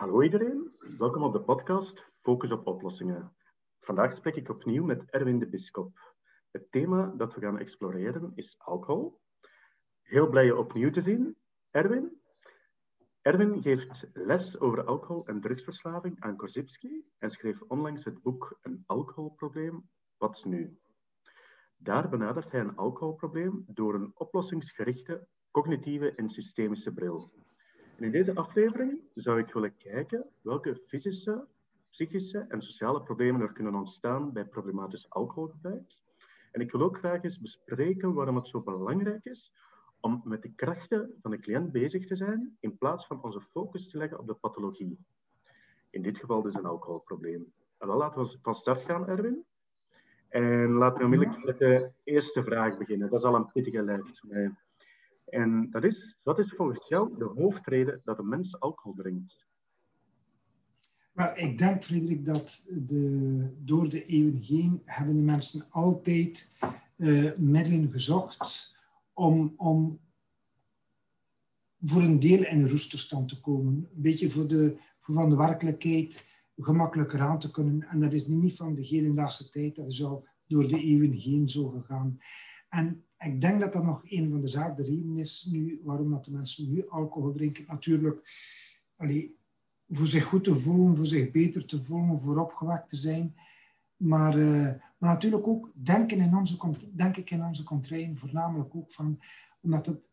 Hallo iedereen, welkom op de podcast Focus op oplossingen. Vandaag spreek ik opnieuw met Erwin de Biskop. Het thema dat we gaan exploreren is alcohol. Heel blij je opnieuw te zien, Erwin. Erwin geeft les over alcohol- en drugsverslaving aan Korzybski en schreef onlangs het boek Een alcoholprobleem, wat nu? Daar benadert hij een alcoholprobleem door een oplossingsgerichte cognitieve en systemische bril in deze aflevering zou ik willen kijken welke fysische, psychische en sociale problemen er kunnen ontstaan bij problematisch alcoholgebruik. En ik wil ook graag eens bespreken waarom het zo belangrijk is om met de krachten van de cliënt bezig te zijn, in plaats van onze focus te leggen op de pathologie. In dit geval dus een alcoholprobleem. En dan laten we van start gaan, Erwin. En laten we onmiddellijk met de eerste vraag beginnen. Dat is al een pittige lijst. En dat is, wat is volgens jou de hoofdreden dat een mens alcohol drinkt? Maar ik denk, Frederik, dat de, door de eeuwen heen hebben de mensen altijd uh, middelen gezocht om, om voor een deel in een roestoestand te komen. Een beetje voor, de, voor van de werkelijkheid gemakkelijker aan te kunnen. En dat is niet van de hedendaagse tijd, dat is al door de eeuwen heen zo gegaan. En ik denk dat dat nog een van dezelfde redenen is nu, waarom dat de mensen nu alcohol drinken. Natuurlijk, allee, voor zich goed te voelen, voor zich beter te voelen, voor opgewekt te zijn. Maar, uh, maar natuurlijk ook denken in onze, denk ik in onze contrain, voornamelijk ook van, omdat het,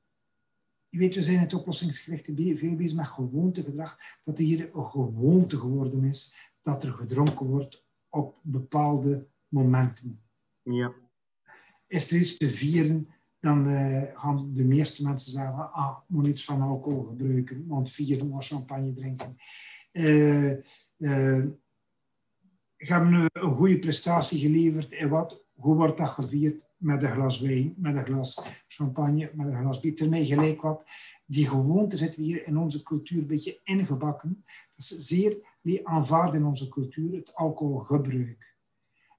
je weet, we zijn het oplossingsgerichte veel bezig met gewoontegedrag, dat het hier een gewoonte geworden is dat er gedronken wordt op bepaalde momenten. Ja is er iets te vieren, dan uh, gaan de meeste mensen zeggen, ah, moet iets van alcohol gebruiken, want vieren, moet champagne drinken. Uh, uh, hebben een goede prestatie geleverd en wat, hoe wordt dat gevierd? Met een glas wijn, met een glas champagne, met een glas bier. Mij gelijk wat. Die gewoonte zit hier in onze cultuur een beetje ingebakken. Dat is zeer die aanvaard in onze cultuur, het alcoholgebruik.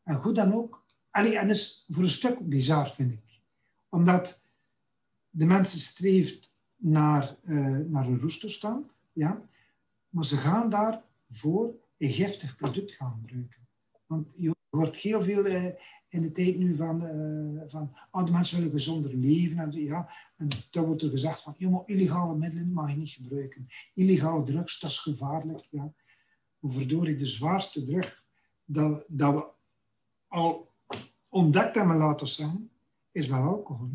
En goed dan ook, Allee, en dat is voor een stuk bizar, vind ik. Omdat de mensen streeft naar, uh, naar een roestoestand, ja, maar ze gaan daarvoor een giftig product gaan gebruiken. Want je hoort heel veel uh, in de tijd nu van, uh, van oh, de mensen willen gezonder leven. En, ja, en dan wordt er gezegd van, jongen, illegale middelen mag je niet gebruiken. Illegale drugs, dat is gevaarlijk. Ja. Waardoor ik de zwaarste drug dat, dat we al ontdekt en me laten zijn, is wel alcohol.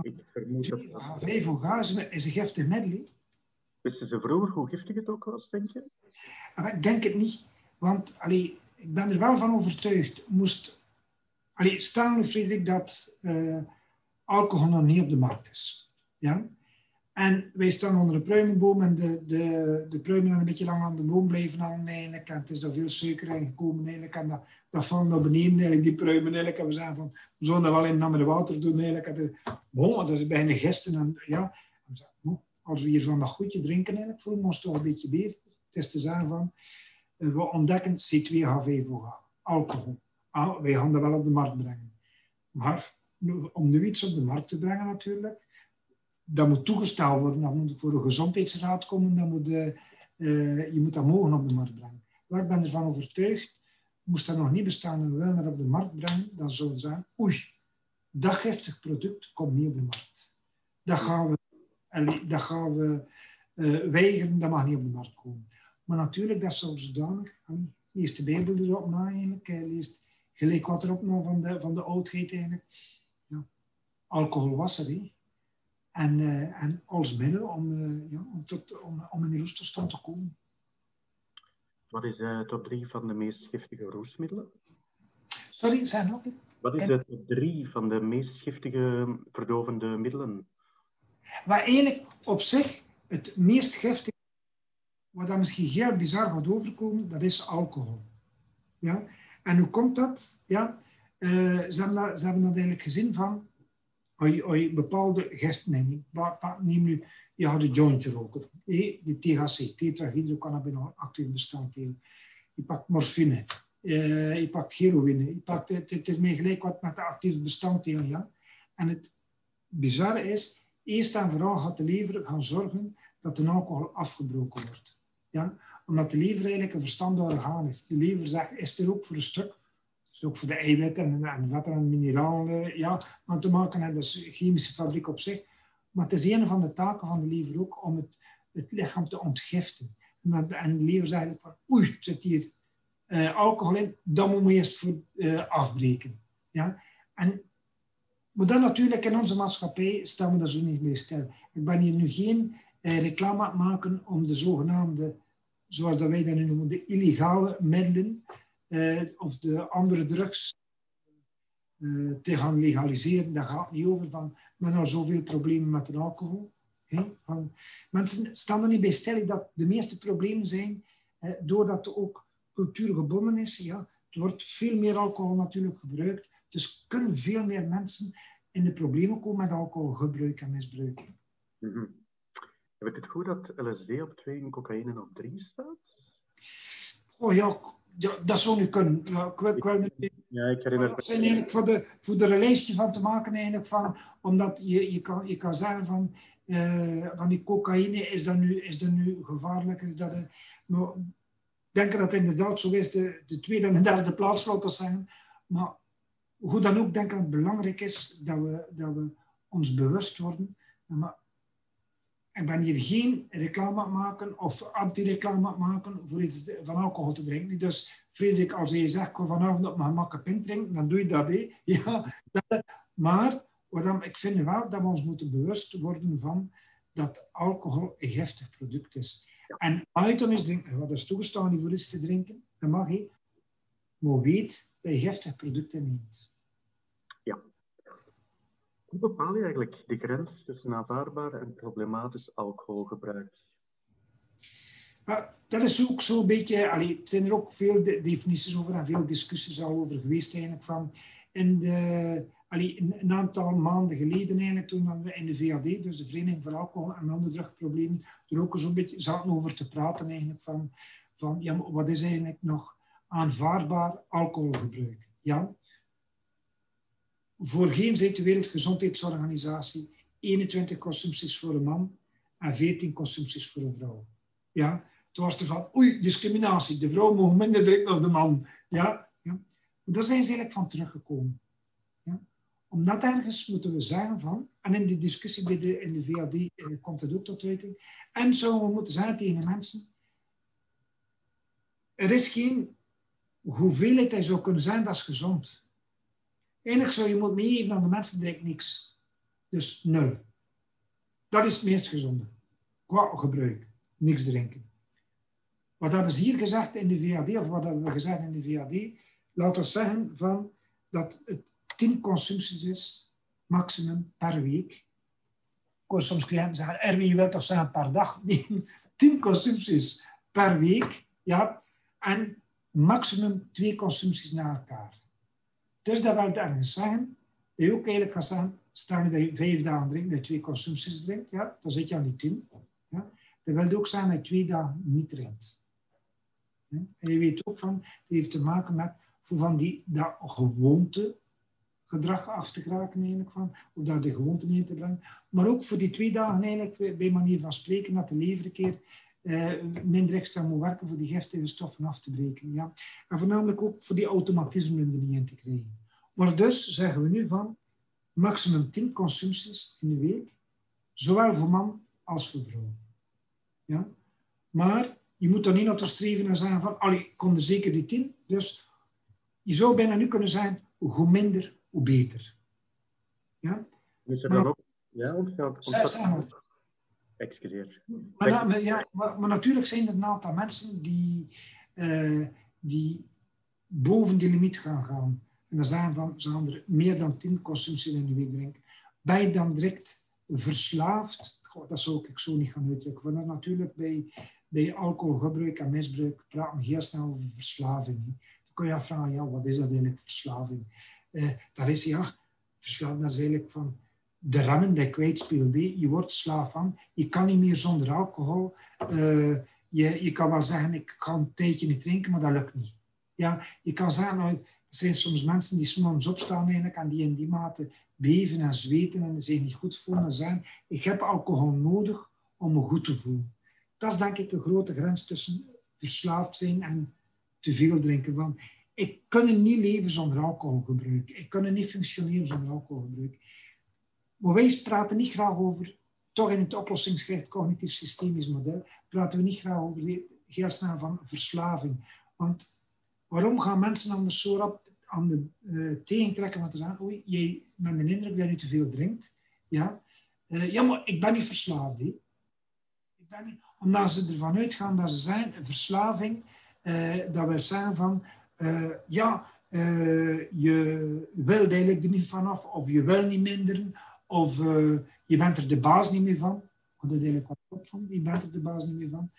Ik vermoed dat... HV is een giftig middel. Wisten ze vroeger hoe giftig het ook was, denk je? Ah, ik denk het niet. Want allee, ik ben er wel van overtuigd. Moest, allee, staan, Frederik, dat uh, alcohol nog niet op de markt is. Ja? En wij staan onder een pruimenboom en de, de, de pruimen een beetje lang aan de boom blijven hangen eigenlijk. En het is er veel suiker in gekomen eigenlijk. En dat, dat valt naar beneden die pruimen eigenlijk. En we zeggen van, we zullen dat wel in de water doen eigenlijk. En de, bon, dat is bijna gisten. En, ja, als we hier van dat goedje drinken eigenlijk, voelen we ons toch een beetje beter. Het is te zeggen van, eh, we ontdekken C2H5OH, alcohol. Ah, wij gaan dat wel op de markt brengen. Maar om nu iets op de markt te brengen natuurlijk, dat moet toegestaan worden. Dat moet voor een gezondheidsraad komen. Dat moet, uh, je moet dat mogen op de markt brengen. Maar ik ben ervan overtuigd, moest dat nog niet bestaan en we willen dat op de markt brengen, dan zouden we zeggen, oei, dat giftig product komt niet op de markt. Dat gaan we, dat gaan we uh, weigeren, dat mag niet op de markt komen. Maar natuurlijk, dat is zodanig. Lees de Bijbel erop na eigenlijk. Lees gelijk wat erop na van de, van de oudheid eigenlijk. Ja. Alcohol was er, hè. En, uh, en als middel om, uh, ja, om, tot, om, om in die roestoestand te komen. Wat is de top 3 van de meest giftige roestmiddelen? Sorry, zijn nog Wat is de top 3 van de meest giftige verdovende middelen? Waar eigenlijk op zich het meest giftige, wat dan misschien heel bizar gaat overkomen, dat is alcohol. Ja? En hoe komt dat? Ja, uh, ze, hebben dat, ze hebben dat eigenlijk gezien van als je, bepaalde gisten neemt, neem nu, je gaat een jointje roken, de THC, tetrahydrocannabinol, actief bestanddeel. Je pakt morfine, eh, je pakt heroïne, je pakt, het, het is meer gelijk wat met de actieve bestanddelen. Ja? En het bizarre is, eerst en vooral gaat de lever gaan zorgen dat de alcohol afgebroken wordt. Ja? Omdat de lever eigenlijk een verstandig orgaan is. De lever zegt, is er ook voor een stuk. Ook voor de eiwitten en, en vetten en mineralen ja, aan te maken. En dat is chemische fabriek op zich. Maar het is een van de taken van de lever ook om het, het lichaam te ontgiften. En, en de lever zegt van, oei, zit hier uh, alcohol in, dat moet je eerst uh, afbreken. Ja? En, maar dan natuurlijk in onze maatschappij staan we daar zo niet mee stil. Ik ben hier nu geen reclame aan het maken om de zogenaamde, zoals dat wij dat nu noemen, de illegale middelen of de andere drugs te gaan legaliseren. Daar gaat niet over van, men al zoveel problemen met de alcohol. Van, mensen staan er niet bij stil dat de meeste problemen zijn doordat er ook cultuur gebonden is. Ja, er wordt veel meer alcohol natuurlijk gebruikt. Dus kunnen veel meer mensen in de problemen komen met alcoholgebruik en misbruik. Mm -hmm. Heb ik het goed dat LSD op 2 en cocaïne op 3 staat? Oh ja, ja dat zou nu kunnen. Ja, ik, ik, ik, ja, ik herinner me. zijn eigenlijk voor de, voor de lijstje van te maken, eigenlijk van, omdat je, je, kan, je kan zeggen van, uh, van die cocaïne, is dat nu, is dat nu gevaarlijk? Is dat, maar denken dat het inderdaad zo is, de, de tweede en de derde plaatsvlotters zijn. Maar hoe dan ook, denk ik dat het belangrijk is dat we, dat we ons bewust worden. Maar ik ben hier geen reclame maken of anti-reclame aan maken voor iets van alcohol te drinken. Dus Frederik, als je zegt, ik vanavond op mijn gemak een pint drinken, dan doe je dat. Ja, dat, maar wat ik vind wel dat we ons moeten bewust worden van dat alcohol een giftig product is. En item is drinken, wat is toegestaan voor is te drinken, dat mag je. Maar weet dat je giftige producten neemt. Hoe bepaal je eigenlijk de grens tussen aanvaardbaar en problematisch alcoholgebruik? Dat is ook zo'n beetje, allee, zijn er ook veel definities over en veel discussies al over geweest eigenlijk van. In de, allee, een, aantal maanden geleden eigenlijk, toen we in de VAD, dus de Vereniging voor Alcohol en Andere Drugproblemen, er ook zo'n beetje zaten over te praten eigenlijk van, van ja, wat is eigenlijk nog aanvaardbaar alcoholgebruik? Ja? Voor geen de Wereldgezondheidsorganisatie 21 consumpties voor een man en 14 consumpties voor een vrouw. Ja? Toen was er van, oei, discriminatie, de vrouw mag minder drinken dan de man. Ja? ja? Daar zijn ze eigenlijk van teruggekomen omdat ergens moeten we zeggen van, en in die discussie bij de, in de VAD eh, komt het ook tot uiting, en zouden we moeten zeggen tegen mensen, er is geen hoeveelheid die zou kunnen zijn, dat is gezond. Eigenlijk zou je moeten meegeven aan de mensen, drink niks. Dus nul. Dat is het meest gezonde. Qua gebruik. Niks drinken. Wat hebben ze hier gezegd in de VAD, of wat hebben we gezegd in de VAD? Laten we zeggen van dat het 10 consumpties is, maximum per week. Ik hoor soms cliënten zeggen, Erwin, je wilt toch zeggen per dag? Nee, 10 consumpties per week. Ja, en maximum twee consumpties na elkaar. Dus dat wil ergens zeggen, dat je ook eigenlijk gaat zeggen, je dat je vijf dagen drinkt, dat je twee consumpties drinkt, ja, dan zit je aan die tien. Ja. Dat wil ook zeggen dat je twee dagen niet drinkt. En je weet ook van, dat heeft te maken met voor van die dat gewoonte gedrag af te geraken eigenlijk van, of daar de gewoonte in te brengen. Maar ook voor die twee dagen eigenlijk, bij manier van spreken, dat de lever een keer eh, minder extra moet werken voor die giftige stoffen af te breken. Ja. En voornamelijk ook voor die automatismen er niet in te krijgen. Maar dus zeggen we nu van maximum 10 consumpties in de week, zowel voor man als voor vrouw. Ja. Maar je moet er niet naar streven en zeggen van, allee, ik kom er zeker die 10. Dus je zou bijna nu kunnen zijn, hoe minder, hoe beter. Ja? Is er dan ook... Ja, ontstaat... Excuseer. Maar, ja, maar, maar, natuurlijk zijn er een aantal mensen die, uh, die boven die limiet gaan gaan. En dan zijn van, ze er meer dan 10 consumpties in de week drinken. Ben dan direct verslaafd? Dat zou ik zo niet gaan uitdrukken. Want natuurlijk bij, bij alcoholgebruik en misbruik praten we heel snel over verslaving. Dan kun je afvragen, ja, wat is dat eigenlijk, verslaving? eh, dat is ja, verslaafd dat is eigenlijk van de remmen die kwijtspeelt. Je wordt slaaf van. Je kan niet meer zonder alcohol. Uh, je, je kan wel zeggen, ik ga een tijdje niet drinken, maar dat lukt niet. Ja, je kan zeggen, nou, er zijn soms mensen die soms opstaan eigenlijk en die in die mate beven en zweten en zich niet goed voelen en zeggen, ik heb alcohol nodig om me goed te voelen. Dat is denk ik een grote grens tussen verslaafd zijn en te veel drinken. Want ik kan niet leven zonder alcoholgebruik. Ik kan niet functioneren zonder alcoholgebruik. Maar wij praten niet graag over, toch in het oplossingsgericht cognitief-systemisch model, praten we niet graag over heel snel van verslaving. Want waarom gaan mensen anders zo rap aan de uh, tegentrekken wat te zeggen, oei, jij met de indruk dat je te veel drinkt. Ja, uh, ja maar ik ben niet verslaafd. Ik ben niet, omdat ze ervan uitgaan dat ze zijn, verslaving, uh, dat we zeggen van, ja, je wil eigenlijk er niet vanaf, of je wil niet minderen, of je bent er de baas niet meer van. Want dat eigenlijk wat van, je bent er de baas niet meer van.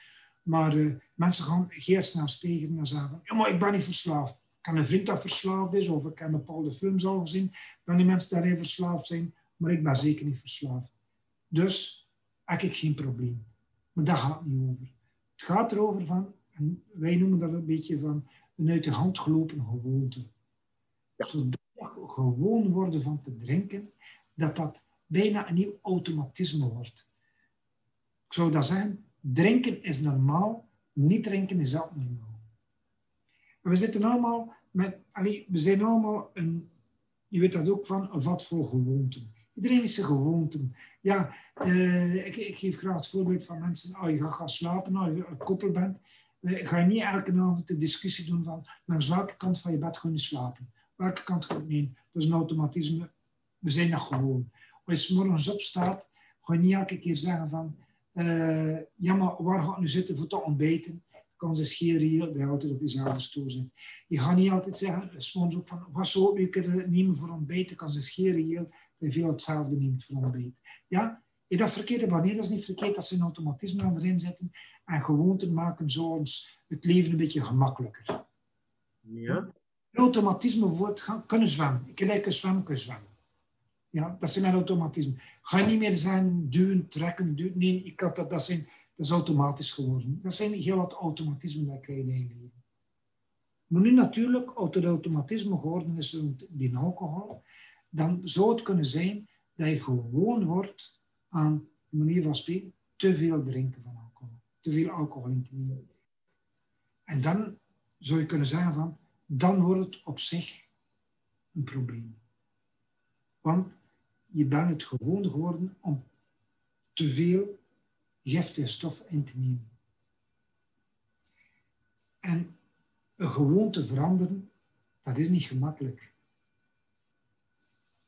Maar mensen gaan heel snel stegen en zeggen ja, maar ik ben niet verslaafd. Ik heb een vriend dat verslaafd is, of ik heb bepaalde films al gezien, dan die mensen daarin verslaafd zijn, maar ik ben zeker niet verslaafd. Dus heb ik geen probleem. Maar dat gaat niet over. Het gaat erover van, en wij noemen dat een beetje van een uit de hand gelopen gewoonte. Ja. Zodat gewoon worden van te drinken, dat dat bijna een nieuw automatisme wordt. Ik zou dat zeggen, drinken is normaal, niet drinken is abnormaal we zitten allemaal met, we zijn allemaal een, je weet dat ook van, een vat vol gewoonten. Iedereen is zijn gewoonten. Ja, uh, ik, ik, geef graag het voorbeeld van mensen, als je gaat gaan slapen, als je een koppel bent, uh, ga je niet elke avond de discussie doen van langs welke kant van je bed ga je slapen. Welke kant gaat nee? Dat is een automatisme. We zijn dat gewoon. Als je morgens opstaat, ga je niet elke keer zeggen van uh, ja, maar waar ga je nu zitten voor te ontbijten? kan ze scheren die altijd op jezelf stoel zijn. Je gaat niet altijd zeggen, soms ook van, wat zou je kunnen nemen voor ontbijt? kan ze scheren heel, veel hetzelfde neemt voor ontbijt. Ja, is dat verkeerd? Maar nee, dat is niet verkeerd. Dat ze een automatisme erin zetten en gewoonten maken zo ons het leven een beetje gemakkelijker. Ja. Automatisme wordt gaan, kunnen zwemmen. Ik lijk een zwemmen, kunnen zwemmen. Ja, dat zijn mijn automatisme. Ga niet meer zijn duwen, trekken, duwen. Nee, ik had dat, dat zijn dat is automatisch geworden. Dat zijn heel wat automatismen dat ik in je leven. Maar nu natuurlijk, als het automatisme geworden is rond die alcohol, dan zou het kunnen zijn dat je gewoon wordt aan de manier van spreken te veel drinken van alcohol. Te veel alcohol in te nemen. En dan zou je kunnen zeggen van, dan wordt het op zich een probleem. Want je bent het gewoon geworden om te veel giftige stof in te nemen. En een gewoonte veranderen, dat is niet gemakkelijk.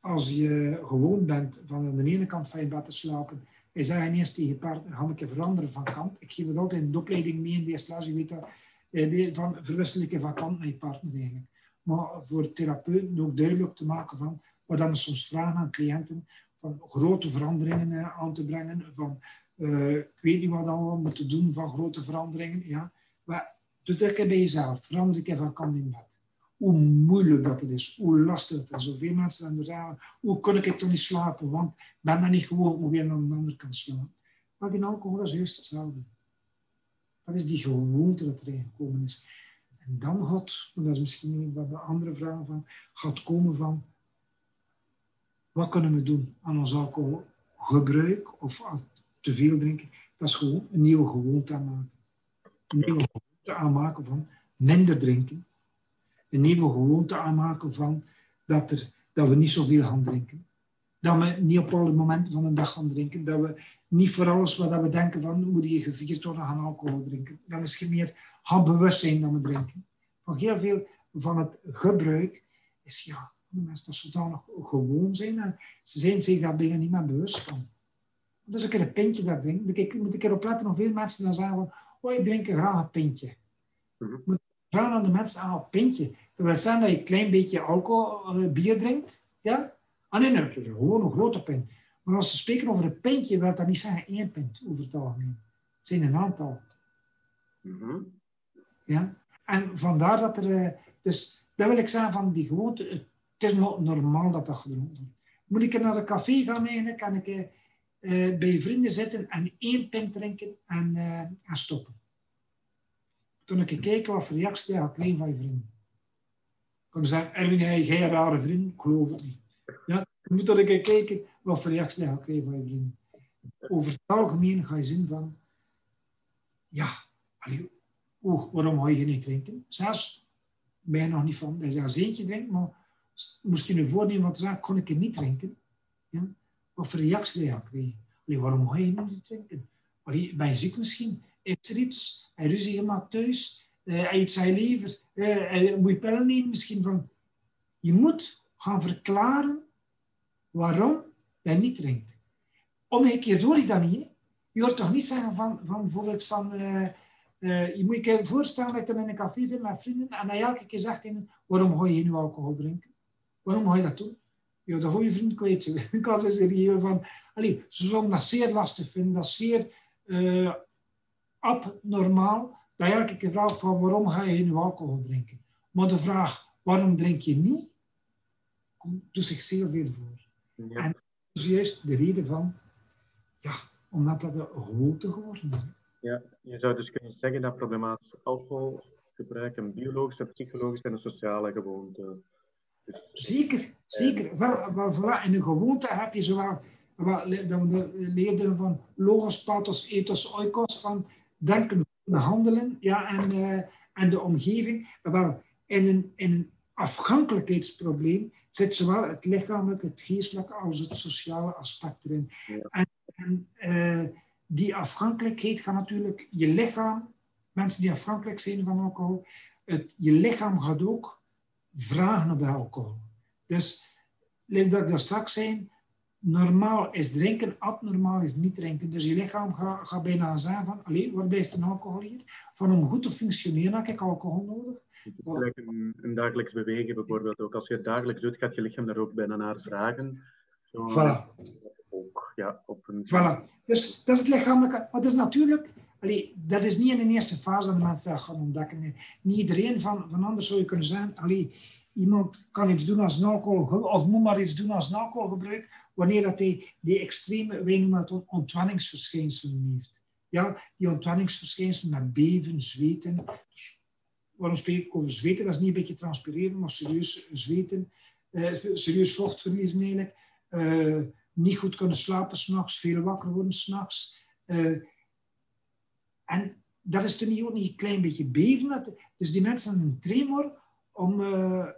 Als je gewoon bent van aan de ene kant van je bed te slapen, en zeg ineens tegen je partner, ga ik veranderen van kant. Ik geef het altijd in de opleiding mee in deze les, je weet dat, eh, van verwisselijke van kant naar je partner eigenlijk. Maar voor therapeuten ook duidelijk te maken van, wat dan soms vragen aan cliënten, van grote veranderingen eh, aan te brengen, van uh, ik weet niet wat allemaal moeten doen van grote veranderingen. Ja. Maar doe het bij jezelf. Verander ik even kan in. Hoe moeilijk dat het is, hoe lastig het is. Zoveel mensen dan zeggen, hoe kan ik toch niet slapen? Want ik ben dan niet gewoon om weer aan de andere kant slapen. Maar die alcohol is juist hetzelfde. Dat is die gewoonte dat erin gekomen is. En dan gaat, dat is misschien wat de andere vraag van, gaat komen van, wat kunnen we doen aan ons alcoholgebruik of te veel drinken. Dat is gewoon een nieuwe gewoonte aanmaken. Een nieuwe gewoonte aanmaken van minder drinken. Een nieuwe gewoonte aanmaken van dat, er, dat we niet zoveel gaan drinken. Dat we niet op alle momenten van de dag gaan drinken. Dat we niet voor alles wat we denken van moet je gevierd worden gaan alcohol drinken. Dan is je meer gaan bewust zijn dan we drinken. Van heel veel van het gebruik is ja, mensen dat zodanig gewoon zijn. En ze zijn zich daar bijna niet meer bewust van. Dus ik een pintje dat. Ik moet ik erop letten of veel mensen dan zeggen oh, ik drink graag een pintje. Mm Moet vragen aan de mensen aan een pintje. Dat wil zeggen dat je een klein beetje alcohol, uh, bier drinkt. Ja? Ah nee, nee, is gewoon een grote pint. Maar als ze spreken over een pintje, wil dat niet zeggen één pint over het algemeen. Het zijn een aantal. Mm Ja? En vandaar dat er... Uh, dus dat wil ik zeggen van die gewoonte. Het is normaal dat dat gedronken wordt. Moet ik naar een café gaan eigenlijk, kan ik... Uh, bij vrienden zitten en één pint drinken en, uh, en stoppen. Toen ik kijken wat voor reactie je kreeg van je vrienden. Ik kon zeggen, Erwin, jij geen rare vriend? Ik geloof het niet. Ja, je moet dan een kijken wat voor reactie je kreeg van je vrienden. Over het algemeen ga je zien van, ja, oeh, waarom ga je niet drinken? Zelfs, mij nog niet van, dat je zelfs eentje drinkt, maar moest je nu voornemen wat zeggen, kon ik niet drinken? Ja? Wat voor reactie je krijgen? waarom ga je niet drinken? Allee, ben je ziek misschien? Is er iets? Hij ruzie gemaakt thuis? Uh, hij eet zijn lever? Uh, moet je pillen nemen misschien? Van, je moet gaan verklaren waarom hij niet drinkt. Omgekeerd hoor ik dat niet. Je hoort toch niet zeggen van, van bijvoorbeeld van... Uh, je moet je voorstellen dat je in een café zit met vrienden en hij elke keer zegt in, waarom ga je nu alcohol drinken? Waarom ga je dat doen? Ja, de goede vriend kwijt zijn. Ik was eens hier van... Allee, ze zullen dat zeer lastig vinden. Dat is zeer uh, abnormaal. Dat je elke keer vraagt van waarom ga je nu alcohol drinken? Maar de vraag waarom drink je niet, doet zich zeer veel voor. Ja. En dat is juist de reden van... Ja, omdat dat een gewoonte geworden is. Ja, je zou dus kunnen zeggen dat problematisch alcoholgebruik een biologische, psychologische en een sociale gewoonte zeker, zeker. Wel, wel, voilà. In een gewoonte heb je zowel, dan we leerden van logos, pathos, ethos, oikos, van denken, handelen ja, en, uh, en de omgeving. Wel, in een, in een afhankelijkheidsprobleem zit zowel het lichamelijke, het geestelijke als het sociale aspect erin. En, en uh, die afhankelijkheid gaat natuurlijk je lichaam, mensen die afhankelijk zijn van alcohol, het, je lichaam gaat ook vragen naar de alcohol. Dus, dat ik daar straks zei, normaal is drinken, abnormaal is niet drinken. Dus je lichaam gaat, gaat bijna zeggen van, alleen, waar blijft een alcohol hier? Van om goed te functioneren heb ik alcohol nodig. Een, een, dagelijks bewegen bijvoorbeeld ook. Als je het dagelijks doet, gaat je lichaam daar ook bijna naar vragen. Zo, voilà. Ook, ja, op een... Voilà. Dus dat is het lichamelijke. Maar dat is natuurlijk... Allee, dat is niet in de eerste fase dat de mensen dat gaan ontdekken. Niet iedereen van, van anders zou je kunnen zeggen... Allee, iemand kan iets doen als alcohol... Of moet maar iets doen als alcoholgebruik... Wanneer dat hij die extreme... Wij noemen het ontwenningsverschijnselen heeft. Ja, die ontwenningsverschijnselen met beven, zweten... waarom spreek ik over zweten? Dat is niet een beetje transpireren, maar serieus zweten. Uh, serieus vochtverlies eigenlijk. Uh, niet goed kunnen slapen s'nachts, veel wakker worden s'nachts. Uh, en dat is toen ook niet een klein beetje beven. Dus die mensen een tremor om, uh,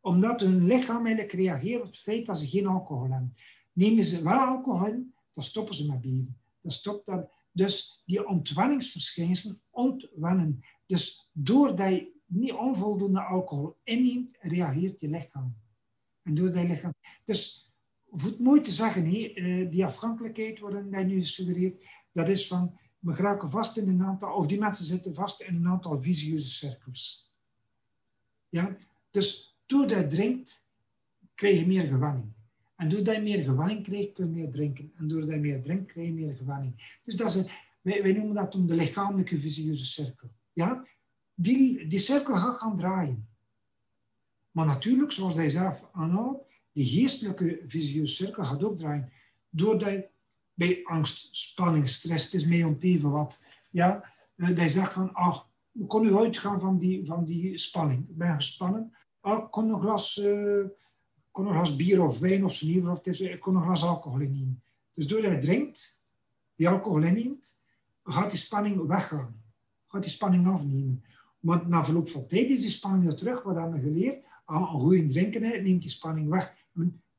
omdat hun lichaam eigenlijk reageert op het feit dat ze geen alcohol hebben. Nemen ze wel alcohol in, dan stoppen ze met beven. Dan stopt dat. Dus die ontwenningsverschijnselen ontwennen. Dus doordat je niet onvoldoende alcohol inneemt, reageert je lichaam. En doordat je lichaam... Dus voet mooi te zeggen, eh, die afhankelijkheid waarin hij nu suggereert, dat is van, we geraken vast in een aantal, of die mensen zitten vast in een aantal visieuze cirkels. Ja? Dus doordat je drinkt, krijg je meer gewanning. En doordat je meer gewanning krijgt, kun je meer drinken. En doordat je meer drinkt, krijg je meer gewanning. Dus dat is wij, wij noemen dat om de lichamelijke visieuze cirkel. Ja? Die, die cirkel gaat gaan draaien. Maar natuurlijk, zoals hij zelf aanhoudt, die geestelijke visieuze cirkel gaat ook draaien. Doordat je bij angst, spanning, stress, het is mee even wat. Ja, dat je zegt van, ach, ik kon nu uitgaan van die, van die spanning. Ik ben gespannen. Ah, ik kon nog glas, uh, kon nog glas bier of wijn of zo of het ik kon nog glas alcohol innemen. Dus doordat je drinkt, die alcohol inneemt, gaat die spanning weggaan. Gaat die spanning afnemen. Want na verloop van tijd is die spanning weer terug. Wat hebben we geleerd? Ah, een goede drinken neemt die spanning weg.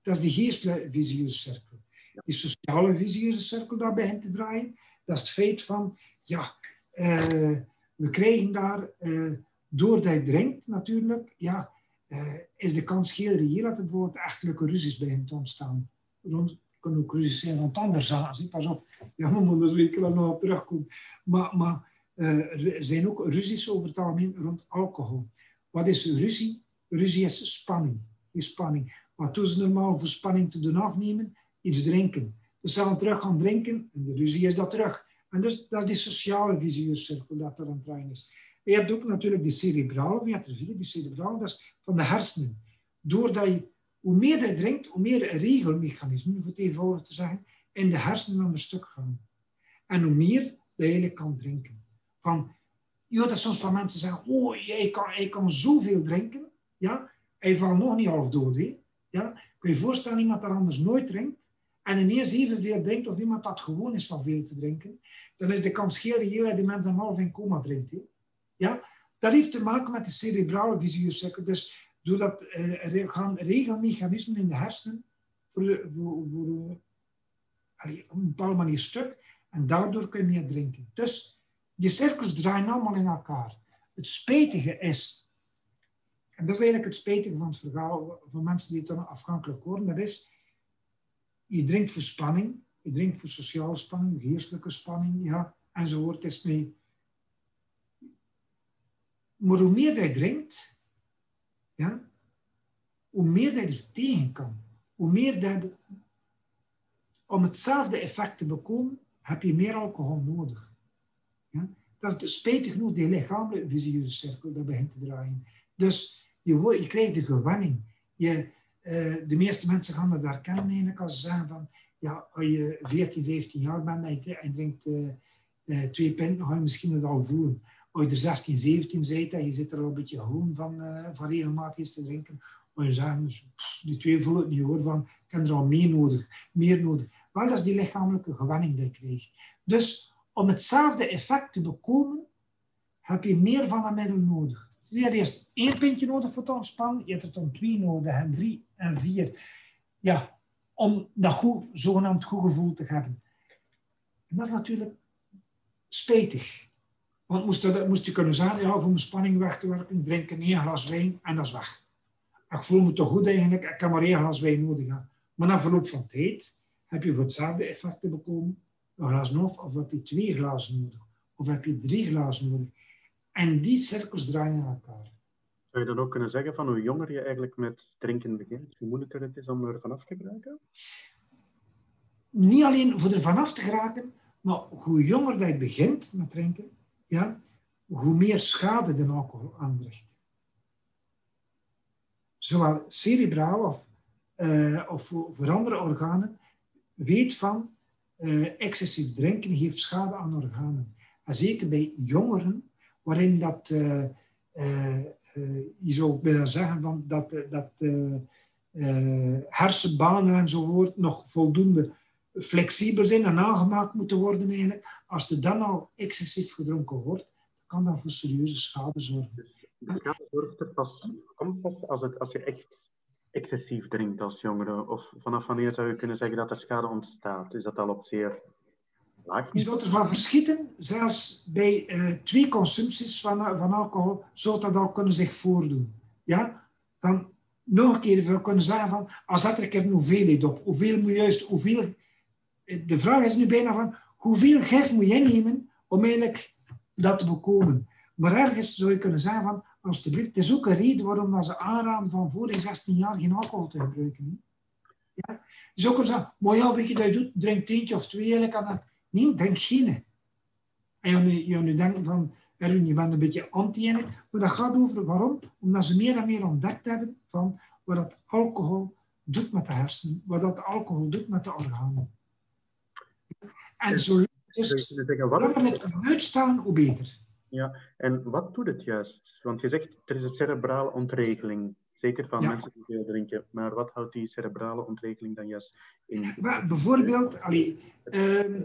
Dat is de geestelijke visieuze cirkel. Die sociale visieuze cirkel daar begint te draaien. Dat is het feit van, ja, uh, we krijgen daar, uh, doordat je drinkt natuurlijk, ja, uh, is de kans heel reëel dat er bijvoorbeeld echtelijke ruzies begint te ontstaan. Rond, kunnen ook ruzies zijn rond andere zaken. Pas op, ja, we moeten er zeker nog terugkomen. Maar, maar er zijn ook ruzies over het algemeen rond alcohol. Wat is ruzie? Ruzie is spanning. Is spanning. Wat doen ze normaal voor spanning te doen afnemen? Iets drinken. Dus ze terug gaan drinken en de ruzie is dat terug. En dus, dat is die sociale visueurcirkel dat er aan het is. je hebt ook natuurlijk die cerebrale viatrevie. Die cerebrale, dat is van de hersenen. Doordat je, hoe meer je drinkt, hoe meer regelmechanismen, om het eenvoudig te zeggen, in de hersenen aan stuk gaan. En hoe meer je eigenlijk kan drinken. Van, ja, dat soms van mensen zeggen, oh, ik kan, ik kan zoveel drinken. Ja, hij valt nog niet half dood. Hè? Ja? Kun je je voorstellen, iemand dat anders nooit drinkt, en ineens evenveel drinkt, of iemand dat gewoon is van veel te drinken, dan is de kans heel reëel dat die mensen een half in coma drinkt. Ja? Dat heeft te maken met de cerebrale visueuze Dus doordat er gaan regelmechanismen in de hersenen voor, voor, voor allee, op een bepaalde manier stuk. En daardoor kun je meer drinken. Dus die cirkels draaien allemaal in elkaar. Het spijtige is, en dat is eigenlijk het spijtige van het verhaal van mensen die het dan afhankelijk worden, dat is, je drinkt voor spanning, je drinkt voor sociale spanning, geestelijke spanning, ja, enzovoort. Is mee. Maar hoe meer je drinkt, ja, hoe meer je er tegen kan. Hoe meer dat, om hetzelfde effect te bekomen, heb je meer alcohol nodig. Ja? Dat is spijtig genoeg die lichamelijke visieuze cirkel dat begint te draaien. Dus je, je krijgt de gewenning. Je, de meeste mensen gaan dat herkennen eigenlijk als ze zeggen van ja, als je 14, 15 jaar bent en je, drinkt uh, uh, twee pinten, dan ga je misschien het al voelen. Als je er 16, 17 bent en je zit er al een beetje gewoon van, van regelmatig te drinken, maar je zegt, dus, die twee voelen het niet hoor, van ik heb er al meer nodig, meer nodig. Wel, dat is die lichamelijke gewenning die je krijgt. Dus om hetzelfde effect te bekomen, heb je meer van een middel nodig. je hebt eerst één pintje nodig voor te ontspannen, je hebt er dan twee nodig, en drie en vier. Ja, om dat goed, zogenaamd goed gevoel te hebben. En dat is natuurlijk spijtig. Want moest, moest je kunnen zeggen, ja, voor mijn spanning weg te werken, drinken één glas wijn en dat is weg. Ik voel me toch goed eigenlijk, ik kan maar één glas wijn nodig hebben. Maar na verloop van tijd heb je voor hetzelfde effect te bekomen een glas nog, of heb je twee glazen nodig, of heb je drie glazen nodig. En die cirkels draaien in elkaar. Zou je dan ook kunnen zeggen van hoe jonger je eigenlijk met drinken begint, hoe moeilijker het is om er vanaf te geraken? Niet alleen voor er vanaf te geraken, maar hoe jonger dat je begint met drinken, ja, hoe meer schade de alcohol aanricht. Zowel cerebraal of, uh, of voor andere organen, weet van uh, excessief drinken heeft schade aan organen. En zeker bij jongeren, waarin dat, uh, je zou willen zeggen van dat, dat hersenbanen enzovoort nog voldoende flexibel zijn en aangemaakt moeten worden eigenlijk. Als er dan al excessief gedronken wordt, kan dat voor serieuze schade zorgen. De schade zorgt er pas, komt pas als, het, als je echt excessief drinkt als jongere? Of vanaf wanneer zou je kunnen zeggen dat er schade ontstaat? Is dat al op zeer Je zult ervan verschieten, zelfs bij uh, twee consumpties van, van alcohol, zou dat al kunnen zich voordoen. Ja? Dan nog een keer we kunnen zeggen van, als zet er een keer een hoeveelheid op. Hoeveel moet juist, hoeveel... Eh, de vraag is nu bijna van, hoeveel gif moet je nemen om eigenlijk dat te bekomen? Maar ergens zou je kunnen zeggen van, alsjeblieft. Het is ook een reden waarom ze aanraden van voor je 16 jaar geen alcohol te gebruiken. Ja? Dus ook zeggen, maar ja, weet je dat je doet, drink eentje of twee eigenlijk aan dat. Nee, drink geen. En je, nu, je nu denkt van, Erwin, je bent een beetje anti in Maar dat gaat over waarom? Omdat ze meer en meer ontdekt hebben van wat dat alcohol doet met de hersenen, wat dat alcohol doet met de organen. En zo dus, het uitstellen, hoe beter. Ja, en wat doet het juist? Want je zegt, er is een cerebrale ontregeling. Zeker van mensen die veel drinken. Maar wat houdt die cerebrale ontregeling dan juist in? bijvoorbeeld, allee, uh,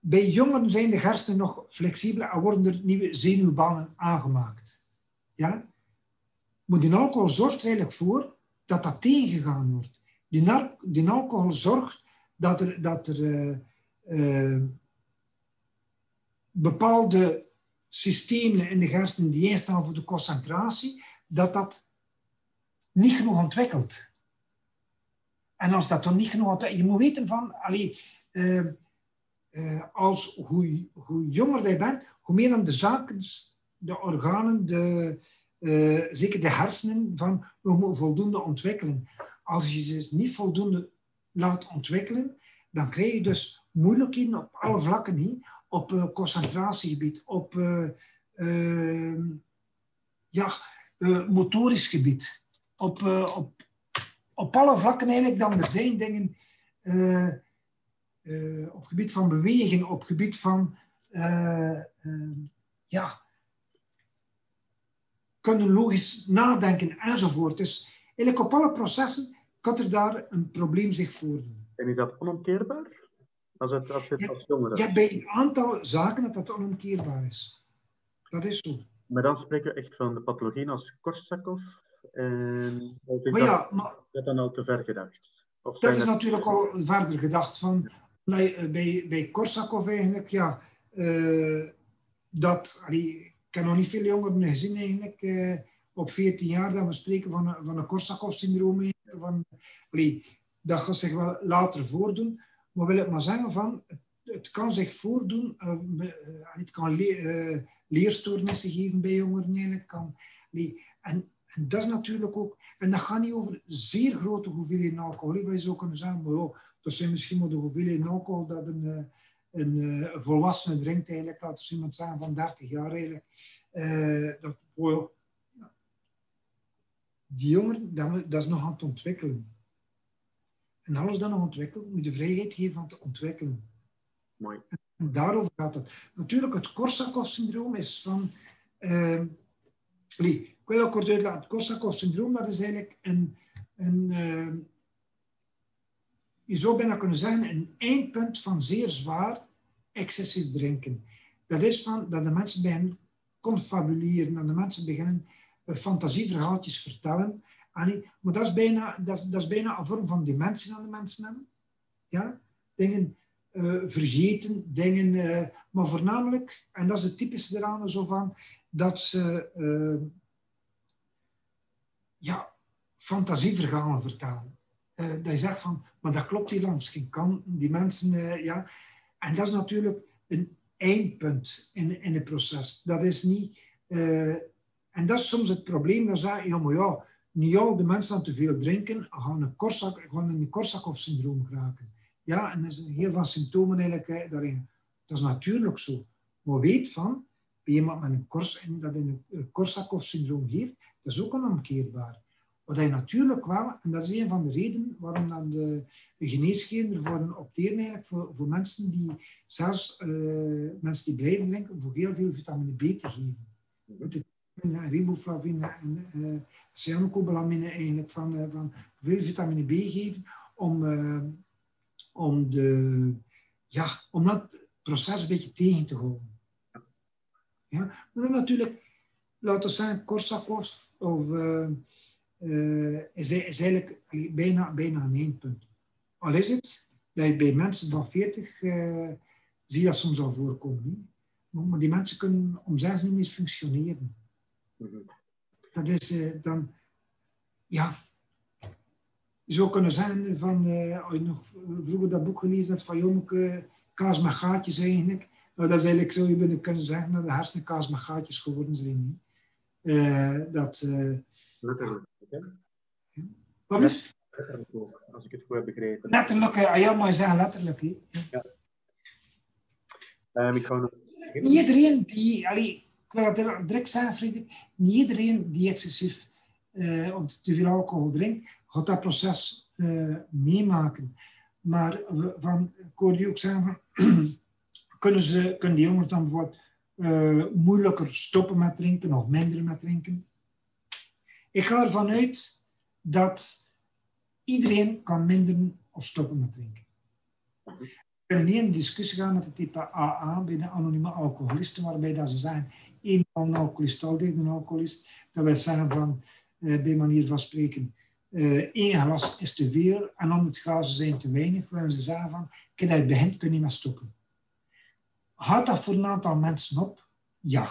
bij jongeren zijn de hersenen nog flexibeler en worden er nieuwe zenuwbanen aangemaakt. Ja? Maar die alcohol zorgt er eigenlijk voor dat dat tegengegaan wordt. Die, die alcohol zorgt dat er, dat er uh, uh, bepaalde systemen in de hersenen die instaan voor de concentratie, dat dat niet genoeg ontwikkelt. En als dat dan niet genoeg ontwikkelt, je moet weten van, allee, uh, uh, als, hoe, hoe jonger je bent, hoe meer dan de zaken, de organen, de, uh, zeker de hersenen, van we voldoende ontwikkelen. Als je ze niet voldoende laat ontwikkelen, dan krijg je dus moeilijkheden op alle vlakken op uh, concentratiegebied, op uh, ja, motorisch gebied, op, op, op alle vlakken eigenlijk dan er zijn dingen op gebied van bewegen, op gebied van ja, kunnen logisch nadenken enzovoort. Dus eigenlijk op alle processen kan er daar een probleem zich voordoen. En is dat onomkeerbaar? Als het, als het als jongere. Ja, bij een aantal zaken dat dat onomkeerbaar is. Dat is zo. Maar dan spreken we echt van de pathologieën als Korsakoff. En is Maar ja, maar dat dan al te ver gedacht? Of dat is natuurlijk al verder gedacht. Van, bij, bij, bij Korsakoff eigenlijk, ja, eh, dat, ik heb nog niet veel jongeren gezien eigenlijk, eh, op 14 jaar, dat we spreken van, van een allee, dat gaat zich wel later voordoen. Maar wil ik maar zeggen van, het, kan zich voordoen, eh, eh, het kan le- eh, leerstoornissen geven bij jongeren eigenlijk. Kan, en, en dat is natuurlijk ook, en dat gaat niet over zeer grote hoeveelheden alcohol. Wij zou kunnen zeggen, maar dat zijn misschien maar de hoeveelheden alcohol dat een, eh, een, eh, een volwassene drinkt eigenlijk. Laten we iemand zeggen van 30 jaar eigenlijk. Eh, dat, oh die jongen, dat, moet- dat is nog aan het ontwikkelen. En alles dat nog ontwikkelt, moet je de vrijheid geven om te ontwikkelen. Mooi. En daarover gaat het. Natuurlijk, het Korsakoff-syndroom is van... eh, allee, ik wil ook kort uitleggen. Het Korsakoff-syndroom, dat is eigenlijk een... een eh, je zou bijna kunnen zeggen, een eindpunt van zeer zwaar excessief drinken. Dat is van dat de mensen beginnen confabuleren, dat de mensen beginnen eh, fantasieverhaaltjes vertellen. Maar dat is, bijna, dat, is, dat is bijna een vorm van dementie aan de mensen hebben. Ja? Dingen eh, vergeten, dingen, eh, maar voornamelijk, en dat is het typische eraan, zo van, dat ze ja, fantasieverhalen vertellen. Eh, dat je zegt van, maar dat klopt niet, misschien kan die mensen, eh, ja. En dat is natuurlijk een eindpunt in, in het proces. Dat is niet, eh, en dat is soms het probleem, dan zeg je, ja, maar ja, niet al de mensen aan te veel drinken, gaan een, Korsak, gaan een Korsakoff-syndroom geraken. Ja, en er zijn heel veel symptomen eigenlijk daarin. Dat is natuurlijk zo. Maar weet van, bij iemand met een Kors, dat een Korsakoff-syndroom heeft, dat is ook onomkeerbaar. Wat hij natuurlijk wel, en dat is een van de redenen waarom dan de, geneeskunde ervoor opteren voor, voor mensen die, zelfs eh, mensen die blijven drinken, voor heel veel vitamine B te geven. Vitamine, riboflavine en uh, cyanocobalamine eigenlijk van, uh, van veel vitamine B geven om, uh, om, de, ja, om dat proces een beetje tegen te houden. Ja? Maar dan natuurlijk, laten we zeggen, Korsakoff of, uh, uh, is, is eigenlijk bijna, bijna een eindpunt. Al is het dat je bij mensen van 40 uh, zie je dat soms al voorkomen. Hè? Maar die mensen kunnen om zes niet meer functioneren. Mhm. Dat is uh, dan, ja, je zou kunnen zeggen van, als je nog vroeger dat boek gelezen hebt van Jommeke, kaas met gaatjes eigenlijk. Nou, dat is eigenlijk zo, je bent kunnen zeggen dat de hersenen kaas met gaatjes geworden zijn. Dat, Letterlijk. Wat is? Letterlijk ook, als ik het goed heb begrepen. Letterlijk, ah, ja, maar je zegt letterlijk. Hè. Ja. Um, ik ga nog... Niet iedereen die, allee, ik wil het direct zeggen, Frederik, niet iedereen die excessief uh, of te veel alcohol drinkt, gaat dat proces uh, meemaken. Maar van, ik hoorde je ook zeggen, kunnen, ze, kunnen die jongens dan bijvoorbeeld uh, moeilijker stoppen met drinken of minder met drinken? Ik ga ervan uit dat iedereen kan minderen of stoppen met drinken. Ik wil niet in discussie gaan met het type AA bij de anonieme alcoholisten, waarbij dat ze zeggen, van een alcoholist, altijd een alcoholist. Dat wil zeggen van, uh, bij manier van spreken, uh, één glas is te veel en 100 glazen zijn te weinig. Willen ze zeggen van, kijk, dat je begint, kun je niet meer stoppen. Houdt dat voor een aantal mensen op? Ja.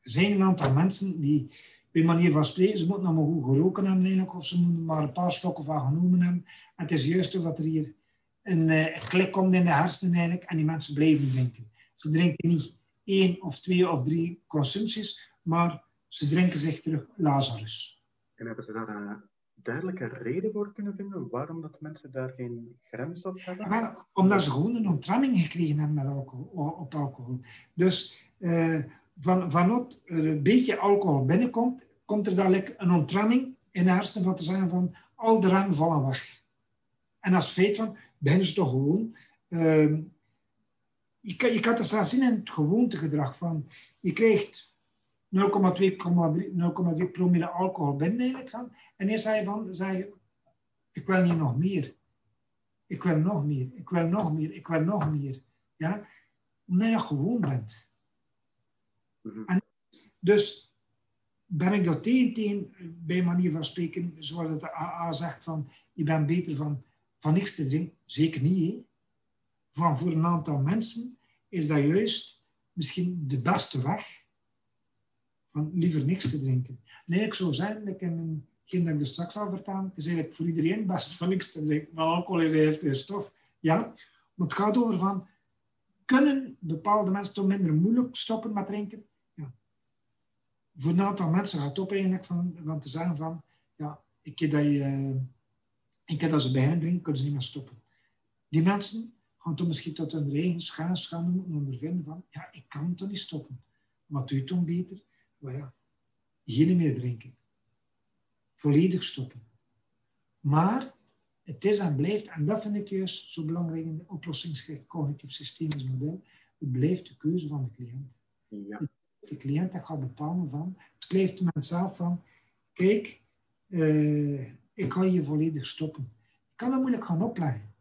Er zijn een aantal mensen die bij manier van spreken, ze moeten nog maar goed geroken hebben eigenlijk, of ze moeten maar een paar stokken van genomen hebben. En het is juist of dat er hier een, uh, een klik komt in de hersenen eigenlijk, en die mensen blijven drinken. Ze drinken niet één of twee of drie consumpties, maar ze drinken zich terug Lazarus. En hebben ze daar een duidelijke reden voor kunnen vinden waarom dat mensen daar geen grens op hebben? Wel, omdat ze gewoon een ontramming gekregen hebben met alcohol, op alcohol. Dus uh, van, vanop een beetje alcohol binnenkomt, komt er dadelijk een ontramming in de hersenen van te zeggen van al de remmen vallen weg. En als feit van, beginnen ze toch gewoon... Uh, je, kan, je kan het zelfs zien in het gewoontegedrag van, je krijgt 0,2 promille alcohol binnen eigenlijk en eerst zei je van, zei ik wil niet nog meer. Ik wil nog meer, ik wil nog meer, ik wil nog meer. Ja? Omdat je gewoon bent. Mhm. Dus ben ik dat tegen, tegen, bij manier van spreken, zoals het AA zegt, van je bent beter van, van niks te drinken. Zeker niet. Hè? Van voor een aantal mensen is dat juist misschien de beste weg van liever niks te drinken. Nee, ik zou zeggen, ik een, geen dat ik er straks al vertellen, het is eigenlijk voor iedereen best van niks te drinken. Maar alcohol is heftige stof. Ja, maar het gaat over van, kunnen bepaalde mensen toch minder moeilijk stoppen met drinken? Voor een aantal mensen gaat het op eigenlijk van, van te zeggen van, ja, ik heb dat, je, ik heb dat ze bijna drinken, kunnen ze niet meer stoppen. Die mensen gaan toch misschien tot hun eigen schaars gaan ondervinden van, ja, ik kan toch niet stoppen. Wat doe je dan beter? Maar ja, geen meer drinken. Volledig stoppen. Maar het is en blijft, en dat vind ik juist zo belangrijk in de oplossingsgericht cognitief systemisch model, het blijft de keuze van de cliënt. Ja. De cliënt dat gaat bepalen van, het blijft de mens zelf van, kijk, uh, ik ga je volledig stoppen. Ik kan dat moeilijk gaan opleggen.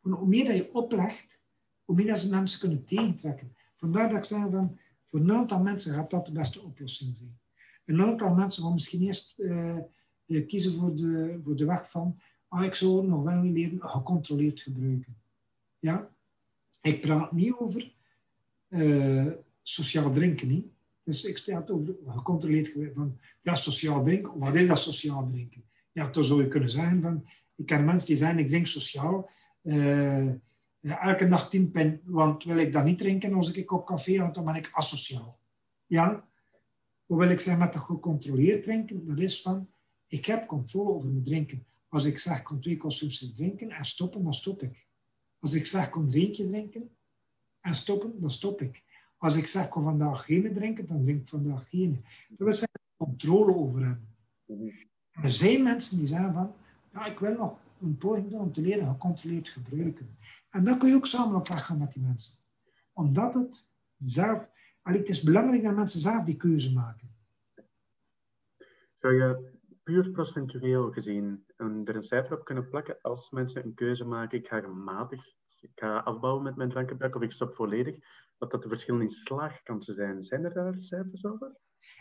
hoe meer dat je oplegt, hoe meer dat ze mensen kunnen tegentrekken. Vandaar dat ik zeg van, voor een aantal mensen gaat dat de beste oplossing zijn. Een aantal mensen gaan misschien eerst uh, kiezen voor de, voor de weg van ah, ik zou nog wel leren gecontroleerd gebruiken. Ja? Ik praat niet over sociaal drinken. Niet? Dus ik over gecontroleerd. Van, ja, sociaal drinken. Wat is dat sociaal drinken? Ja, dan zou je kunnen zeggen van... Ik ken mensen die zeggen, ik drink sociaal. Uh, elke dag tien pen, want wil ik dat niet drinken als ik op café, want dan ben ik asociaal. Ja? Wat wil ik zeggen met dat gecontroleerd drinken? Dat is van, ik heb controle over mijn drinken. Als ik zeg, kom twee consumpties drinken en stoppen, dan stop ik. Als ik zeg, kom drie keer drinken en stoppen, dan stop ik. Als ik zeg, kom vandaag geen drinken, dan drink ik vandaag geen. Dat wil zeggen, controle over hebben. Er zijn mensen die zeggen van, ja, ik wil nog een poging doen om te leren gecontroleerd gebruiken. En dan kun je ook samen op weg gaan met die mensen. Omdat het zelf... Het is belangrijk dat mensen zelf die keuze maken. Zou je puur procentueel gezien er een cijfer op kunnen plakken als mensen een keuze maken, ik ga matig, ik ga afbouwen met mijn drankgebruik of ik stop volledig, wat dat de verschillende slaagkansen zijn. Zijn er daar cijfers over?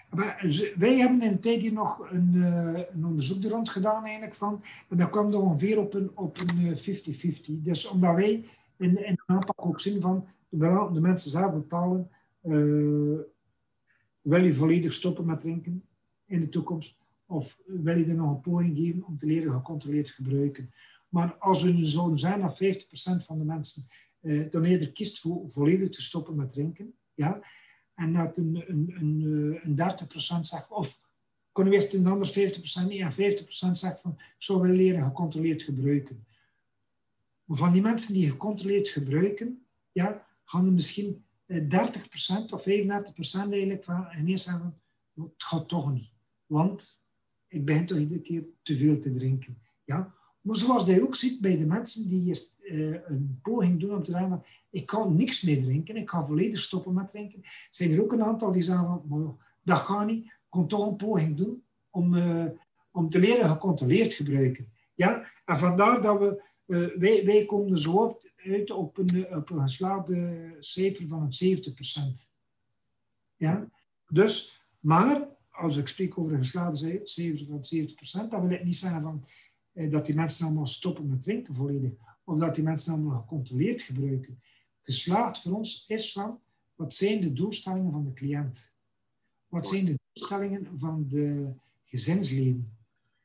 Maar wij hebben in een tijd hier nog een, uh, een onderzoek er rond gedaan eigenlijk van, en dat kwam dan ongeveer op een 50-50. Op een, uh, dus omdat wij in, in de aanpak ook zien van, de, mensen zelf bepalen, uh, wil je volledig stoppen met drinken in de toekomst, of wil je er nog een poging geven om te leren gecontroleerd gebruiken. Maar als we nu zijn dat 50% van de mensen uh, dan eerder kiest voor volledig te stoppen met drinken, ja, en dat een, een, een, een 30% zegt, of kunnen we eerst een ander 50% niet, en 50% zegt van, zou willen leren gecontroleerd gebruiken. Maar van die mensen die gecontroleerd gebruiken, ja, gaan er misschien 30% eh, of 35% eigenlijk van ineens zeggen, het gaat toch niet. Want ik begin toch iedere keer te veel te drinken. Ja? Maar zoals je ook ziet bij de mensen die eerst, uh, een poging doen om te zeggen, ik kan niks meer drinken, ik ga volledig stoppen met drinken, zijn er ook een aantal die zeggen, van, dat gaat niet, ik toch een poging doen om, uh, om te leren gecontroleerd gebruiken. Ja? En vandaar dat we, uh, wij, wij komen zo uit op een, op een geslaagde cijfer van een 70%. Ja? Dus, maar als ik spreek over een geslaagde 70 van 70% dan wil ik niet zeggen van, eh, dat die mensen allemaal stoppen met drinken volledig. Of dat die mensen allemaal gecontroleerd gebruiken. Geslaagd voor ons is van, wat zijn de doelstellingen van de cliënt? Wat zijn de doelstellingen van de gezinsleden?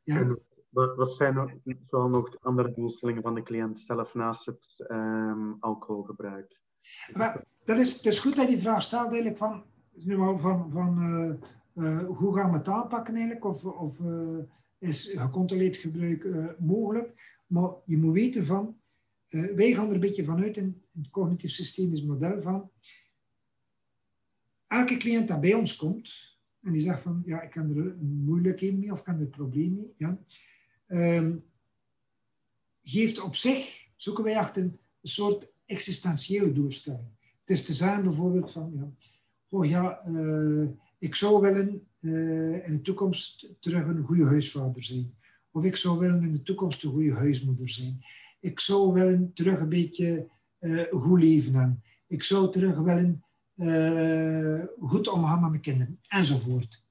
Ja? Wat, zijn nog, zoal nog andere doelstellingen van de cliënt zelf naast het um, alcoholgebruik? Maar, dat is, het is goed dat je die vraag stelt eigenlijk van, van, van uh, uh, hoe gaan we het aanpakken eigenlijk? Of, of uh, is gecontroleerd gebruik uh, mogelijk? Maar je moet weten van, wij gaan er een beetje vanuit in, in het cognitief systemisch model van, elke cliënt dat bij ons komt, en die zegt van, ja, ik kan er een moeilijkheid mee of ik kan er een probleem mee, ja, um, geeft op zich, zoeken wij achter een soort existentiële doelstelling. Het is te zijn bijvoorbeeld van, ja, oh ja, uh, ik zou willen uh, in de toekomst terug een goede huisvader zijn. Of ik zou willen in de toekomst een goede huismoeder zijn. Ik zou willen terug een beetje uh, goed leven. Ik zou terug willen uh, goed omgaan met mijn kinderen, enzovoort.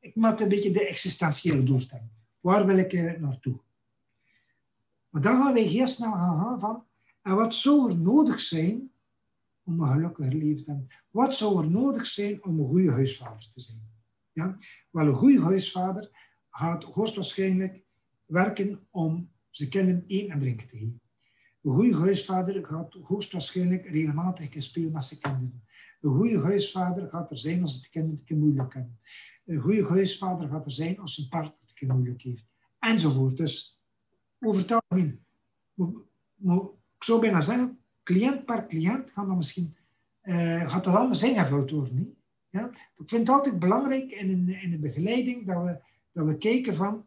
Ik maak een beetje de existentiële doelstelling. Waar wil ik naartoe? Maar dan gaan wij heel snel gaan van, en wat zou er nodig zijn om een gelukkiger leven te hebben? Wat zou er nodig zijn om een goede huisvader te zijn? Ja? Wel, een goede huisvader gaat hoogstwaarschijnlijk werken om zijn kinderen eten en drinken te geven. Een goede huisvader gaat hoogstwaarschijnlijk regelmatig spelen met zijn kinderen. Een goede huisvader gaat er zijn als het kinderen het moeilijk hebben. Een goede huisvader gaat er zijn als zijn partner het moeilijk heeft. Enzovoort. Dus over het ik zou bijna zeggen, cliënt per cliënt gaat dat misschien uh, gaat dat allemaal ingevuld worden. Niet? Ja? Ik vind het altijd belangrijk in een, in de begeleiding dat we, dat we kijken van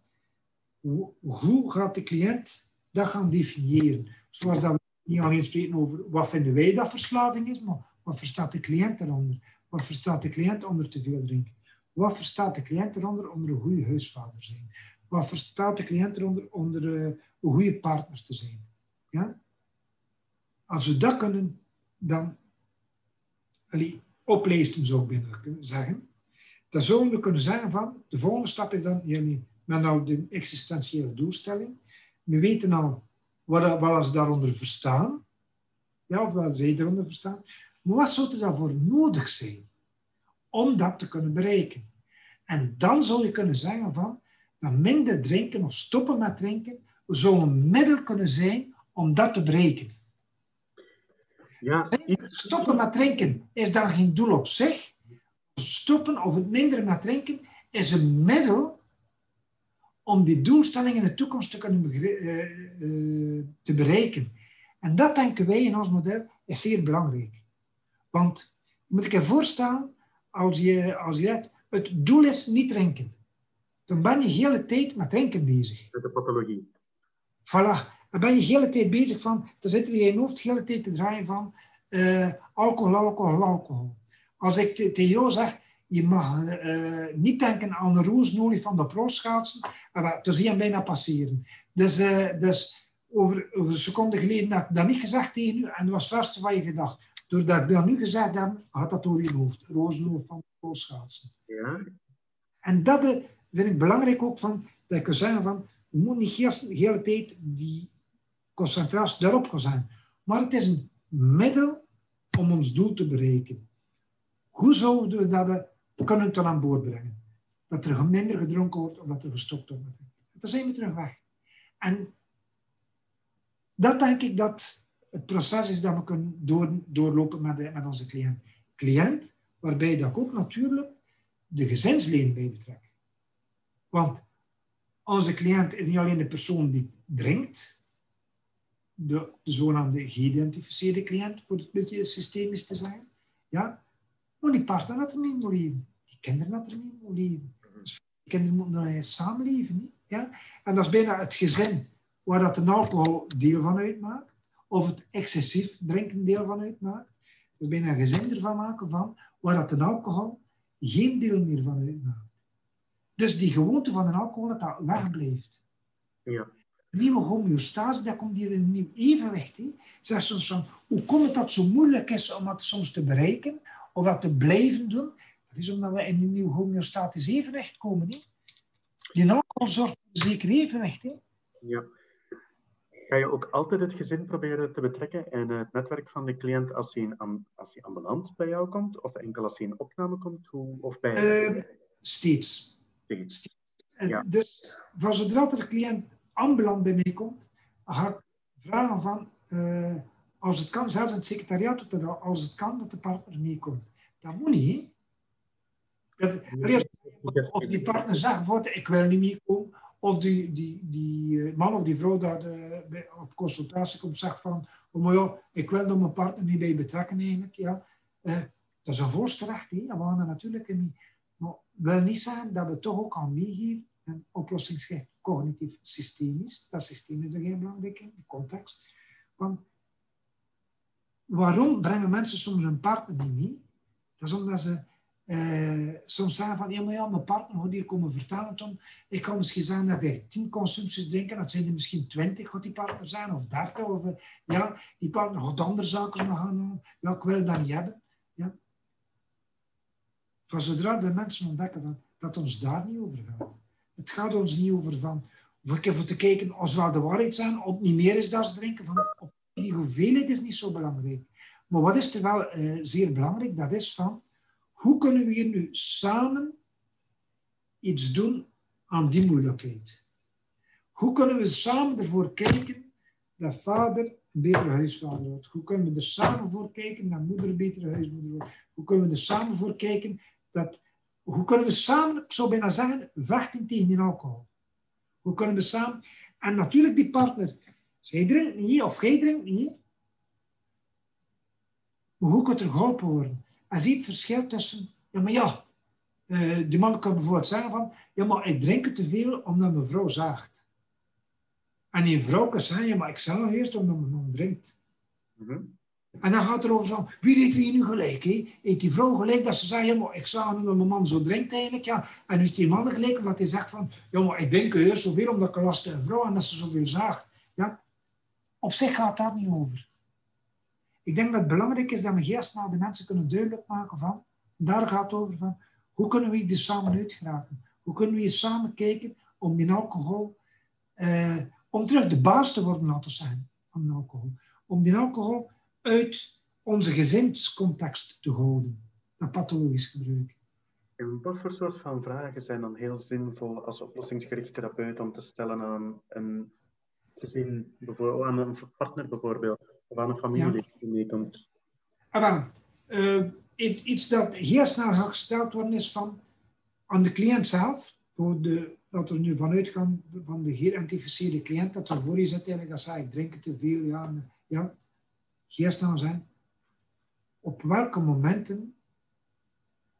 hoe, hoe gaat de cliënt dat gaan definiëren. Zoals dat we niet alleen spreken over wat vinden wij dat verslaving is, maar wat verstaat de cliënt eronder? Wat verstaat de cliënt onder te veel drinken? Wat verstaat de cliënt eronder onder een goede huisvader zijn? Wat verstaat de cliënt eronder onder uh, een goede partner te zijn? Ja? Als we dat kunnen, dan allee, oplezen zou ik binnen kunnen zeggen. Dan zouden we kunnen zeggen van, de volgende stap is dan, jullie, met nou de existentiële doelstelling. We weten al wat, wat ze daaronder verstaan. Ja, of wat zij eronder verstaan. Maar wat zou er daarvoor nodig zijn om dat te kunnen bereiken? En dan zou je kunnen zeggen van, dat minder drinken of stoppen met drinken zou een middel kunnen zijn om dat te bereiken. Ja. Stoppen met drinken is dan geen doel op zich. Stoppen of het minder met drinken is een middel om die doelstelling in de toekomst te kunnen uh, uh, te bereiken. En dat denken wij in ons model is zeer belangrijk. Want moet ik je voorstellen, als je, als je hebt, het doel is niet drinken. Dan ben je de hele tijd met drinken bezig. Met de pathologie. Voilà. Dan ben je de hele tijd bezig van, dan zit er in je hoofd de hele tijd te draaien van uh, alcohol, alcohol, alcohol. Als ik tegen jou zeg, je mag uh, niet denken aan een roosnolie van de pro-schaatsen, dan zie je hem bijna passeren. Dus, uh, dus over, over een seconde geleden heb ik dat niet gezegd tegen u en dat was het wat je gedacht. Doordat ik dat nu gezegd heb, had dat door je hoofd. Roosnolie van de pro-schaatsen. Ja. En dat vind ik belangrijk ook, van, dat ik kan zeggen van, we moeten niet de hele tijd die concentratie daarop gaan zijn. Maar het is een middel om ons doel te bereiken. Hoe zouden we dat kunnen dan aan boord brengen? Dat er minder gedronken wordt of dat er gestopt wordt. Dan zijn we terug weg. En dat denk ik dat het proces is dat we kunnen door, doorlopen met, de, met onze cliënt. Cliënt, waarbij dat ook natuurlijk de gezinsleden bij betrekt. Want onze cliënt is niet alleen de persoon die drinkt, de, de zogenaamde geïdentificeerde cliënt, voor het beetje systemisch te zijn. Ja? Maar die partner had er niet leven. Die kinderen had er niet leven. Dus die kinderen moeten dan samenleven. Ja? En dat is bijna het gezin waar dat een alcohol deel van uitmaakt, of het excessief drinken deel van uitmaakt. Dus bijna een gezin ervan maken van waar dat een alcohol geen deel meer van uitmaakt. Dus die gewoonte van een alcohol dat dat wegblijft. Ja nieuwe homeostase, dat komt hier in een nieuw evenwicht. Zeg soms van, hoe komt het dat zo moeilijk is om dat soms te bereiken of dat te blijven doen? Dat is omdat we in een nieuw homeostatisch evenwicht komen. Hè. Die alcohol zorgt voor een zeker evenwicht. Hè. Ja. Ga je ook altijd het gezin proberen te betrekken en het netwerk van de cliënt als hij, in, als hij ambulant bij jou komt? Of enkel als hij in opname komt? Hoe, of bij... Uh, steeds. steeds. Ja. Dus van zodra de cliënt ambulant bij mij komt, ga ik vragen van, uh, als het kan, zelfs het secretariaat, dat als het kan, dat de partner meekomt. Dat moet niet, hè? of die partner zegt ik wil niet meekomen, of die, die, die eh, man of die vrouw dat uh, op consultatie komt zegt van, oh, maar ja, ik wil er mijn partner niet bij betrekken eigenlijk. Ja. Uh, dat is een voorstrecht, hè? gaan er natuurlijk niet. Maar wil niet zeggen dat we toch ook aan meegeven en oplossingsgericht cognitief systemisch. Dat systeem is er heel belangrijk in, de context. Want waarom brengen mensen soms hun partner niet mee? Dat is omdat ze eh, soms zeggen van, ja, maar ja, mijn partner moet hier komen vertellen, Tom. Ik kan misschien zeggen dat hij tien consumpties drinken, dat zijn er misschien twintig, gaat die partner zijn, of dertig, of eh, ja, die partner gaat andere zaken nog gaan doen. Ja, wil dat niet hebben. Ja. van zodra de mensen ontdekken van, dat ons daar niet over gaat. Het gaat ons niet over van, ik even te kijken als wel de waarheid zijn, of niet meer is dat drinken. Van, op die hoeveelheid is niet zo belangrijk. Maar wat is er wel uh, zeer belangrijk? Dat is van, hoe kunnen we hier nu samen iets doen aan die moeilijkheid? Hoe kunnen we samen ervoor kijken dat vader een betere huisvader wordt? Hoe kunnen we er samen voor kijken dat moeder een betere huismoeder wordt? Hoe kunnen we er samen voor kijken dat... Hoe kunnen we samen, ik zou bijna zeggen, vechten tegen die alcohol? Hoe kunnen we samen... En natuurlijk die partner. Zij drinkt niet, of jij drinkt niet. Hoe kan er geholpen worden? En zie het verschil tussen... Ja, maar ja, uh, die man kan bijvoorbeeld zeggen van... Ja, maar ik drink te veel omdat mijn vrouw zaagt. En die vrouw kan zeggen, ja, maar ik zal eerst omdat mijn man drinkt. Mm En dan gaat het erover van, wie deed hier nu gelijk? He? Heeft die vrouw gelijk dat ze zegt, ja, ik zag nu dat mijn man zo drinkt eigenlijk. Ja. En nu is die man gelijk omdat hij zegt van, ja, maar ik drink eerst zoveel omdat ik een vrouw en dat ze zoveel zaagt. Ja. Op zich gaat daar niet over. Ik denk dat het belangrijk is dat we eerst naar de mensen kunnen duidelijk maken van, daar gaat het over van, hoe kunnen we er samen uitgeraken? Hoe kunnen we hier samen kijken om die alcohol, eh, om terug de baas te worden, laten zijn van alcohol. Om die alcohol uit onze gezinscontext te houden, dat pathologisch gebruik. En wat voor soort van vragen zijn dan heel zinvol als oplossingsgericht therapeut om te stellen aan een gezin, aan een partner bijvoorbeeld, of aan een familie die meekomt? Ah, uh, iets dat heel snel gesteld worden is van aan de cliënt zelf, voor de, dat we nu vanuit gaan van de geïdentificeerde cliënt, dat er voor je zit eigenlijk, dat zei ik drink te veel, ja, ja, heel snel zijn. Op welke momenten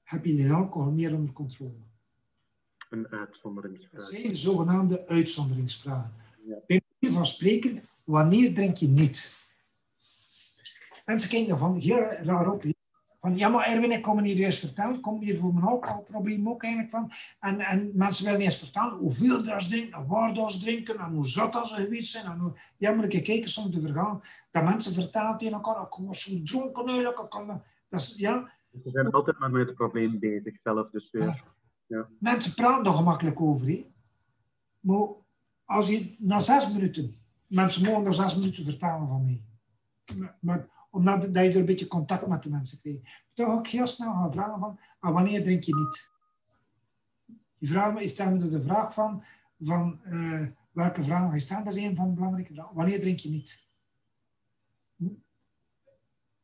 heb je de alcohol meer onder controle? Een uitzonderingsvraag. Dat zijn de zogenaamde uitzonderingsvragen. Ja. Bij manier van spreken, wanneer drink je niet? Mensen kijken van heel raar op. Van, ja, maar Erwin, ik kom hier eerst vertellen. Ik kom hier voor mijn alcoholprobleem ook eigenlijk van. En, en mensen willen eerst vertellen hoeveel dat ze drinken, en waar ze drinken, en hoe zat dat ze geweest zijn. En hoe, ja, maar ik kijken soms te vergaan. Dat mensen vertellen tegen elkaar, ik was zo dronken eigenlijk. Ik kan, dat is, ja. Ze zijn altijd maar met het probleem bezig zelf. Dus weer, ja. Mensen praten er gemakkelijk over. Hè. Maar als je na zes minuten, mensen mogen na zes minuten vertellen van mij. Maar, omdat dat je er een beetje contact met de mensen krijgt. Toch ook heel snel gaan vragen van, ah, wanneer drink je niet? Die vraag is dan de vraag van, van uh, welke vragen je staan. Dat is een van de belangrijke vragen. Wanneer drink je niet?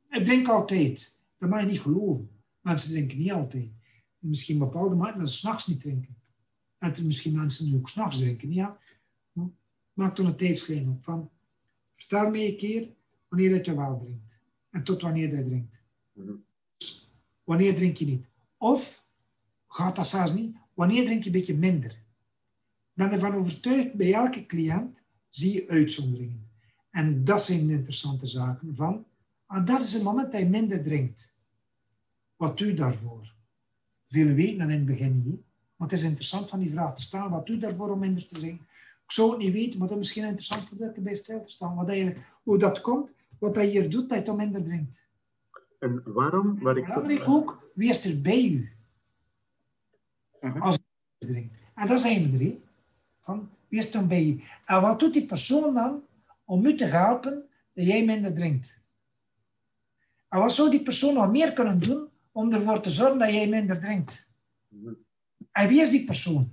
Ik drink altijd. Dat mag je niet geloven. Mensen drinken niet altijd. Misschien bepaalde mensen dat ze s'nachts niet drinken. En er misschien mensen die ook s'nachts drinken. Ja, hm? maak dan een tijdslijn op. Van, vertel me een keer wanneer dat je wel drinkt. En tot wanneer je drinkt. Mhm. Wanneer drink je niet? Of, gaat dat zelfs niet, wanneer drink je een beetje minder? Ik ben ervan overtuigd, bij elke cliënt zie je uitzonderingen. En dat zijn de interessante zaken. Van, ah, dat is het moment dat je minder drinkt. Wat doe je daarvoor? Veel weten dan in het begin niet. Maar het is interessant van die vraag te stellen. Wat doe je daarvoor om minder te drinken? Ik zou het niet weten, maar dat is misschien interessant voor dat bij stil te staan. Wat eigenlijk, hoe dat komt, wat hij hier doet, dat je toch minder drinkt. En waarom? Waar ik Belangrijk ook, wie is er bij u? Uh Als je drinkt. En dat zijn we er, van wie is dan bij u? En wat doet die persoon dan om u te helpen dat jij minder drinkt? En wat zou die persoon nog meer kunnen doen om ervoor te zorgen dat jij minder drinkt? Mhm. En wie is die persoon?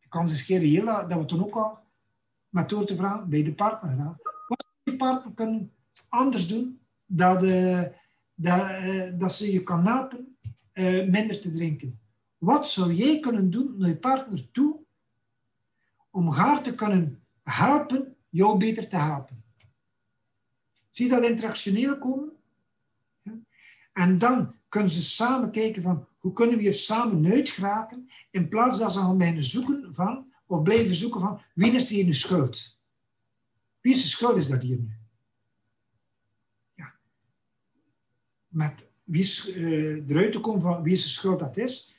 De kans is reëel dat we toen ook al met door te vragen bij de partner gaan. Wat zou die partner kunnen anders doen dat, uh, dat, uh, dat ze je kan helpen uh, minder te drinken? Wat zou jij kunnen doen naar je partner toe om haar te kunnen helpen jou beter te helpen? Zie dat interactioneel komen? En dan kunnen ze samen kijken van hoe kunnen we hier samen uitgeraken in plaats dat ze beginnen zoeken van of blijven zoeken van wie is hier nu schuld? Wie is de schuld is dat hier nu? Ja. Met wie uh, eruit te komen van wie de schuld dat is,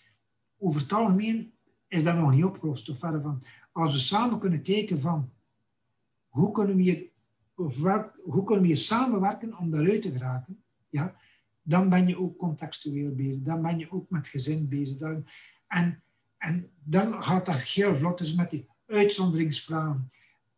over het algemeen is dat nog niet opgelost. Of verder van, als we samen kunnen kijken van hoe kunnen we hier, of hoe kunnen we samenwerken om daaruit te geraken, ja, dan ben je ook contextueel bezig. Dan ben je ook met gezin bezig. Dan, en, en dan gaat dat heel vlot, dus met die uitzonderingsvragen.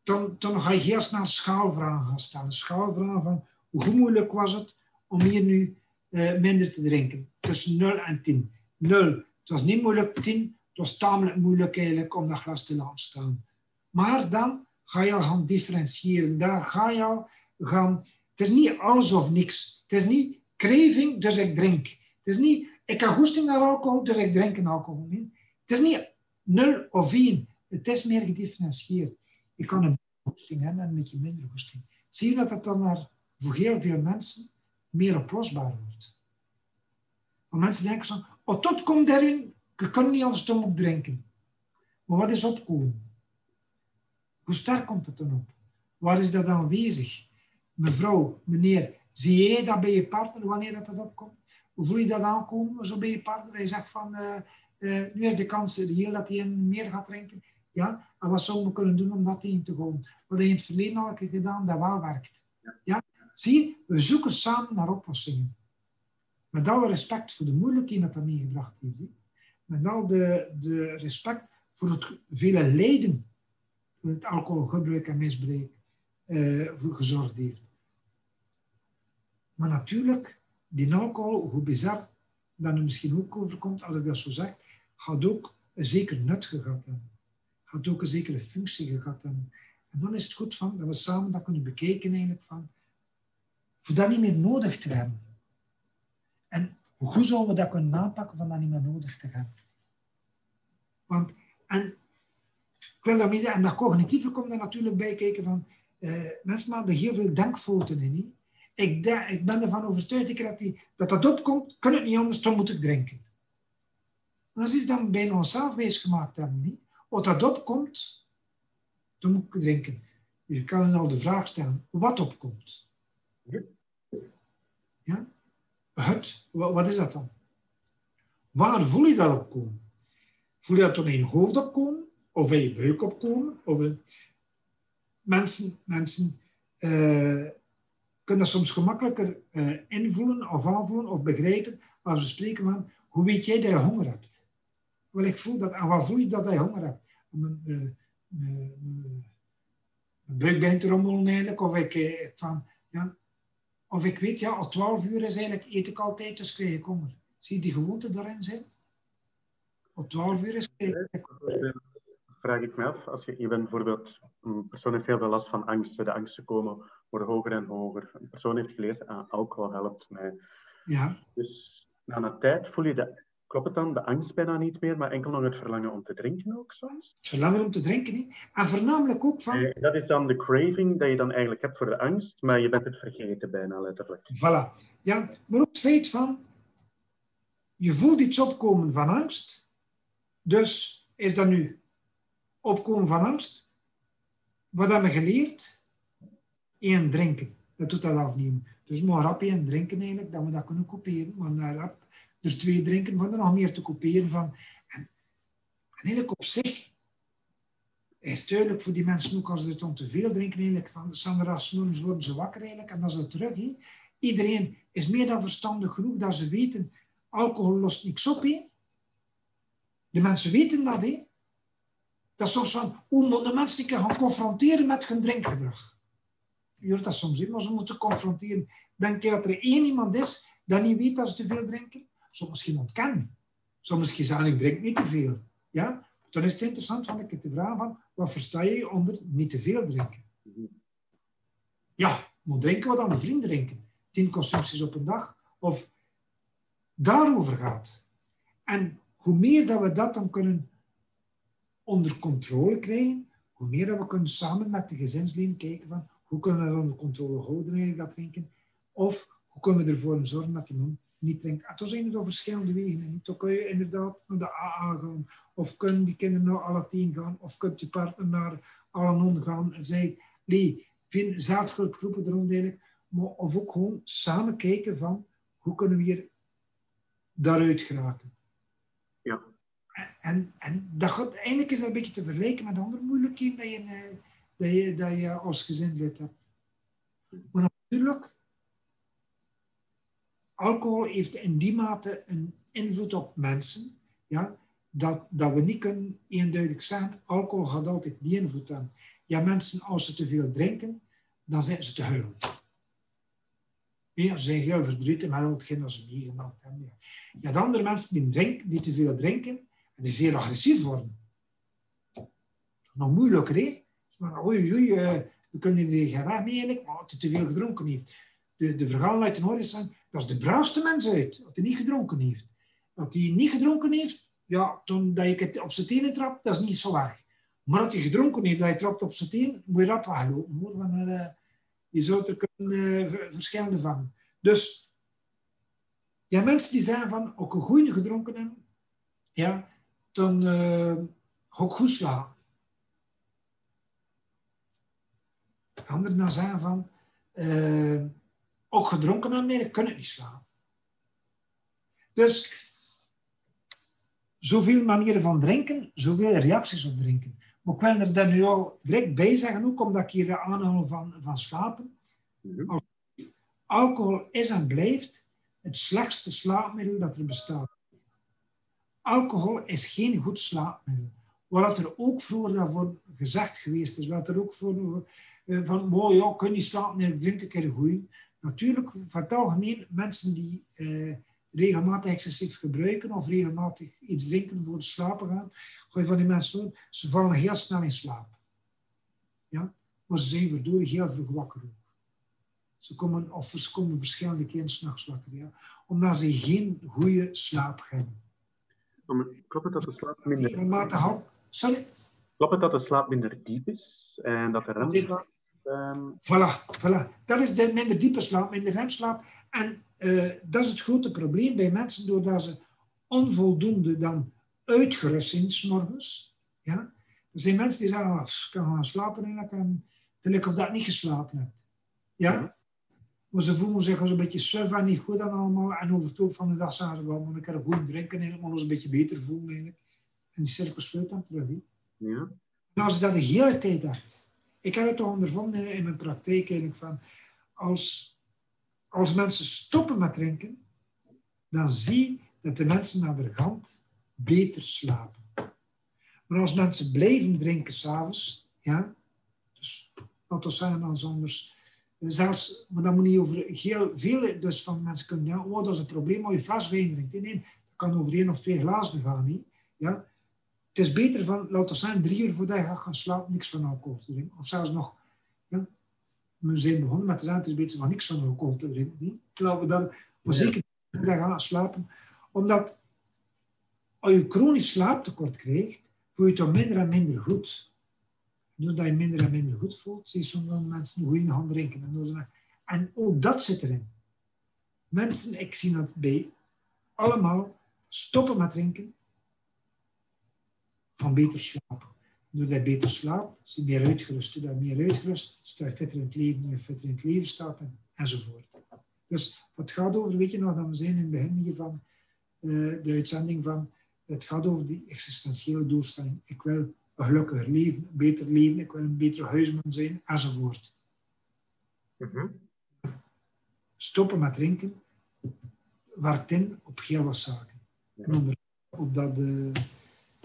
Dan, dan ga je heel snel schaalvragen gaan stellen. Schaalvragen van hoe moeilijk was het om hier nu uh, minder te drinken? Tussen 0 en 10. 0, het was niet moeilijk. 10, het was tamelijk moeilijk eigenlijk om dat glas te laten staan. Maar dan ga je al gaan differentiëren. Dan ga je al gaan... Het is niet alles of niks. Het is niet craving, dus ik drink. Het is niet, ik heb goesting naar alcohol, dus ik drink een alcohol. Nee. Het is niet 0 of 1. Het is meer gedifferentieerd. Je kan een goesting hebben en een beetje minder goesting. Zie je dat het dan naar, voor heel veel mensen meer oplosbaar wordt. Want mensen denken zo, oh, tot komt erin, je kan niet anders dan op drinken. Maar wat is opkomen? Hoe sterk komt het dan op? Waar is dat aanwezig? Mevrouw, meneer, zie jij dat bij je partner wanneer dat, dat opkomt? Hoe voel je dat aankomen zo bij je partner? Hij zegt van, uh, uh, nu is de kans reëel dat hij meer gaat drinken. Ja, en wat zouden we kunnen doen om dat tegen te gaan? Wat heb je in het verleden al een keer gedaan dat wel werkt. Ja? Zie je, we zoeken samen naar oplossingen. Met alle respect voor de moeilijkheden dat dat meegebracht heeft. Met al de, de respect voor het vele lijden dat het alcoholgebruik en misbruik uh, voor gezorgd heeft. Maar natuurlijk, die alcohol, hoe bizar dat er misschien ook overkomt, als ik dat zo zeg, gaat ook een zeker nut gehad hebben. Gaat ook een zekere functie gehad. En dan is het goed van, dat we samen dat kunnen bekijken eigenlijk van, voor dat niet meer nodig te hebben. En hoe zouden we dat kunnen aanpakken van dat niet meer nodig te hebben? Want, en ik wil daarmee, en dat cognitieve komt er natuurlijk bij kijken van, uh, mensen maken heel veel denkfouten in. Ik, ik ben ervan overtuigd dat, die, dat dat opkomt, kan het niet anders, dan moet ik drinken. dat is dan bijna onszelf bezig gemaakt hebben. Niet? Als dat opkomt, dan moet ik drinken. Je kan dan al de vraag stellen, wat opkomt? Ja? Wat is dat dan? Waar voel je dat opkomen? Voel je dat dan in je hoofd opkomen? Of in je buik opkomen? Of Mensen, mensen uh, kunnen dat soms gemakkelijker uh, invoelen of aanvoelen of begrijpen als we spreken van hoe weet jij dat je honger hebt? Wel, ik voel dat, en wat voel je dat je honger hebt? Mijn, uh, mijn begint te rommelen of ik, van, ja, of ik weet, ja, al 12 uur is eigenlijk, eet ik altijd, dus krijg ik honger. Zie je die gewoonte daarin zijn? Op 12 uur is ik Vraag ik me af, als je, je bent bijvoorbeeld, een persoon heeft heel veel last van angsten, de angsten komen worden hoger en hoger. Een persoon heeft geleerd, ah, alcohol helpt mij. Ja. Dus na een tijd voel je de, klopt het dan, de angst bijna niet meer, maar enkel nog het verlangen om te drinken ook soms? Het verlangen om te drinken, niet? En voornamelijk ook van... Eh, dat is dan de craving dat je dan eigenlijk hebt voor de angst, maar je bent het vergeten bijna letterlijk. Voilà. Ja, maar ook het feit van, je voelt iets opkomen van angst, dus is dat nu opkomen van angst? Wat hebben we geleerd? één drinken. Dat doet dat afnemen. Dus maar rap één drinken eigenlijk, dat we dat kunnen kopiëren. Maar naar rap er twee drinken, van er nog meer te kopiëren van. En, en eigenlijk op zich is duidelijk voor die mensen ook als ze om te veel drinken eigenlijk, van Sandra Smoens worden ze wakker eigenlijk en dan is het terug. He. Iedereen is meer dan verstandig genoeg dat ze weten, alcohol lost niks op. He. De mensen weten dat. He. Dat is soms van hoe moet de mensen gaan confronteren met hun drinkgedrag je hoort dat soms in, maar ze moeten confronteren. Denk je dat er één iemand is dat niet weet dat ze te veel drinken? Zo misschien ontkennen. Zo misschien zeggen, ik drink niet te veel. Ja? Dan is het interessant van ik te vragen van, wat versta je onder niet te veel drinken? Ja, moet drinken wat aan een vriend drinken. Tien consumpties op een dag. Of daarover gaat. En hoe meer dat we dat dan kunnen onder controle krijgen, hoe meer dat we kunnen samen met de gezinsleden kijken van hoe kunnen we dat onder controle houden, dat drinken? Of hoe kunnen we ervoor zorgen dat iemand niet drinkt? En toen zijn er door verschillende wegen. En dan kun je inderdaad naar de AA gaan. Of kunnen die kinderen naar alle tien gaan. Of kunt je partner naar alle gaan. En zei, nee, vind zelfhulpgroepen er eigenlijk. Maar of ook gewoon samen kijken van, hoe kunnen we hier daaruit geraken? Ja. En, en dat gaat, eigenlijk is dat een beetje te vergelijken met andere moeilijkheden dat je dat je, dat je als gezin lid hebt. Maar natuurlijk, alcohol heeft in die mate een invloed op mensen, ja, dat, dat we niet kunnen eenduidig zeggen, alcohol gaat altijd die invloed aan. Ja, mensen, als ze te veel drinken, dan zijn ze te huilen. Ja, ze zijn heel verdrietig met al hetgeen dat ze meegemaakt hebben. Ja, de andere mensen die, drinken, die te veel drinken, en die zeer agressief worden. Nog moeilijker, hè? Maar oei, oei, uh, we kunnen er geen weg maar als te veel gedronken heeft. De, de verhalen uit de horizon, dat is de braafste mens uit, dat hij niet gedronken heeft. Dat hij niet gedronken heeft, ja, toen dat je het op zijn tenen trapt, dat is niet zo erg. Maar als hij gedronken heeft, dat je trapt op zijn tenen, moet je rap weglopen. Hoor. Want, uh, je zou er kunnen verschillende van. Dus, ja, mensen die zeggen van, ook een goede gedronken hebben, ja, dan uh, ook goed slaan. Anderen dan zeggen van, uh, ook gedronken nee, kunnen niet slaan. Dus, zoveel manieren van drinken, zoveel reacties op drinken. Maar ik wil er dan nu al direct bij zeggen, ook omdat ik hier aanhaal van, van slapen. Mhm. Alcohol is en blijft het slechtste slaapmiddel dat er bestaat. Alcohol is geen goed slaapmiddel. Wat er ook voor daarvoor gezegd geweest is, wat er ook voor eh, van, wow, ja, kun je slapen, drink een keer goed. Natuurlijk, van het algemeen, mensen die eh, regelmatig excessief gebruiken of regelmatig iets drinken voor het slapen gaan, gooi van die mensen doen, ze vallen heel snel in slaap. Ja? Maar ze zijn verdorie heel vroeg wakker Ze komen, of ze komen verschillende keren s'nachts wakker. Ja? Omdat ze geen goede slaap hebben. Klopt het dat de slaap minder... Regelmatig Sorry? Klopt het dat de slaap minder diep is? En dat de rem... Um... Voilà, voilà. Dat is de minder diepe slaap, minder remslaap. En uh, dat is het grote probleem bij mensen, doordat ze onvoldoende dan uitgerust zijn s'morgens. Ja? Er zijn mensen die zeggen, oh, ik kan gaan slapen en dan kan het of dat niet geslapen hebt. Ja? Maar ze voelen zich een beetje suf en niet goed en allemaal. En over het loop van de dag zeggen ze, wel, ik kan goed drinken en maar ons een beetje beter voelen eigenlijk. En die cirkel sluit dan terug. Ja. En als je dat de hele tijd hebt. Ik heb het toch ondervonden in mijn praktijk eigenlijk van, als, als mensen stoppen met drinken, dan zie je dat de mensen naar de rand beter slapen. Maar als mensen blijven drinken s'avonds, ja, dus zeggen dan anders, zelfs, maar dat moet niet over heel veel dus van mensen kunnen, ja, oh, dat is een probleem als je wijn drinkt. Nee, dat kan over één of twee glazen gaan, niet? Ja. Het is beter van, laten we zeggen, drie uur voordat je gaat gaan slapen, niks van alcohol te drinken. Of zelfs nog, ja, we zijn begonnen met te zeggen, het is beter van niks van alcohol te drinken. Niet? Terwijl we dan, maar zeker voordat je gaat slapen, omdat als je chronisch slaaptekort krijgt, voel je je toch minder en minder goed. Doordat je minder en minder goed voelt, zie je sommige mensen goede gaan drinken. En, en ook dat zit erin. Mensen, ik zie dat bij allemaal, stoppen met drinken, van beter slapen. Doordat je beter slaapt, je meer uitgerust. Doordat je meer uitgerust, sta je fitter in het leven, je fitter in het leven staat en, enzovoort. Dus wat gaat over, weet je nog, dat we zijn in het begin hier van uh, de uitzending van het gaat over die existentiële doelstelling. Ik wil een gelukkiger leven, een beter leven, ik wil een betere huisman zijn, enzovoort. Mm Stoppen met drinken werkt in op heel wat zaken. onder op dat uh,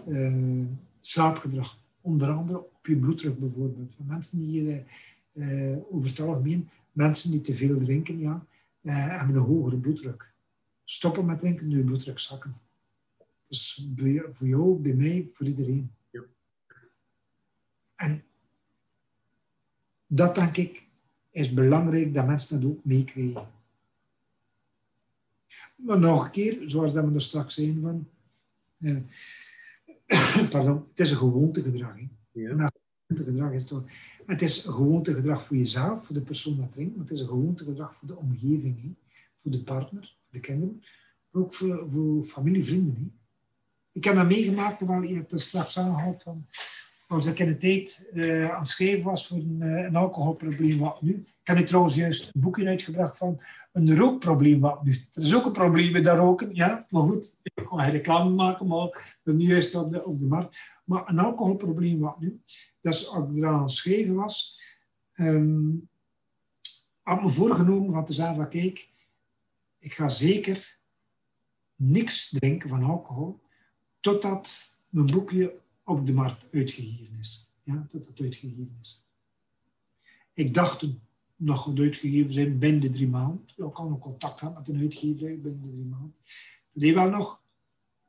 uh, slaapgedrag. Onder andere op je bloeddruk bijvoorbeeld. Van mensen die uh, over het algemeen, mensen die te veel drinken, ja, hebben een hogere bloeddruk. Stoppen met drinken, nu je bloeddruk zakken. Dus voor jou, bij mij, voor iedereen. Ja. En dat denk ik is belangrijk dat mensen dat ook meekrijgen. Maar nog een keer, zoals dat we er straks zijn van, eh, pardon, het is een gewoontegedrag. Hè. Ja. Gewoontegedrag is toch, het is een gewoontegedrag voor jezelf, voor de persoon dat drinkt, maar het is een gewoontegedrag voor de omgeving, hè. voor de partner, voor de kinderen, maar ook voor, voor familie, vrienden. Hè. Ik heb dat meegemaakt, terwijl je het straks aangehaald van als ik in de tijd uh, aan het schrijven was voor een, uh, een, alcoholprobleem wat nu. Ik heb nu trouwens juist een boekje uitgebracht van een rookprobleem wat nu. Er is ook een probleem met dat roken, ja. Maar goed, ik kan geen reclame maken, maar dat nu juist op de, op de markt. Maar een alcoholprobleem wat nu. Dus als ik eraan schrijven was, um, had me voorgenomen van te zeggen van kijk, ik ga zeker niks drinken van alcohol totdat mijn boekje op de markt uitgegeven is. Ja, tot het uitgegeven is. Ik dacht nog goed uitgegeven zijn binnen drie maanden. Ik al nog contact had met een uitgever binnen drie maanden. Het heeft wel nog,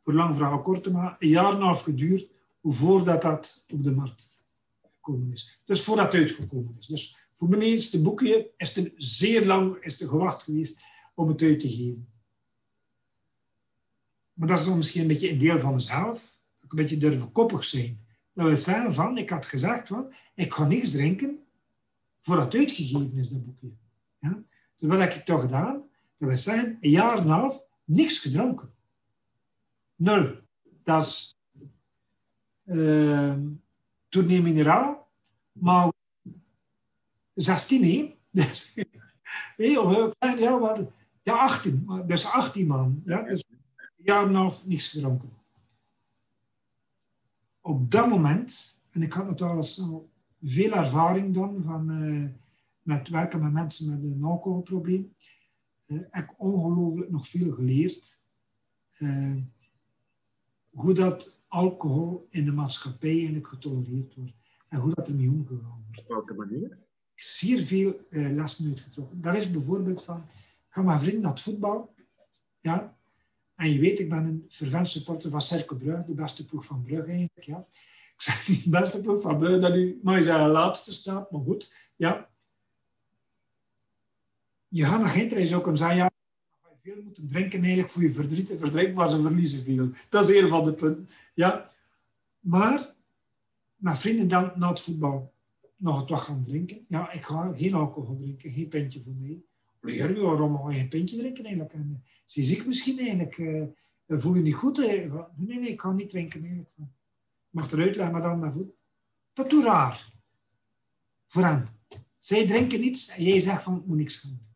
voor lang verhaal kort maar, een jaar en een half geduurd voordat dat op de markt gekomen is. Dus voordat het uitgekomen is. Dus voor mijn eerste boekje is het zeer lang is het gewacht geweest om het uit te geven. Maar dat is misschien een beetje een deel van mezelf. Een beetje durven koppig zijn. Dat wil zeggen van, ik had gezegd van, ik ga niks drinken voordat het uitgegeven is, dat boekje. Ja? Dus wat heb ik toch gedaan? Dat wil zeggen, een jaar en een half, niks gedronken. Nul. Dat is uh, tournee mineraal, maar 16 hè? Dus, of, ja, wat, ja, 18. Dus 18 man. Ja? Dus een jaar en een half niks gedronken. Op dat moment, en ik had natuurlijk al veel ervaring dan van, uh, met werken met mensen met een alcoholprobleem, heb ik ongelooflijk nog veel geleerd. Uh, hoe dat alcohol in de maatschappij eigenlijk getolereerd wordt en hoe dat ermee omgegaan wordt. Op welke manier? Zeer veel lessen uitgetrokken. Daar is bijvoorbeeld van, ga mijn vriend naar het voetbal, ja, en je weet, ik ben een fervent supporter van Cercle Brugge, de beste ploeg van Brugge eigenlijk, ja. Ik zeg beste ploeg van Brugge, dat nu maar zijn laatste staat, maar goed, ja. Je gaat naar Ginter en je zou zeggen, ja, veel moeten drinken eigenlijk voor je verdriet te verdrinken, maar ze verliezen veel. Dat is een van de punten. Ja. Maar mijn vrienden dan na het voetbal nog het wat gaan drinken. Ja, ik ga geen alcohol drinken, geen pintje voor mij. Heer, waarom ga je geen pintje drinken eigenlijk? En, zie ziek misschien eigenlijk? Uh, voel je niet goed? Nee, nee, ik ga niet drinken eigenlijk. Mag eruit leggen, maar dan naar goed. Dat doet raar. Voor hen. Zij drinken niets en jij zegt van, ik moet niks gaan doen.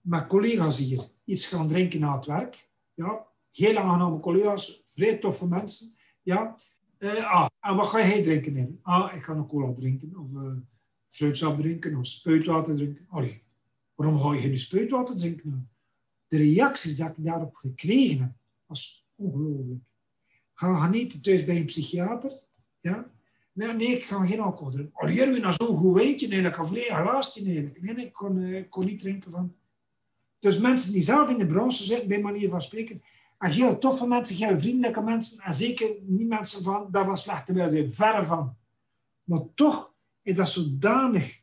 Maar collega's hier, iets gaan drinken na het werk. Ja, heel aangename collega's, vrij toffe mensen. Ja. Uh, ah, en wat ga jij drinken? In? Ah, ik ga een cola drinken, of uh, fruitsap drinken, of spuitwater drinken. Allee, waarom ga je geen spuitwater drinken? De reacties die ik daarop gekregen heb, was ongelooflijk. Ga, niet thuis bij een psychiater. Ja? Nee, nee, ik ga geen alcohol drinken. Allee, je nou zo'n goed weetje, nee, ik kan vlees glaasje eigenlijk. Nee, nee, ik kon, uh, kon niet drinken van dus mensen die zelf in de branche zitten, bij manier van spreken, en heel toffe mensen, heel vriendelijke mensen, en zeker niet mensen van, dat van slechte wil zijn, verre van. Maar toch is dat zodanig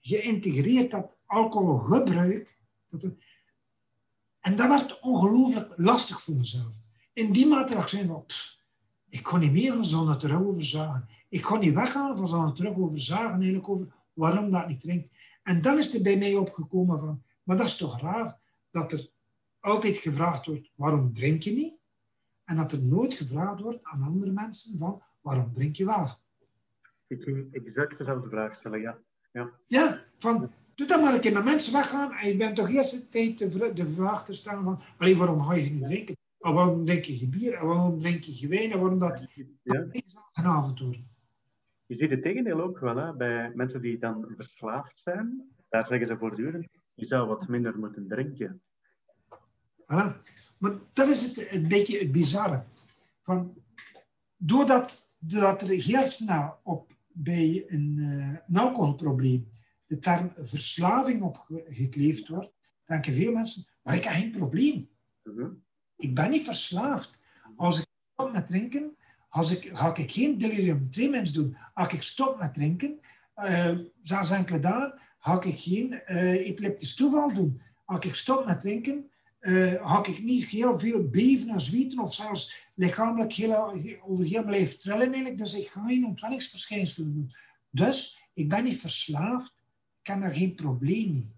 geïntegreerd, dat alcoholgebruik, dat en dat werd ongelooflijk lastig voor mezelf. In die mate zei, van, ik kon niet meer van zo'n terug over zagen. Ik kon niet weggaan van zo'n terug over zagen, eigenlijk over waarom dat niet drinkt. En dan is er bij mij opgekomen van, maar dat is toch raar dat er altijd gevraagd wordt, waarom drink je niet? En dat er nooit gevraagd wordt aan andere mensen van, waarom drink je wel? Ik wil exact dezelfde vraag stellen, ja. Ja, ja van, doe dat maar een keer met mensen weggaan en je bent toch eerst de tijd de, de vraag te stellen van, alleen waarom ga je niet drinken? Waarom drink je bier? En waarom drink je wijn? En waarom dat... Ja. avond worden. Je ziet het tegendeel ook wel, hè? bij mensen die dan verslaafd zijn. Daar zeggen ze voortdurend, je zou wat minder moeten drinken. Voilà. Maar dat is het, een beetje het bizarre. Van, doordat dat er heel snel op, bij een, uh, een alcoholprobleem de term verslaving opgekleefd wordt, denken veel mensen, maar ik heb geen probleem. Mhm. Ik ben niet verslaafd. Als ik stop met drinken, als ik, ga ik geen delirium tremens doen. Als ik stop met drinken, uh, zelfs enkele dagen, ga ik geen uh, epileptisch toeval doen. Als ik stop met drinken, uh, ga ik niet heel veel beven en zwieten of zelfs lichamelijk heel, over heel mijn lijf trillen eigenlijk. Dus ik ga geen ontwenningsverschijnselen doen. Dus ik ben niet verslaafd, ik heb daar geen probleem mee.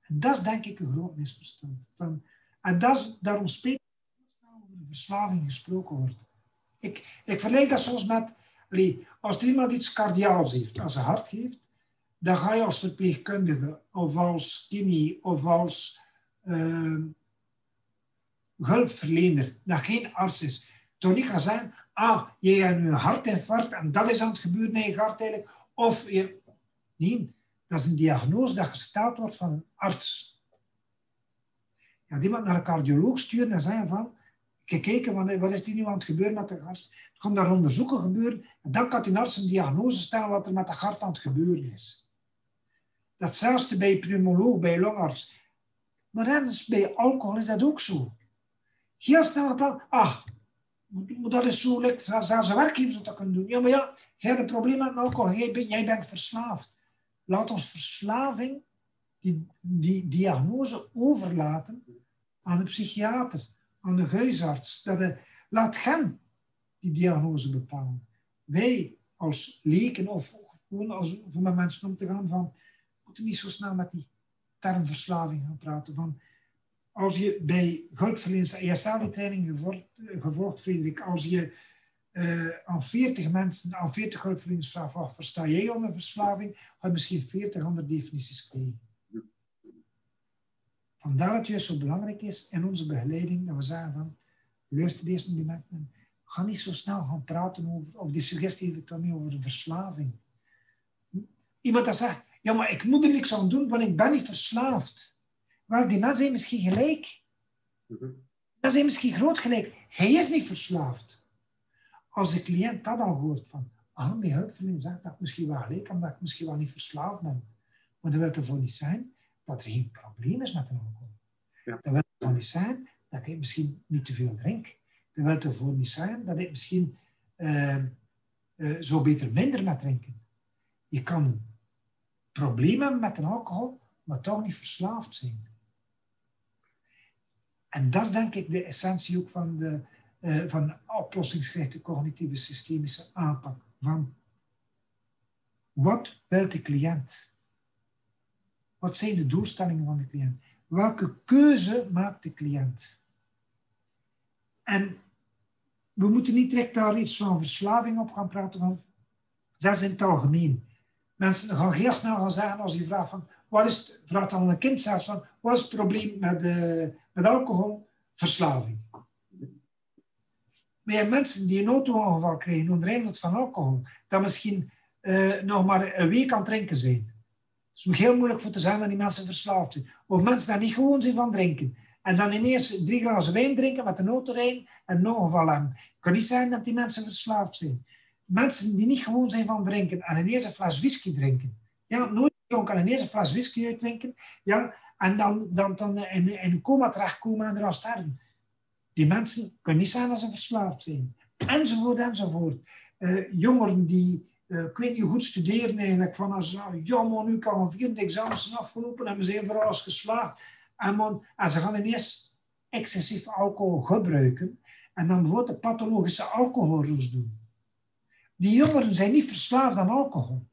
En dat is denk ik een groot misverstand. En dat is, daarom de verslaving gesproken wordt. Ik, ik vergelijk dat soms met, als er iemand iets cardiaals heeft, als een hart heeft, dan ga je als verpleegkundige of als chemie of als uh, hulpverlener, dat geen arts is, toch niet gaan zeggen, ah, je hebt een hartinfarct en dat is aan het gebeuren in je hart eigenlijk. Of je... Nee, dat is een diagnose dat gesteld wordt van een arts. Ja, die moet naar een cardioloog sturen en zeggen van, gekeken, wat is er nu aan het gebeuren met de hart? Het kan daar onderzoeken gebeuren en dan kan die arts een diagnose stellen wat er met de hart aan het gebeuren is. Datzelfde bij pneumoloog, bij longarts. Maar dan bij alcohol is dat ook zo. Heel snel gepraat, ach, dat is zo leuk, zelfs een werkgever dat kunnen doen. Ja, maar ja, jij hebt een probleem met alcohol, jij bent verslaafd. Laat ons verslaving, die, die diagnose overlaten aan de psychiater, aan de huisarts. Dat de, laat hen die diagnose bepalen. Wij als leken of gewoon als, voor met mensen om te gaan van, moeten niet zo snel met die term verslaving gaan praten. Van, als je bij hulpverleners ESL-training gevolgd, Frederik, als je uh, aan 40 mensen, aan 40 hulpverleners vraagt, wat versta jij onder verslaving, je misschien 40 andere definities krijgen. Vandaar dat het juist zo belangrijk is in onze begeleiding, dat we zeggen van, luister eerst naar die mensen ga niet zo snel gaan praten over, of die suggestie heeft dan niet over verslaving. Iemand dat zegt, ja, maar ik moet er niks aan doen, want ik ben niet verslaafd. Wel, die mensen zijn misschien gelijk. Mm Dat zijn misschien groot gelijk. Hij is niet verslaafd. Als de cliënt dat al hoort van, ah, mijn hulpverlener zegt dat ik misschien wel gelijk, omdat ik misschien wel niet verslaafd ben. Maar dat wil ervoor niet zijn dat er geen probleem is met een alcohol. Ja. Dat wil ervoor niet zijn dat ik misschien niet te veel drink. Dat wil ervoor niet zijn dat ik misschien uh, uh, zo beter minder met drinken. Je kan een probleem hebben met een alcohol, maar toch niet verslaafd zijn. En dat is denk ik de essentie ook van de, uh, van oplossingsgerichte cognitieve systemische aanpak. Van wat wil de cliënt? Wat zijn de doelstellingen van de cliënt? Welke keuze maakt de cliënt? En we moeten niet direct daar iets van verslaving op gaan praten, want zelfs in het algemeen. Mensen gaan heel snel gaan zeggen als je vraagt van, wat is het, vraagt dan een kind zelfs van, wat is het probleem met, de, met alcohol? Verslaving. Maar je hebt mensen die een auto-ongeval krijgen onder invloed van alcohol, dat misschien uh, nog maar een week aan het drinken zijn. Is heel moeilijk voor te zeggen dat die mensen verslaafd zijn. Of mensen die niet gewoon zijn van drinken. En dan ineens drie glazen wijn drinken met een auto rijden en nog een hebben. Het kan niet zijn dat die mensen verslaafd zijn. Mensen die niet gewoon zijn van drinken en ineens een fles whisky drinken. Ja, nooit dronken en ineens een fles whisky uitdrinken. Ja, en dan, dan, dan in, een coma terechtkomen en eraan sterven. Die mensen kunnen niet zijn dat ze verslaafd zijn. Enzovoort, enzovoort. Uh, jongeren die, uh, ik weet niet goed studeren eigenlijk, van als nou, ja man, nu kan vierde examens afgelopen en we zijn voor alles geslaagd. En, man, en ze gaan ineens excessief alcohol gebruiken en dan bijvoorbeeld de pathologische alcoholroes doen. Die jongeren zijn niet verslaafd aan alcohol.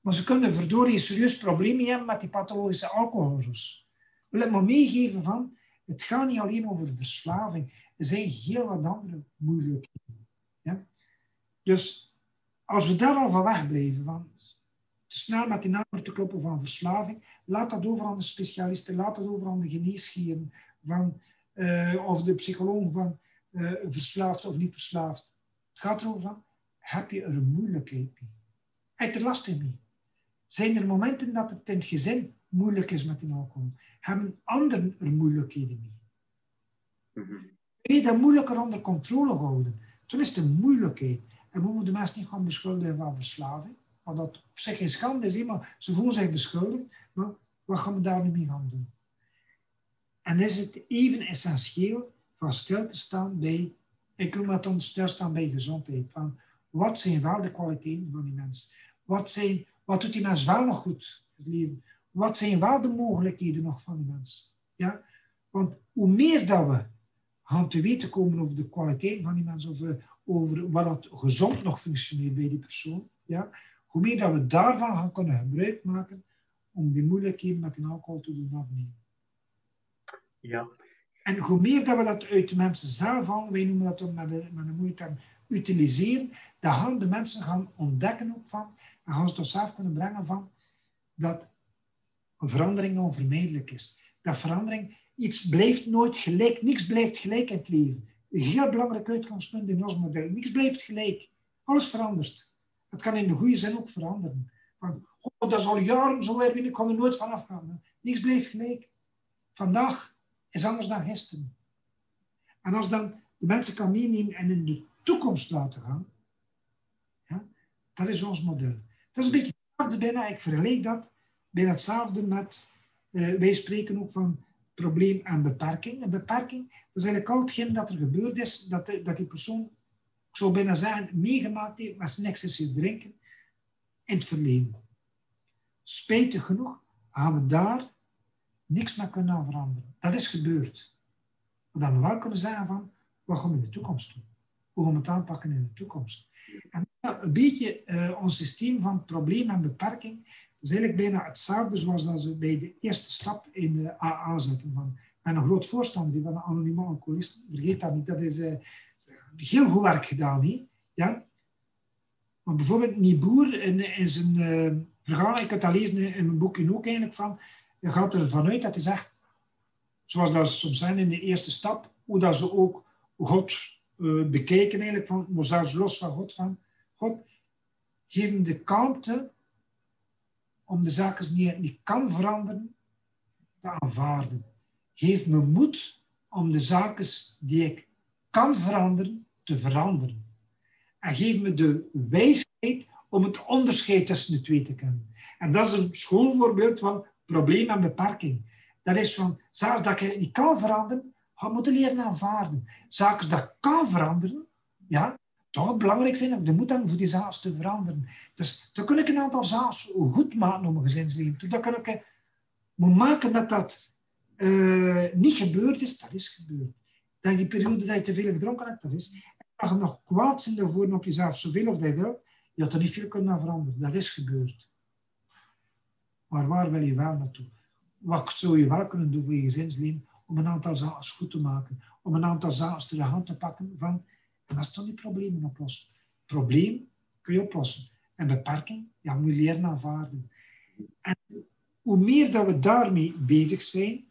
Maar ze kunnen verdorie een serieus probleem hebben met die pathologische alcoholroes. Wil ik maar meegeven van, het gaat niet alleen over verslaving. Er zijn heel wat andere moeilijkheden. Ja? Dus als we daar al van wegblijven, van te snel met die namen te kloppen van verslaving, laat dat over aan de specialisten, laat dat over aan de geneesgieren, van, uh, of de psycholoog van uh, verslaafd of niet verslaafd. Het gaat erover van, heb je er moeilijkheid mee? Heb je er last mee? Zijn er momenten dat het in het gezin moeilijk is met die alcohol? Hebben anderen er moeilijkheden mee? Mm je dat moeilijker onder controle houden? Toen is het een moeilijkheid. En we moeten mensen niet gaan beschuldigen van verslaving. Want dat op zich geen schande is, maar ze voelen zich beschuldigd. Maar wat gaan we daar nu mee gaan doen? En is het even essentieel van stil te staan bij, ik noem het dan stilstaan bij gezondheid. Van wat zijn wel de kwaliteiten van die mens? Wat, zijn, wat doet die mens wel nog goed in het leven? Wat zijn wel de mogelijkheden nog van die mens? Ja? Want hoe meer dat we gaan te weten komen over de kwaliteit van die mens, of over wat dat gezond nog functioneert bij die persoon, ja, hoe meer dat we daarvan gaan kunnen gebruik maken om die moeilijkheden met een alcohol te doen afnemen. Ja. En hoe meer dat we dat uit de mensen zelf halen, wij noemen dat dan met een, met een mooie term, utiliseren, dan gaan de mensen gaan ontdekken ook van, en gaan ze tot zelf kunnen brengen van, dat een verandering onvermijdelijk is. Dat verandering, iets blijft nooit gelijk, niks blijft gelijk in het leven. Een heel belangrijk uitgangspunt in ons model. Niks blijft gelijk. Alles verandert. Het kan in de goede zin ook veranderen. Van, oh, dat is al jaren zo, Erwin, ik kan er nooit vanaf gaan. Niks blijft gelijk. vandaag is anders dan gisteren. En als dan de mensen kan meenemen en in de toekomst laten gaan, ja, dat is ons model. Dat is een beetje hetzelfde bijna, ik vergelijk dat bijna hetzelfde met, uh, wij spreken ook van probleem en beperking. Een beperking, dat is eigenlijk al hetgeen dat er gebeurd is, dat, dat die persoon, ik zou bijna zeggen, meegemaakt heeft met zijn excessief drinken in het verleden. Spijtig genoeg gaan we daar niks meer kunnen veranderen. Dat is gebeurd. Maar dan we wel kunnen zeggen van, wat gaan we in de toekomst doen? Hoe gaan we het aanpakken in de toekomst? En een beetje uh, ons systeem van probleem en beperking is eigenlijk bijna hetzelfde zoals dat ze bij de eerste stap in de AA zetten. Van, ben een groot voorstander van een anonieme alcoholist. Vergeet dat niet. Dat is uh, heel goed werk gedaan. Ja? Maar bijvoorbeeld Nieboer in, in zijn uh, verhaal, ik heb dat lezen in mijn boekje ook eigenlijk van, je gaat ervan uit dat hij zegt, zoals dat ze soms zijn in de eerste stap, hoe dat ze ook God uh, bekijken eigenlijk, van, maar zelfs los van God, van God, hem de kalmte om de zaken die ik niet kan veranderen, te aanvaarden. Geef me moed om de zaken die ik kan veranderen, te veranderen. En geef me de wijsheid om het onderscheid tussen de twee te kennen. En dat is een schoolvoorbeeld van probleem en beperking. Dat is van, zelfs dat ik niet kan veranderen, ga moeten leren aanvaarden. Zaken dat kan veranderen, ja, toch belangrijk zijn de moed hebben voor die zaken te veranderen. Dus dan kan ik een aantal zaken goed maken om mijn gezinsleven. Dan kan ik eh, moet maken dat dat uh, niet gebeurd is, dat is gebeurd. Dat die periode dat je te veel gedronken hebt, dat is. En dat je nog kwaad zijn daarvoor op jezelf, zoveel of dat je wil, je had er niet veel kunnen veranderen. Dat is gebeurd. Maar waar wil je wel naartoe? Wat zou je wel kunnen doen voor je gezinsleven om een aantal zaken goed te maken? Om een aantal zaken terug aan te pakken van en dat is toch niet problemen oplossen. Probleem kun je oplossen. En beperking, ja, moet je leren aanvaarden. En hoe meer dat we daarmee bezig zijn,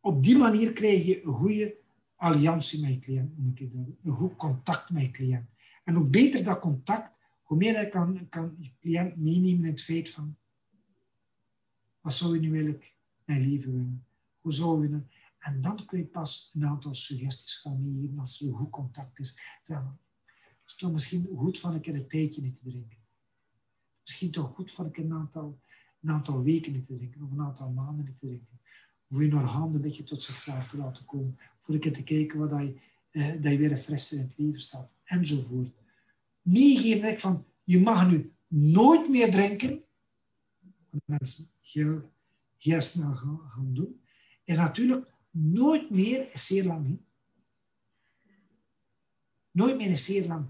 op die manier krijg je een goede alliantie met je cliënt, een goed contact met je cliënt. En hoe beter dat contact, hoe meer je kan, kan je cliënt meenemen in het feit van, wat zou je nu eigenlijk mijn leven willen? Hoe zou je en dan kun je pas een aantal suggesties gaan meegeven als er een goed contact is. Het is toch misschien goed van een keer een tijdje niet te drinken. Misschien toch goed van een een aantal, een aantal weken niet te drinken, of een aantal maanden niet te drinken. Of je orgaan een beetje tot zichzelf te laten komen. Voor een keer te kijken wat je, eh, dat je weer frisser in het leven staat. Enzovoort. Meegeven van, je mag nu nooit meer drinken. Wat mensen heel, heel snel gaan, gaan doen. En natuurlijk Nooit meer is zeer lang. Nooit meer is zeer lang.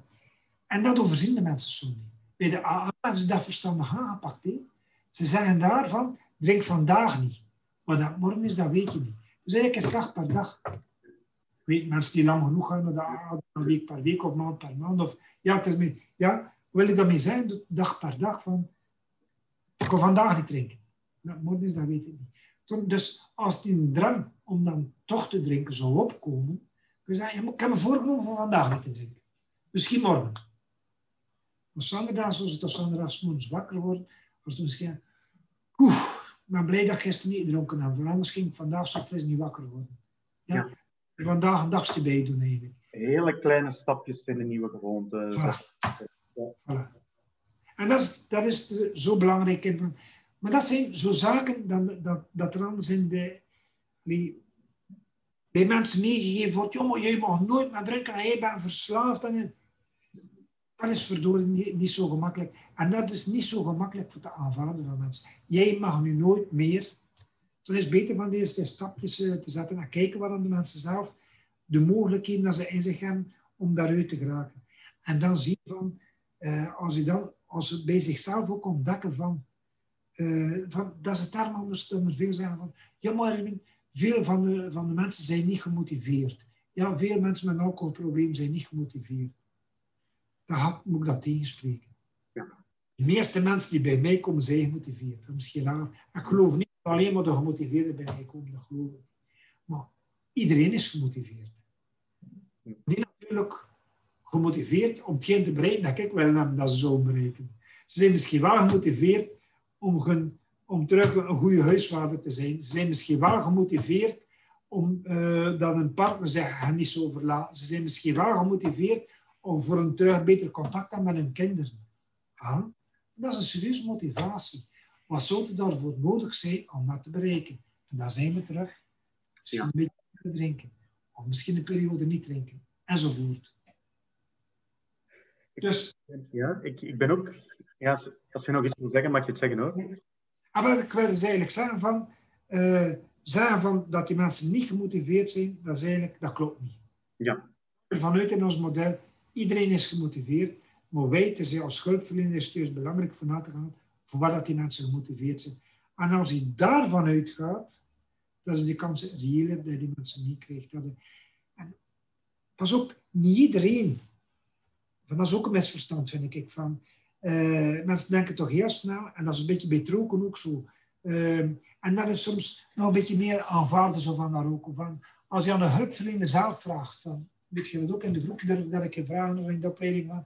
En dat overzien de mensen zo niet. Bij de AA ze dat verstandig aangepakt. He. Ze zeggen daarvan, drink vandaag niet. Maar dat morgen is, dat weet je niet. Dus eigenlijk is dag per dag. weet mensen die lang genoeg gaan naar de AA, week per week of maand per maand. Of, ja, het is mee, ja, wil ik daarmee zijn? Dag per dag van, ik kan vandaag niet drinken. Dat morgen is, dat weet ik niet. Dus als die drang om dan toch te drinken zou opkomen, kun je zeggen, ik heb me voorgenomen van vandaag niet te drinken. Misschien morgen. Maar zondag, zoals het zondag morgens wakker wordt, als het misschien, oeh, ben blij dat ik gisteren niet gedronken heb, want anders ging ik vandaag zo fris niet wakker worden. Ja? ja. Vandaag een dagje bij doen eigenlijk. Hele kleine stapjes in de nieuwe gewoonte. Voilà. En dat is, dat is zo belangrijk. In, maar dat zijn zo zaken dat, dat, dat er anders in de, bij mensen meegegeven wordt, jongen, jij mag nooit meer drinken en jij bent verslaafd. En dat is verdorie niet, zo gemakkelijk. En dat is niet zo gemakkelijk voor te aanvaarden van mensen. Jij mag nu nooit meer. Dan is het beter van deze stapjes eh, te zetten en kijken wat de mensen zelf de mogelijkheden dat ze in zich hebben om daaruit te geraken. En dan zie je van, uh, als je dan als ze bij zichzelf ook ontdekken van uh, van, dat is het daarom anders dan er veel zijn van, ja maar veel van de, van de mensen zijn niet gemotiveerd. Ja, veel mensen met een alcoholprobleem zijn niet gemotiveerd. Dan moet ik dat tegenspreken. Ja. De meeste mensen die bij mij komen, zijn gemotiveerd. Dat is misschien raar. Ik geloof niet dat alleen maar de gemotiveerden bij mij komen, dat geloof ik. Maar iedereen is gemotiveerd. Niet natuurlijk gemotiveerd om hetgeen te bereiken dat ik wil hebben dat ze zo bereiken. Ze zijn misschien wel gemotiveerd om hun om terug een goede huisvader te zijn. Ze zijn misschien wel gemotiveerd om uh, dat een partner zegt, ga niet zo verlaten. Ze zijn misschien wel gemotiveerd om voor een terug beter contact te hebben met hun kinderen. Dat is een serieuze motivatie. Wat zou er daarvoor nodig zijn om dat te bereiken? En dan zijn we terug. Misschien een beetje drinken. Of misschien een periode niet drinken. Enzovoort. Dus, ja, ik, ik ben ook... Ja, als je nog iets wil zeggen, mag je het zeggen hoor. Ah, maar ik wilde dus eigenlijk zeggen van... Uh, zeggen van dat die mensen niet gemotiveerd zijn, dat, is eigenlijk, dat klopt niet. Ja. Vanuit in ons model, iedereen is gemotiveerd, maar wij, is als hulpverlener, is het belangrijk voor na te gaan voor wat dat die mensen gemotiveerd zijn. En als je daarvan uitgaat, dan is die kans reëler dat die mensen niet krijgt. Dat en pas op, niet iedereen. Dat is ook een misverstand, vind ik. Van, uh, mensen denken toch heel snel, en dat is een beetje bij roken ook zo. Uh, en dat is soms nog een beetje meer aanvaarden zo van dat roken. Van, als je aan de hulpverlener zelf vraagt, van, weet je wat ook in de groep dat ik je vragen of in de opleiding van,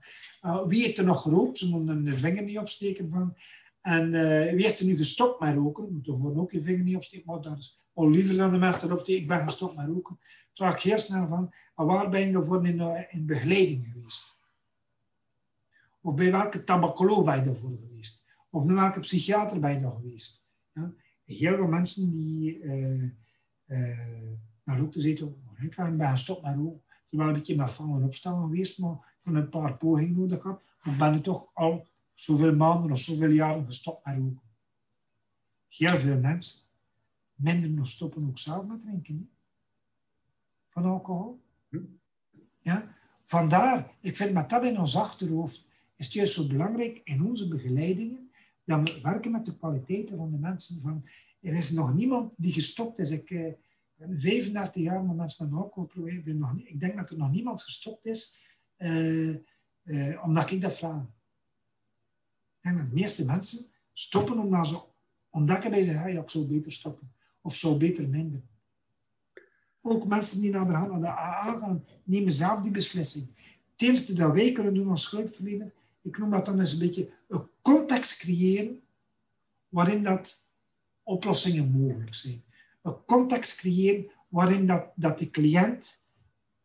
uh, wie heeft er nog gerookt? Ze moeten een vinger niet opsteken van. En uh, wie is er nu gestopt met roken? Moet er voor ook je vinger niet opsteken, maar dat is al liever dan de mensen erop. Ik ben gestopt met roken. Vraag ik heel snel van, waar ben je ervoor uh, in begeleiding geweest? Of bij welke tabacoloog ben je daarvoor geweest? Of naar welke psychiater ben je nog geweest? Ja? Heel veel mensen die uh, uh, naar roken zitten, ik ben gestopt met roken. Terwijl een beetje met vallen opstaan geweest, maar van een paar pogingen nodig had. Maar ben ik toch al zoveel maanden of zoveel jaren gestopt met roken. Heel veel mensen minder nog stoppen ook zelf met drinken. Van alcohol. Hm. Ja? Vandaar, ik vind met dat in ons achterhoofd, is het juist zo belangrijk in onze begeleidingen, dat we werken met de kwaliteiten van de mensen. Van, er is nog niemand die gestopt is. Ik eh, ben 35 jaar met mensen met alcoholproblemen. Ik denk dat er nog niemand gestopt is, uh, uh, omdat ik dat vraag. En de meeste mensen stoppen omdat ze ontdekken bij zich, ja, ik zou beter stoppen. Of zou beter minder. Ook mensen die naar de, naar de AA gaan, nemen zelf die beslissing. Het eerste dat wij kunnen doen als schuldverlener, ik noem dat dan eens een beetje een context creëren waarin dat oplossingen mogelijk zijn. Een context creëren waarin dat, dat de cliënt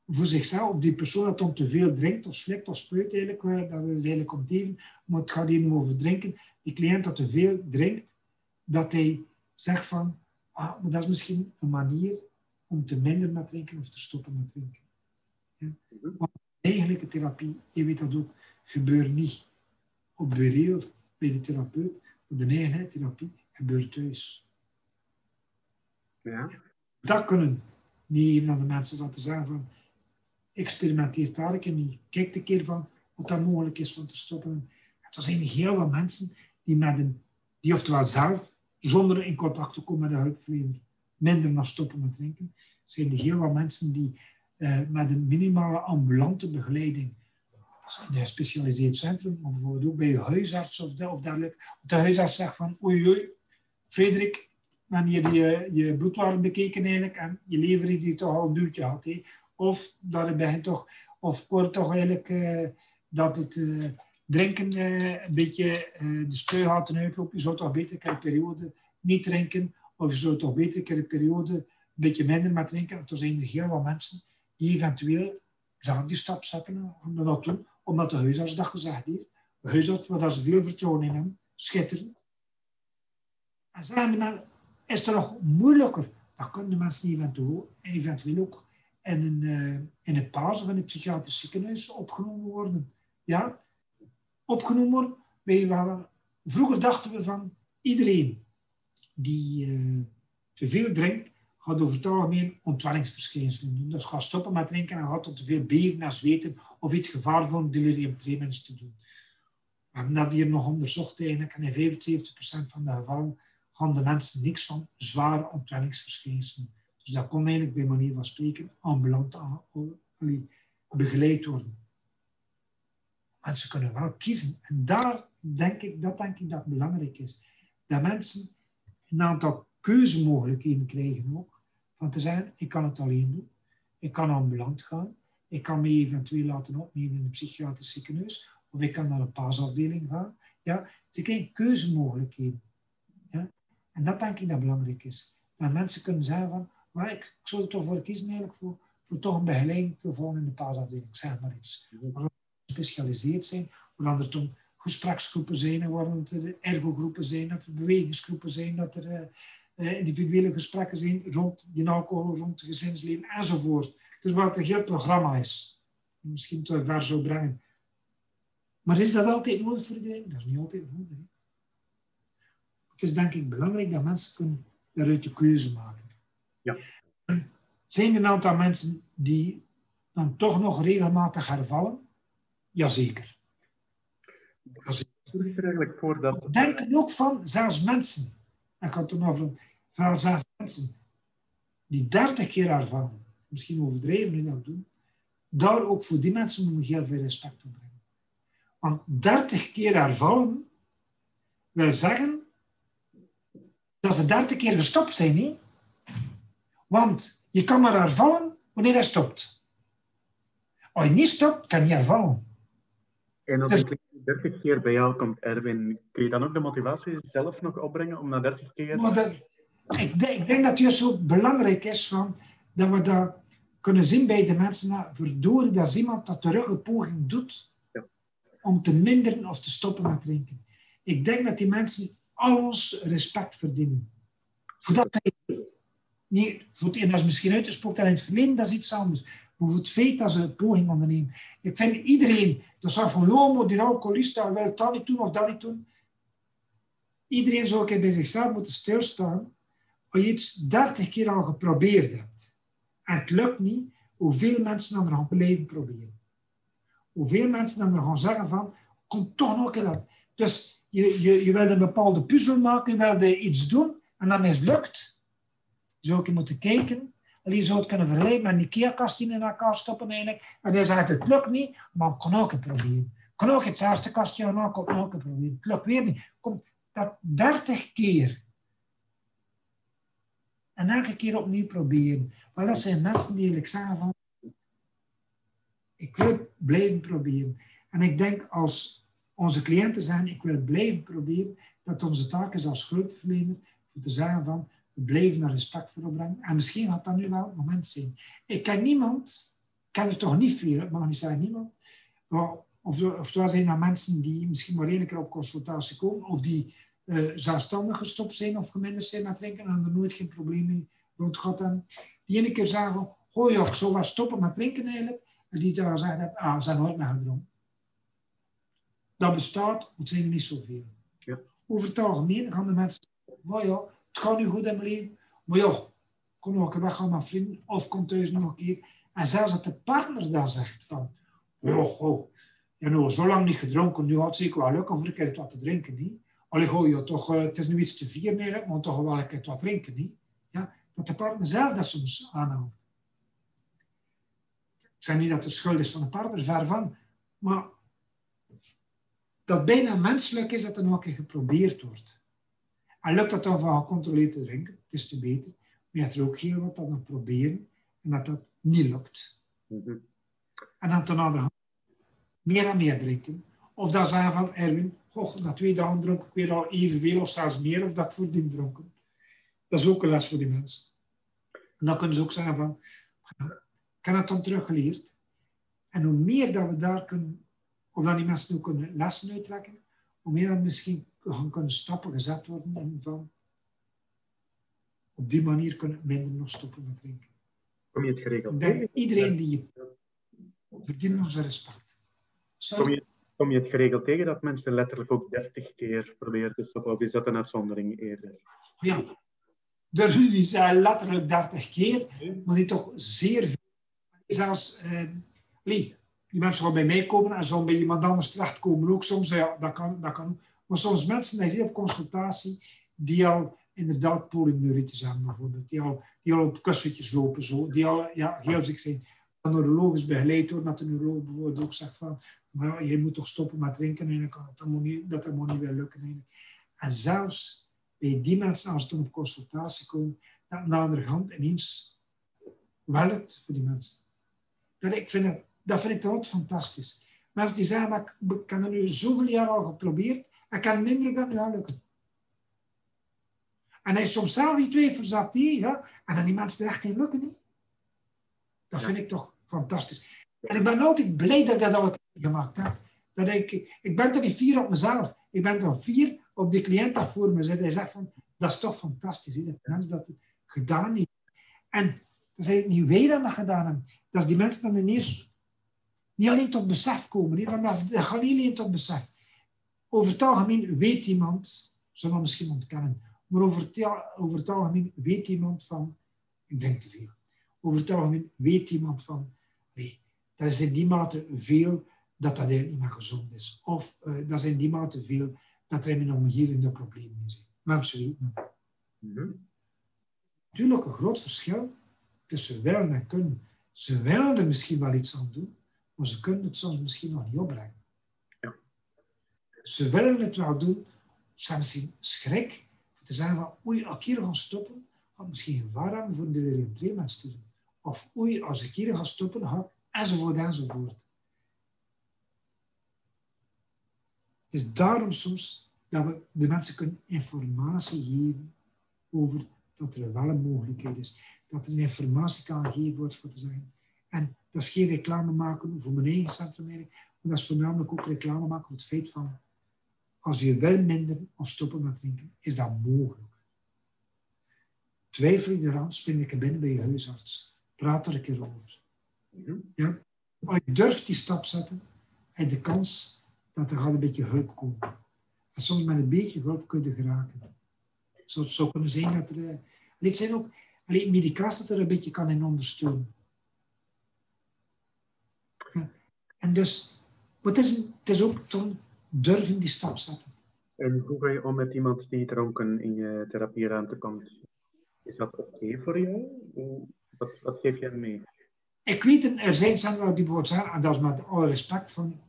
voor zichzelf, die persoon dat dan te veel drinkt of slikt of spuit eigenlijk, dat is eigenlijk om even, maar het gaat hier over drinken, die cliënt dat te veel drinkt, dat hij zegt van, ah, maar dat is misschien een manier om te minder met drinken of te stoppen met drinken. Ja? Maar eigenlijke therapie, je weet dat ook, gebeurt niet op bureau bij de therapeut, de eigenheid therapie gebeurt thuis. Ja. Dat kunnen niet aan de mensen laten zeggen van, experimenteer daar een keer mee. Kijk een keer van wat dat mogelijk is om te stoppen. Er zijn heel veel mensen die, met een, die oftewel zelf, zonder in contact te komen met de hulpverlener, minder naar stoppen met drinken. Er zijn heel veel mensen die uh, met een minimale ambulante begeleiding, gespecialiseerd centrum, bijvoorbeeld ook bij je huisarts of, de, of dergelijke, de huisarts zegt van oei oei, Frederik, wanneer je je bloedwaarde bekeken eigenlijk en je lever die toch al een duwtje had. Hé. Of dat het begint toch, of wordt toch eigenlijk uh, dat het uh, drinken een beetje de spuigaten uitloopt. Je zou toch beter een periode niet drinken. Of je zou toch beter een periode een beetje minder met drinken. Er zijn er heel wat mensen die eventueel zelf die stap zetten om dat naartoe. Omdat de huisarts dat gezegd heeft. De huisarts, waar ze veel vertrouwen in hebben, schitterend. En de mensen, is het nog moeilijker? Dan kunnen de mensen eventueel, eventueel ook in een, uh, in een paas of in een psychiatrisch ziekenhuis opgenomen worden. Ja, opgenomen worden. Wij vroeger dachten we van iedereen die uh, te veel drinkt, gaat over het algemeen ontwellingsverschijnselen doen. Dus gaat stoppen met drinken en gaat tot te veel beven en zweten of iets gevaarvol delirium tremens te doen. We hebben dat hier nog onderzocht eigenlijk en in 75% van de gevallen gaan de mensen niks van zware ontwellingsverschijnselen dus dat kon eigenlijk bij manier van spreken ambulant begeleid worden. Mensen kunnen wel kiezen. En daar denk ik, dat denk ik dat belangrijk is. Dat mensen een aantal keuzemogelijkheden krijgen ook. Van te zeggen, ik kan het alleen doen. Ik kan ambulant gaan. Ik kan me eventueel laten opnemen in een psychiatrisch ziekenhuis. Of ik kan naar een paasafdeling gaan. Ja, ze krijgen keuzemogelijkheden. Ja. En dat denk ik dat belangrijk is. Dat mensen kunnen zeggen van, maar ik, ik zou er toch voor kiezen eigenlijk voor, voor toch een begeleiding te volgen in de paasafdeling, zeg maar iets. Waar gespecialiseerd zijn, waar er toen gespreksgroepen zijn, waar er ergogroepen zijn, dat er bewegingsgroepen zijn, dat er uh, individuele gesprekken zijn rond die alcohol, rond het gezinsleven enzovoort. Dus wat een heel programma is. Misschien te ver zou brengen. Maar is dat altijd nodig voor iedereen? Dat is niet altijd nodig. Het is denk ik belangrijk dat mensen kunnen daaruit de keuze maken. Ja. Zijn er een aantal mensen die dan toch nog regelmatig hervallen? Jazeker. Hoe is er eigenlijk voor dat... Denk er ook van, zelfs mensen, ik had het over, van zelfs mensen die 30 keer hervallen, misschien overdreven nu dat doen, daar ook voor die mensen moet je heel veel respect op brengen. Want 30 keer hervallen wil zeggen dat ze 30 keer gestopt zijn. Niet? Want je kan maar hervallen wanneer hij stopt. Als je niet stopt, kan je hervallen. En als dus, 30 keer bij jou komt, Erwin, kun je dan ook de motivatie zelf nog opbrengen om na 30 keer... Maar dat, ik, denk, ik denk dat het juist zo belangrijk is van, dat we dat kunnen zien bij de mensen. Nou, verdorie, dat is iemand dat terug een poging doet ja. om te minderen of te stoppen met drinken. Ik denk dat die mensen al ons respect verdienen. Voor dat niet, voor het, dat is misschien uitgesproken in het verleden, dat is iets anders. Maar voor het feit dat ze een poging ondernemen. Ik vind iedereen, dat zou van Lomo, die alcoholist, wil dat niet doen of dat niet doen. Iedereen zou bij zichzelf moeten stilstaan. Als je iets dertig keer al geprobeerd hebt en het lukt niet, hoeveel mensen dan er gaan blijven proberen. Hoeveel mensen dan er gaan zeggen van, kom toch nog keer dat. Dus je, je, je wilde een bepaalde puzzel maken, je wilde iets doen en dat mislukt. Zou je moeten kijken. En je zou het kunnen vergelijken met een IKEA-kast in elkaar stoppen eigenlijk. En hij zegt, het lukt niet, maar ik kan ook het proberen. Ik kan ook hetzelfde kastje aan, ik kan ook het proberen. Het lukt weer niet. Kom, dat 30 keer. En elke keer opnieuw proberen. Maar dat zijn mensen die eigenlijk zeggen van, ik wil blijven proberen. En ik denk als onze cliënten zeggen, ik wil blijven proberen, dat onze taak is als hulpverlener om te zeggen van, we blijven daar respect voor opbrengen. En misschien gaat dat nu wel het moment zijn. Ik ken niemand, ik ken er toch niet veel, ik mag niet zeggen niemand, of, of er zijn er mensen die misschien maar één keer op consultatie komen, of die uh, zelfstandig gestopt zijn of geminderd zijn met drinken en er nooit geen probleem mee rond hebben. Die ene keer zeggen van, oh ja, ik zou wel stoppen met drinken eigenlijk. En die dan zeggen, ah, ze zijn nooit meer gedronken dat bestaat, het zijn er niet zoveel. Ja. Over het algemeen gaan de mensen zeggen, ja, het gaat nu goed in mijn leven, maar ja, kom nog een weg gaan met vrienden, of kom thuis nog een keer. En zelfs dat de partner dan zegt van, oh, oh, je hebt zo lang niet gedronken, nu had het zeker wel lukken voor een keer wat te drinken, niet? Allee, goh, ja, toch, uh, het is nu iets te vieren, maar toch wel een keer wat drinken, niet? Dat de partner zelf dat soms aanhoudt. Ik zeg niet dat het schuld is van de partner, ver van. Maar dat bijna menselijk is dat er nog een keer geprobeerd wordt. En lukt dat dan van gecontroleerd te drinken, het is te beter. Maar je hebt er ook heel wat aan het proberen en dat dat niet lukt. Mhm. En dan ten andere meer en meer drinken. Of dan zeggen van Erwin, goh, na twee dagen dronk ik weer al evenveel of zelfs meer, of dat ik voordien dronken. Dat is ook een les voor die mensen. En dan kunnen ze ook zeggen van, ik heb het dan teruggeleerd. En hoe meer dat we daar kunnen of dat die mensen ook kunnen lessen uittrekken, hoe meer dan misschien gaan kunnen stappen gezet worden en van op die manier kunnen minder nog stoppen met drinken. Kom je het geregeld denk, Iedereen die je verdient onze respect. Kom je, kom je het geregeld tegen dat mensen letterlijk ook 30 keer proberen te stoppen? Of is dat een uitzondering eerder? Ja, de ruzie zijn letterlijk 30 keer, maar die toch zeer veel. Zelfs, eh, die mensen gaan bij mij komen en zullen bij iemand anders terechtkomen ook soms. Ja, dat kan, dat kan. Maar soms mensen die op consultatie die al inderdaad polyneuritis hebben bijvoorbeeld. Die al, die al op kussentjes lopen, zo. die al ja, heel ziek zijn. Dan neurologisch begeleid worden, dat de neuroloog bijvoorbeeld ook zegt van maar ja, je moet toch stoppen met drinken en kan dat, moet niet, dat moet niet weer lukken. En zelfs bij die mensen, als ze dan op consultatie komen, dat aan de andere hand ineens wel lukt voor die mensen. Dat, ik vind het dat vind ik toch fantastisch. Mensen die zeggen, maar ik heb het nu zoveel jaar al geprobeerd, en ik kan minder dan nu lukken. En hij soms zelf die twijfels had die, ja, en dan die mensen er echt in lukken. Niet. Dat vind ik toch fantastisch. En ik ben altijd blij dat ik dat al gemaakt heb. Dat ik, ik ben toch niet fier op mezelf. Ik ben toch fier op die cliënt dat voor me zit. Hij zegt van, dat is toch fantastisch. Dat mensen dat gedaan heeft. En dat is eigenlijk niet wij dat dat gedaan hebben. Dat is die mensen dan ineens niet alleen tot besef komen. Hè? Want dat gaat niet tot besef. Over het algemeen weet iemand, zullen we misschien ontkennen, maar over het, algemeen weet iemand van, ik drink te veel. Over het algemeen weet iemand van, nee, dat is in die mate veel dat dat eigenlijk niet meer gezond is. Of uh, dat in die mate veel dat er in mijn omgeving de problemen zijn. Maar absoluut niet. Mm Natuurlijk een groot verschil tussen willen en kunnen. Ze willen er misschien wel iets aan doen, maar ze kunnen het soms misschien nog niet opbrengen. Ja. Ze willen het wel doen, ze hebben misschien schrik om te zeggen van oei, als ik hier ga stoppen, ga ik misschien gevaar hebben voor de doen. Of oei, als ik hier ga stoppen, ga ik enzovoort enzovoort. Het is daarom soms dat we de mensen kunnen informatie geven over dat er wel een mogelijkheid is. Dat er informatie kan gegeven wordt voor te zeggen. En dat is geen reclame maken voor mijn eigen centrumwerk, maar dat is voornamelijk ook reclame maken voor het feit van als je wil minder of stoppen met drinken, is dat mogelijk. Twijfel je eraan, spring ik er binnen bij je huisarts. Praat er een keer over. Ja? Als je durft die stap zetten, heb je de kans dat er gaat een beetje hulp komen. En soms met een beetje hulp kunnen geraken. Zo zou kunnen zijn dat er... Eh, ik zeg ook, alleen medicatie dat er een beetje kan in ondersteunen. En dus, het is, het is ook toch durven die stap zetten. En hoe ga je om met iemand die dronken in je therapieruimte komt? Is dat oké voor jou? Wat, wat geef je mee? Ik weet, er zijn centra die bijvoorbeeld zeggen, en dat is met alle respect van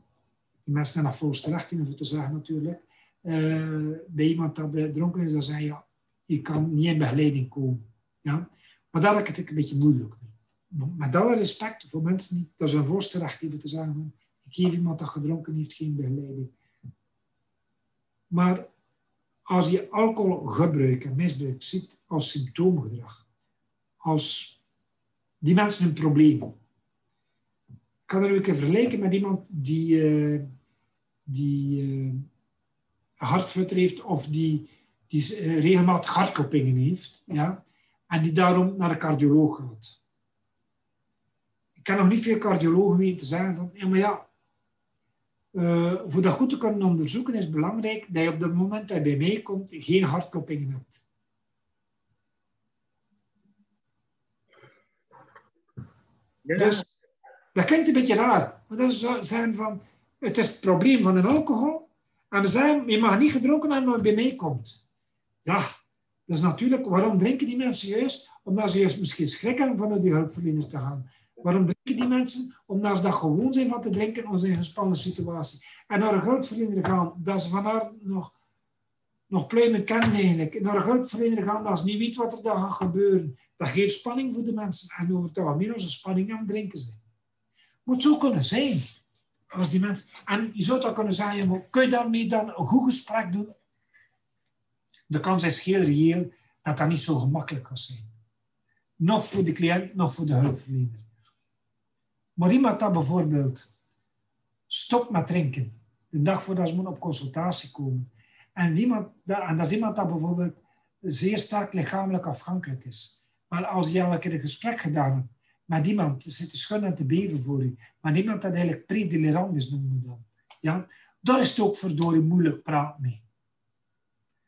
mensen naar volgens terecht in, om te zeggen natuurlijk. Uh, bij iemand dat uh, dronken is, dan zeg je, je kan niet in begeleiding komen. Ja? Maar daar heb ik het een beetje moeilijk mee. Met alle respect voor mensen die dat is een voorsterecht te zeggen, ik geef iemand dat gedronken heeft geen begeleiding. Maar als je alcoholgebruik en misbruik ziet als symptoomgedrag, als die mensen hun probleem. Kan er ook vergelijken met iemand die, uh, die uh, hartflutter heeft of die, die uh, regelmatig hartkloppingen heeft. Ja, en die daarom naar de cardioloog gaat. Ik kan nog niet veel cardiologen weten te zeggen van, ja, maar ja, uh, voor dat goed te kunnen onderzoeken is het belangrijk dat je op het moment dat je bij mij komt geen hartkloppingen hebt. Dus dat klinkt een beetje raar. Maar dat is zijn van, het is het probleem van de alcohol. En we zeggen, je mag niet gedronken hebben als je bij mij komt. Ja, dat is natuurlijk, waarom drinken die mensen juist? Omdat ze juist misschien schrik hebben van naar die hulpverleners te gaan. Waarom drinken die mensen? Omdat ze dat gewoon zijn van te drinken als in een gespannen situatie. En naar een hulpverlener gaan, dat ze van haar nog, nog pluimen kennen eigenlijk. Naar een hulpverlener gaan, dat ze niet weet wat er dan gaat gebeuren. Dat geeft spanning voor de mensen. En over het algemeen onze spanning aan het drinken zijn. Moet zo kunnen zijn. Als die mensen, en je zou dat kunnen zeggen, kun je daarmee dan een goed gesprek doen? De kans is heel reëel dat dat niet zo gemakkelijk kan zijn. Nog voor de cliënt, nog voor de hulpverlener. Maar iemand dat bijvoorbeeld stopt met drinken, de dag voordat ze moet op consultatie komen, en, iemand, en dat is iemand dat bijvoorbeeld zeer sterk lichamelijk afhankelijk is. Maar als je een keer een gesprek gedaan hebt met iemand, zit te schudden en te beven voor je, maar iemand dat eigenlijk predelirant is, noemen we dan. Ja? Daar is het ook verdorie moeilijk praten mee.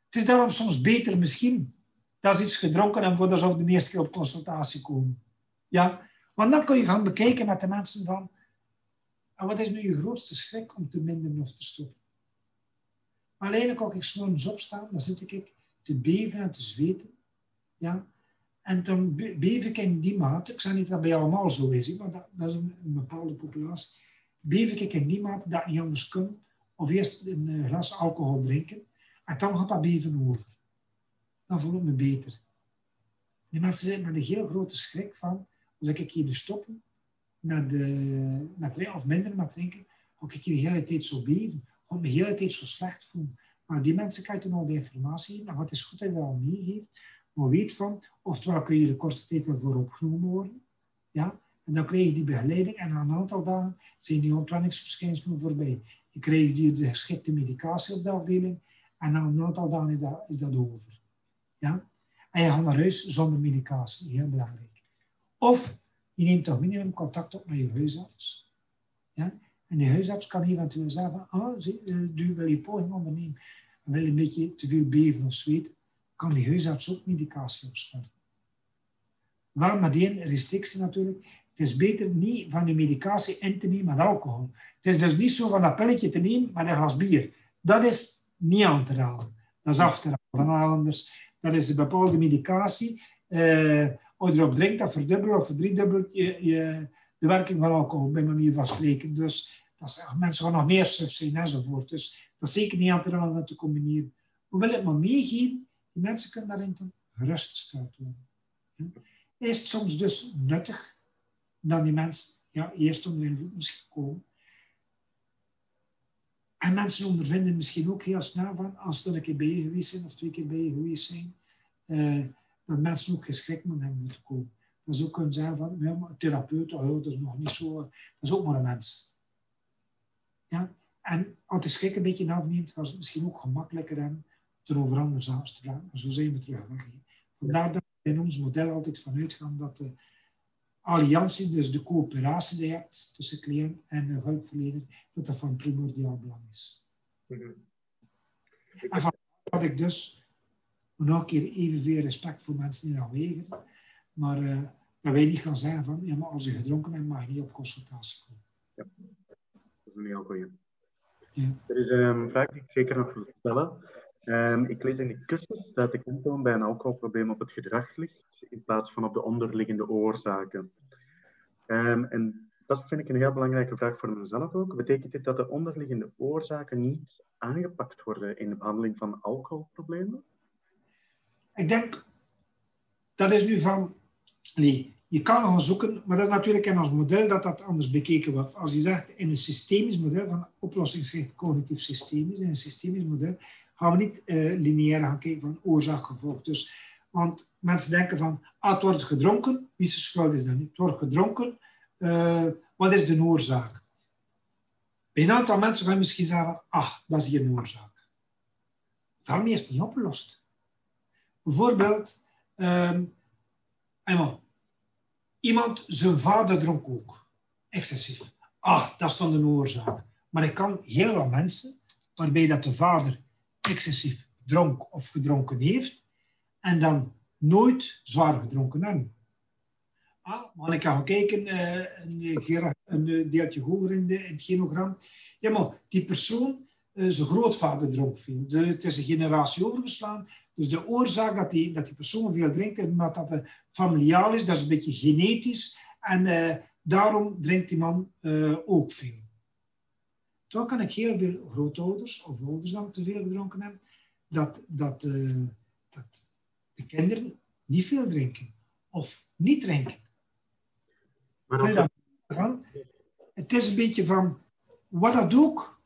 Het is daarom soms beter misschien dat ze iets gedronken hebben voordat ze de eerste keer op consultatie komen. Ja? Want dan kun je gaan bekijken met de mensen van, en wat is nu je grootste schrik om te minderen of te stoppen? Alleen als ik s'morgens opstaan, dan zit ik te beven en te zweten. Ja? En dan beef ik in die mate, ik zeg niet dat bij allemaal zo is, maar dat, dat is een, bepaalde populatie, beef ik in die mate dat niet anders kan, of eerst een eh, glas alcohol drinken, en dan gaat dat beven over. Dan voel ik me beter. Die mensen zitten met een heel grote schrik van, als ik hier dus stoppen met, de, met of minder met drinken, ga ik hier de hele tijd zo beven, ga ik me de hele tijd zo slecht voelen. Maar die mensen krijgen al de informatie. En wat is goed dat je dat al meegeeft. Maar weet van, oftewel kun je de korte tijd voor opgenomen worden. Ja? En dan krijg je die begeleiding. En na een aantal dagen zijn die ontwenningsverschijnselen voorbij. Je krijgt die de geschikte medicatie op de afdeling. En na een aantal dagen is dat, is dat over. Ja? En je gaat naar huis zonder medicatie. Heel belangrijk. Of je neemt toch minimum contact op met je huisarts. Ja? En die huisarts kan eventueel zeggen, ah, du wil je poging ondernemen en wil een beetje te veel beven of zweet, kan die huisarts ook medicatie opschrijven. Wel met één restrictie natuurlijk. Het is beter niet van die medicatie in te nemen met alcohol. Het is dus niet zo van dat pilletje te nemen met een glas bier. Dat is niet aan te raden. Dat is af te raden. Anders, dat is een bepaalde medicatie. Uh, als je erop drinkt, dat verdubbelt of verdriedubbelt je, je, de werking van alcohol, bij manier van spreken. Dus dat is, mensen gaan nog meer suf zijn enzovoort. Dus dat is zeker niet aan te raden om te combineren. We willen het maar meegeven, die mensen kunnen daarin dan gerustgesteld worden. Is het soms dus nuttig dat die mensen ja, eerst onder invloed misschien komen. En mensen ondervinden misschien ook heel snel van, als ze een keer bij je geweest zijn of twee keer bij je geweest zijn, uh, dat mensen ook geschikt met hem moeten komen. Dat ze ook kunnen zeggen van, ja, maar therapeut, oh, dat is nog niet zo, dat is ook maar een mens. Ja? En als de schrik een beetje afneemt, ze het misschien ook gemakkelijker hebben om over andere zaken te praten. Maar zo zijn we terug. Vandaar dat we in ons model altijd vanuit gaan dat de alliantie, dus de coöperatie die je hebt tussen cliënt en hulpverlener, dat dat van primordiaal belang is. Mm En van dat ik dus nog een keer evenveel respect voor mensen die afwegen, maar uh, dat wij niet gaan zeggen van, ja, maar als je gedronken bent, mag je niet op consultatie komen. Ja, dat is een heel goeie. Ja. Er is een vraag die ik zeker nog wil stellen. Um, ik lees in de cursus dat de klemtoon bij een alcoholprobleem op het gedrag ligt, in plaats van op de onderliggende oorzaken. Um, en dat vind ik een heel belangrijke vraag voor mezelf ook. Betekent dit dat de onderliggende oorzaken niet aangepakt worden in de behandeling van alcoholproblemen? Ik denk, dat is nu van, nee, je kan gaan zoeken, maar dat is natuurlijk in ons model dat dat anders bekeken wordt. Als je zegt in een systemisch model, van oplossingsgericht cognitief systemisch, in een systemisch model, gaan we niet uh, lineair gaan kijken van oorzaak-gevolg. Dus, want mensen denken van, ah, het wordt gedronken, wie zijn schuld is dat niet? Het wordt gedronken, uh, wat is de oorzaak? Bij een aantal mensen gaan misschien zeggen, ah, dat is hier een oorzaak. Daarmee is het niet opgelost. Bijvoorbeeld, um, iemand, zijn vader dronk ook, excessief. Ah, dat is dan de oorzaak. Maar ik kan heel wat mensen, waarbij dat de vader excessief dronk of gedronken heeft en dan nooit zwaar gedronken hebben. Ah, maar ik gaan kijken, uh, een, een, deeltje hoger in, in, het genogram. Ja, maar die persoon, zijn grootvader dronk veel. Het is een generatie overgeslaan. Dus de oorzaak dat die, dat die persoon veel drinkt, omdat dat uh, familiaal is, dat is een beetje genetisch. En daarom drinkt die man ook veel. Toch kan ik heel veel grootouders of ouders dan te veel gedronken hebben, dat, dat, uh, dat de kinderen niet veel drinken of niet drinken. Maar dat... het is een beetje van wat dat ook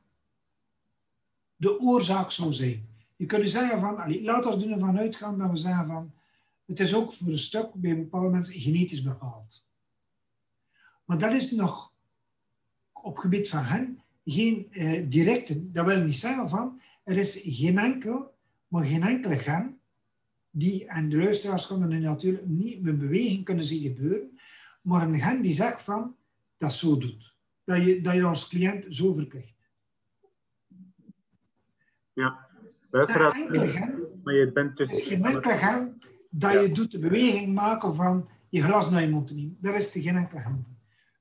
de oorzaak zou zijn. Je kunt zeggen van, allez, laat ons ervan uitgaan dat we zeggen van, het is ook voor een stuk bij bepaalde mensen genetisch bepaald. Maar dat is nog op gebied van hen geen uh, directe, dat wil niet zeggen van, er is geen enkel, maar geen enkele gen die, en de luisteraars konden er natuurlijk niet met beweging kunnen zien gebeuren, maar een gen die zegt van, dat zo doet. Dat je, dat je als cliënt zo verplicht. Ja, maar je bent dus... is geen enkele gen dat je doet de beweging maken van je glas naar je mond te nemen. Daar is er geen enkele gen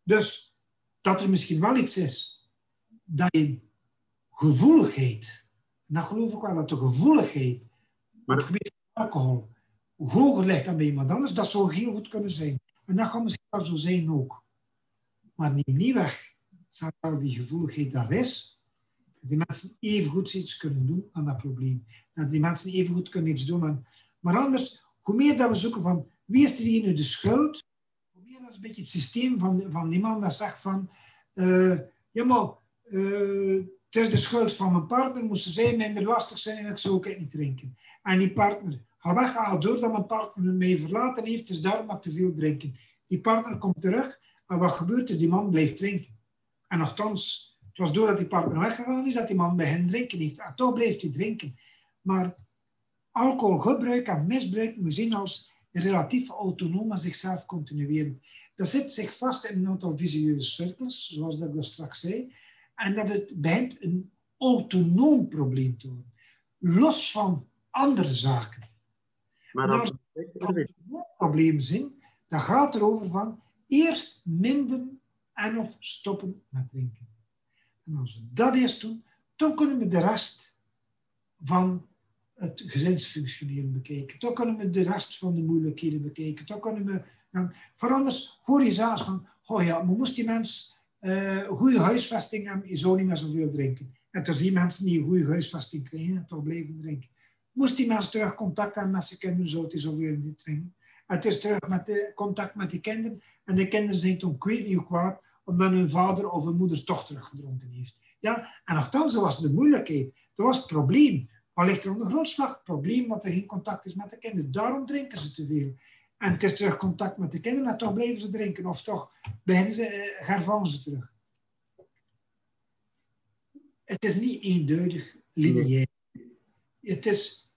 Dus dat er misschien wel iets is dat je gevoeligheid, en dat geloof ik wel, dat de gevoeligheid maar... op het gebied van alcohol hoger ligt dan bij iemand anders, dat zou heel goed kunnen zijn. En dat kan misschien wel zo zijn ook. Maar neem niet weg dat die gevoeligheid daar is, dat die mensen even goed iets kunnen doen aan dat probleem. Dat die mensen even goed kunnen iets doen aan... Maar anders, hoe meer dat we zoeken van wie is er hier nu de schuld, hoe meer dat is een beetje het systeem van, van die man dat zegt van uh, ja maar uh, het is de schuld van mijn partner, moest ze zijn minder lastig zijn en ik zou ook niet drinken. En die partner gaat weg, doordat mijn partner me verlaten heeft, dus daarom maar te veel drinken. Die partner komt terug en wat gebeurt er? Die man blijft drinken. En nogthans, het was doordat die partner weggegaan is, dat die man bij hen drinken heeft. En toch blijft hij drinken. Maar alcoholgebruik en misbruik moet zien als relatief autonoom zichzelf continueren. Dat zit zich vast in een aantal visueuze cirkels, zoals ik dat straks zei. En dat het begint een autonoom probleem te worden. Los van andere zaken. Maar als we een probleem zien, dan gaat het erover van eerst minderen en of stoppen met drinken. En als we dat eerst doen, dan kunnen we de rest van het gezinsfunctioneren bekijken. Dan kunnen we de rest van de moeilijkheden bekijken. Dan kunnen we... Dan, voor anders hoor je zelfs van, oh ja, maar moest die mens uh, goede huisvesting hebben, je zou niet meer zoveel drinken. En toen zie je mensen die een goede huisvesting krijgen en toch blijven drinken. Moest die mens terug contact hebben met zijn kinderen, zou hij zoveel niet drinken. En het is terug met de, contact met die kinderen. En de kinderen zijn toen kwijt kwaad, omdat hun vader of hun moeder toch teruggedronken heeft. Ja? En nogthans, was de moeilijkheid. Dat was het probleem. Wat ligt er onder grondslag? Het probleem dat er geen contact is met de kinderen. Daarom drinken ze te veel. En het is terug contact met de kinderen en toch blijven ze drinken. Of toch beginnen ze, eh, hervallen ze terug. Het is niet eenduidig lineair. Het is,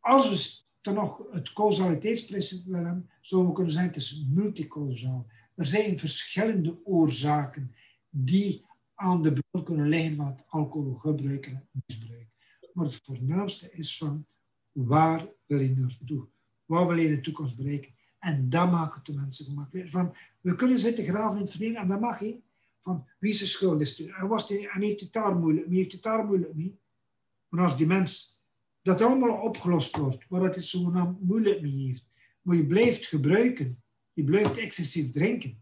als we nog het causaliteitsprincipe willen hebben, zouden we kunnen zeggen, het is multicausaal. Er zijn verschillende oorzaken die aan de bron kunnen liggen van het alcoholgebruik en misbruik. Maar het voornaamste is van waar wil je naartoe? Wat wil je in de toekomst bereiken? En dat maakt de mensen gemakkelijk. Van, we kunnen zitten graven in het verleden en dat mag je. Van wie zijn schuld is het? En, was die, en heeft het daar moeilijk Wie heeft het daar moeilijk mee? Maar als die mens dat allemaal opgelost wordt, waar het zogenaamd moeilijk mee heeft, maar je blijft gebruiken, je blijft excessief drinken.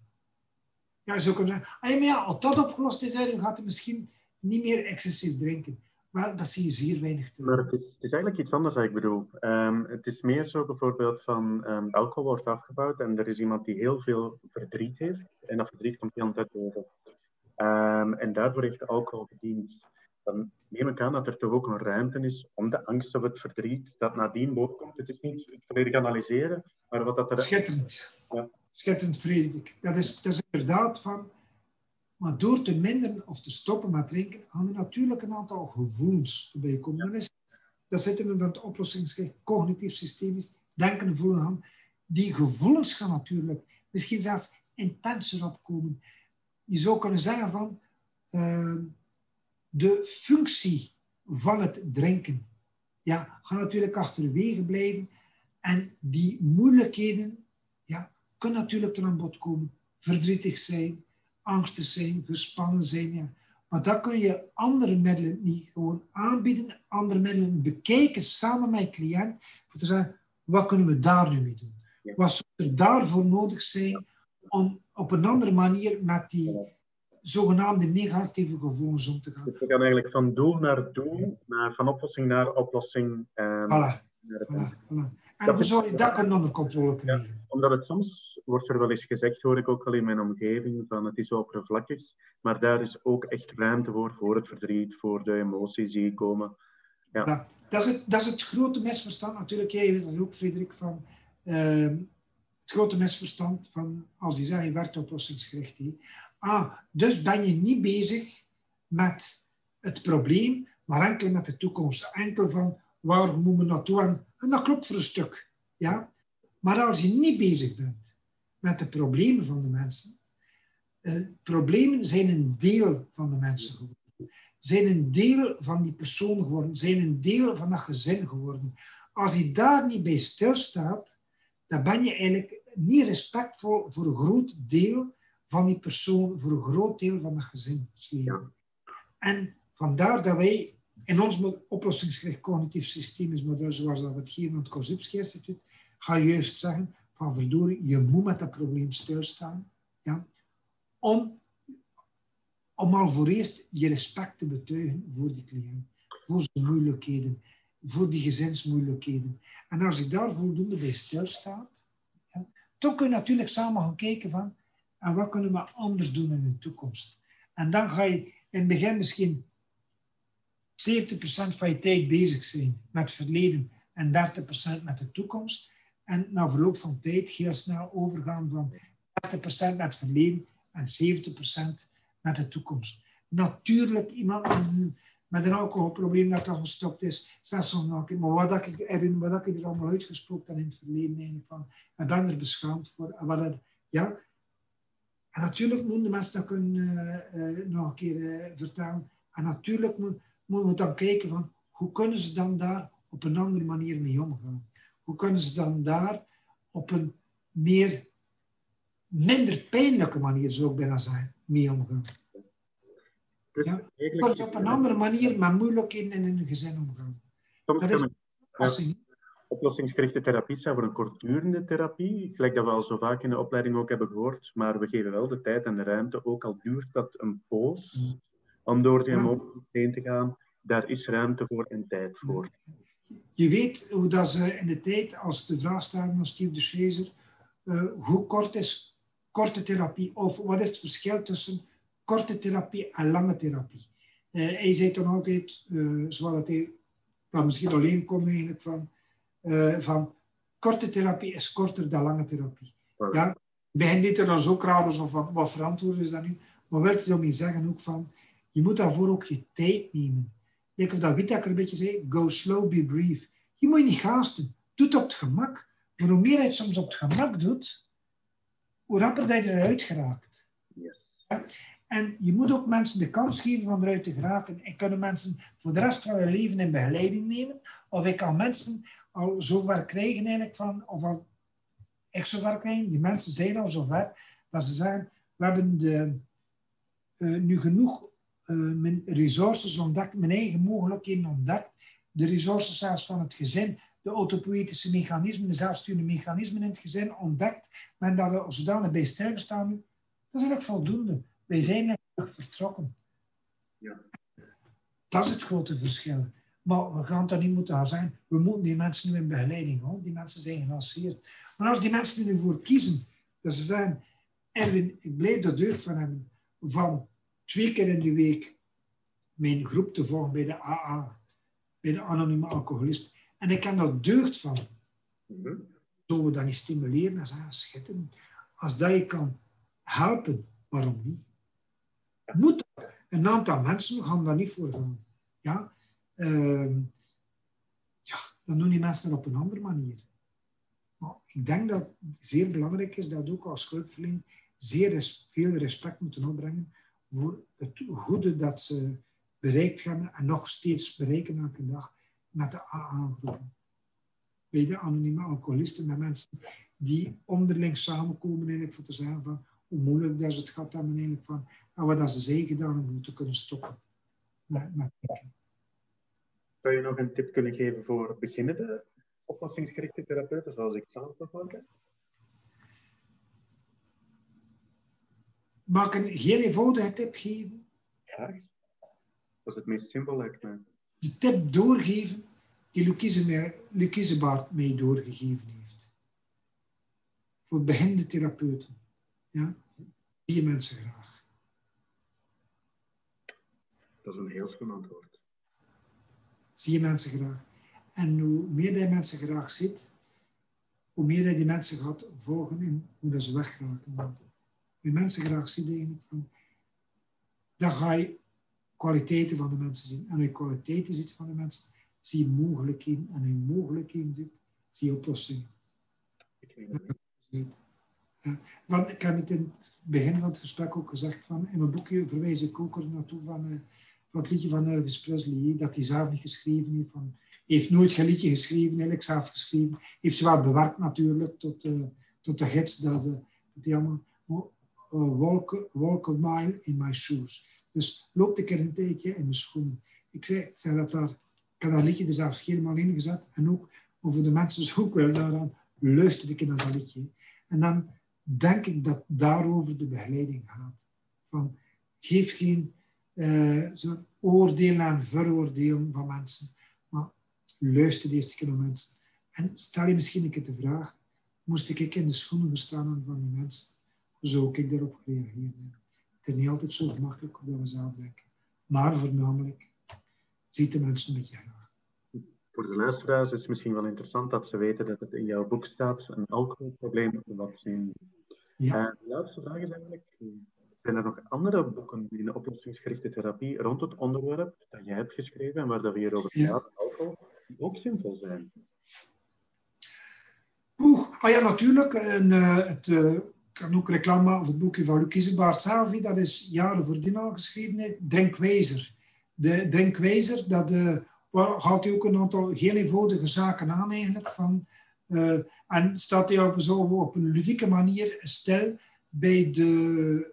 Ja, zo kunnen zeggen, ah, als dat opgelost is, dan gaat hij misschien niet meer excessief drinken. Maar dat zie je zeer weinig Maar het is, het is eigenlijk iets anders wat ik bedoel. Um, het is meer zo bijvoorbeeld van um, alcohol wordt afgebouwd en er is iemand die heel veel verdriet heeft. En dat verdriet komt heel tijd over. Um, en daarvoor heeft alcohol gediend. Dan neem ik aan dat er toch ook een ruimte is om de angst of het verdriet dat nadien bovenkomt. Het is niet het volledig analyseren, maar wat dat er... Schitterend. Ja. Schitterend, Frederik. Dat is, dat is inderdaad van maar door te minderen of te stoppen met drinken, gaan er natuurlijk een aantal gevoelens erbij komen. Dan zitten we met de oplossingsgericht, cognitief systemisch, denken, voelen aan. Die gevoelens gaan natuurlijk misschien zelfs intenser opkomen. Je zou kunnen zeggen van uh, de functie van het drinken ja, gaat natuurlijk achterwege blijven. En die moeilijkheden ja, kunnen natuurlijk er aan bod komen. Verdrietig zijn, angstig zijn, gespannen zijn. Ja. Maar dat kun je andere middelen niet gewoon aanbieden, andere middelen bekijken samen met je cliënt, voor te zeggen, wat kunnen we daar nu mee doen? Wat zou er daarvoor nodig zijn om op een andere manier met die zogenaamde negatieve gevoelens om te gaan? Dus we gaan eigenlijk van doel naar doel, naar, van oplossing naar oplossing. Um, voilà. Voilà, voilà. En dat we zullen dat kunnen onder controle krijgen. Omdat het soms wordt er wel eens gezegd, hoor ik ook al in mijn omgeving, van het is oppervlakkig, maar daar is ook echt ruimte voor, voor het verdriet, voor de emoties die komen. Ja. dat, is het, dat is het grote misverstand natuurlijk. Jij weet dat ook, Frederik, van uh, het grote misverstand van als je zegt je werkt oplossingsgericht. Ah, dus ben je niet bezig met het probleem, maar enkel met de toekomst. Enkel van waar moeten we naartoe en, en dat klopt voor een stuk. Ja? Maar als je niet bezig bent met de problemen van de mensen. Uh, problemen zijn een deel van de mensen geworden. Zijn een deel van die persoon geworden. Zijn een deel van dat gezin geworden. Als je daar niet bij stilstaat, dan ben je eigenlijk niet respectvol voor een groot deel van die persoon, voor een groot deel van dat gezinsleven. En vandaar dat wij in ons oplossingsgericht cognitief systemisch model, zoals dat we het hier aan het Instituut, gaan juist zeggen, van verdorie, je moet met dat probleem stilstaan. Ja? Om, om al voor eerst je respect te betuigen voor die cliënt, voor zijn moeilijkheden, voor die gezinsmoeilijkheden. En als je daar voldoende bij stilstaat, ja, dan kun je natuurlijk samen gaan kijken van, en wat kunnen we anders doen in de toekomst. En dan ga je in het begin misschien 70% van je tijd bezig zijn met het verleden en 30% met de toekomst. En na verloop van tijd heel snel overgaan van 30% met het verleden en 70% met de toekomst. Natuurlijk, iemand met een alcoholprobleem dat al gestopt is, soms nog, maar wat ik, Erin, ik er allemaal uitgesproken heb in het verleden, eigenlijk van, en ben er beschaamd voor. En ja. En natuurlijk moeten de mensen dat kunnen uh, nog een keer uh, vertellen. En natuurlijk moet, moeten we dan kijken van, hoe kunnen ze dan daar op een andere manier mee omgaan? Hoe kunnen ze dan daar op een meer, minder pijnlijke manier, zou ik bijna zeggen, mee omgaan? Dus ja? Kunnen ze op een andere manier met moeilijkheden in hun gezin omgaan? Soms dat is oplossing. Oplossingsgerichte therapie zijn voor een kortdurende therapie, gelijk dat we al zo vaak in de opleiding ook hebben gehoord, maar we geven wel de tijd en de ruimte, ook al duurt dat een poos, mm. om door die emoties heen te gaan, daar is ruimte voor en tijd voor. Je weet hoe dat ze in de tijd, als de vraag staat aan Steve de Chaser, uh, hoe kort is korte therapie? Of wat is het verschil tussen korte therapie en lange therapie? Uh, hij zei dan altijd, uh, zoals hij maar misschien alleen komt eigenlijk van, van korte therapie is korter dan lange therapie. Ja? Begin dit er dan zo raar of wat, wat verantwoord is dat nu? Maar wil je daarmee zeggen ook van, je moet daarvoor ook je tijd nemen. Ik of dat Wittaker een beetje zei, go slow, be brief. Je moet je niet haasten. Doe het op het gemak. Maar hoe meer je het soms op het gemak doet, hoe rapper dat je eruit geraakt. Yes. En je moet ook mensen de kans geven van eruit te geraken. Ik kan mensen voor de rest van hun leven in begeleiding nemen. Of ik kan mensen al zover krijgen eigenlijk van, of al ik zover krijgen, die mensen zijn al zover, dat ze zeggen, we hebben de, uh, nu genoeg mijn resources ontdekt, mijn eigen mogelijkheden ontdekt, de resources zelfs van het gezin, de autopoëtische mechanismen, de zelfsturende mechanismen in het gezin ontdekt, men dat er zodanig bij stilgestaan, dat is eigenlijk voldoende. Wij zijn vertrokken. Ja. Dat is het grote verschil. Maar we gaan dat niet moeten gaan zijn. We moeten die mensen nu in begeleiding houden. Die mensen zijn gelanceerd. Maar als die mensen er nu voor kiezen, dat ze zeggen, Erwin, ik blijf er deugd van hebben, van twee keer in de week mijn groep te volgen bij de AA, bij de anonieme alcoholist. En ik kan daar deugd van. Mm Zullen we dat niet stimuleren? Dat is ah, schitterend. Als dat je kan helpen, waarom niet? Moet dat? Een aantal mensen gaan daar niet voor gaan. Ja? Uh, ja, dan doen die mensen dat op een andere manier. Maar ik denk dat het zeer belangrijk is dat ook als hulpverlening zeer veel respect moeten opbrengen voor het goede dat ze bereikt hebben en nog steeds bereiken elke dag met de AA-groepen. Bij de anonieme alcoholisten, met mensen die onderling samenkomen eigenlijk voor te zeggen van hoe moeilijk dat het gaat hebben eigenlijk van en wat dat ze zijn gedaan om te kunnen stoppen met Zou je nog een tip kunnen geven voor beginnende oplossingsgerichte therapeuten, zoals ik zelf bijvoorbeeld? Mag ik een heel eenvoudige tip geven? Graag. Dat is het meest simpel, lijkt mij. De tip doorgeven die Lucie Baart mij doorgegeven heeft. Voor beginnende therapeuten. Ja? Zie je mensen graag. Dat is een heel schoon antwoord. Zie je mensen graag. En hoe meer je mensen graag ziet, hoe meer je die mensen gaat volgen en hoe dat ze wegraken je mensen graag ziet eigenlijk, van, dan ga je kwaliteiten van de mensen zien. En als je kwaliteiten ziet van de mensen, zie je mogelijkheden. En als je mogelijkheden ziet, zie je oplossingen. want ik heb het in het begin van het gesprek ook gezegd, van, in mijn boekje verwijs ik ook er naartoe van, uh, van het liedje van Elvis Presley, dat hij zelf niet geschreven heeft. Van, heeft nooit een liedje geschreven, eigenlijk zelf geschreven. Heeft ze wel bewerkt natuurlijk tot, uh, tot de gids dat, uh, dat allemaal walk, walk a mile in my shoes. Dus loop ik er een beetje in mijn schoenen. Ik zei, zei dat daar, ik heb dat liedje er zelfs helemaal in gezet. En ook over de mensen ook wel daaraan luister ik naar dat liedje. En dan denk ik dat daarover de begeleiding gaat. Van, geef geen uh, zo'n oordelen en veroordelen van mensen, maar luister de eerste keer naar mensen. En stel je misschien een de vraag, moest ik in de schoenen staan van die mensen? Zo ik daarop gereageerd Het is niet altijd zo gemakkelijk dat we zelf denken. Maar voornamelijk, ziet de mensen een beetje graag. Voor de luisteraars is het misschien wel interessant dat ze weten dat het in jouw boek staat, een alcoholprobleem wat zijn. Ja. Uh, de laatste vraag is eigenlijk, zijn er nog andere boeken in de oplossingsgerichte therapie rond het onderwerp dat jij hebt geschreven en waar dat we hier over praten, alcohol, die ook zinvol zijn? Oeh, ah ja, natuurlijk. En, uh, het, uh, kan ook reclame maken voor het boekje van Lucie Baart Dat is jaren voordien al geschreven. Drinkwijzer. De Drinkwijzer, dat uh, gaat hij ook een aantal heel eenvoudige zaken aan eigenlijk. Van, en staat hij op, zo, op een ludieke manier stil bij de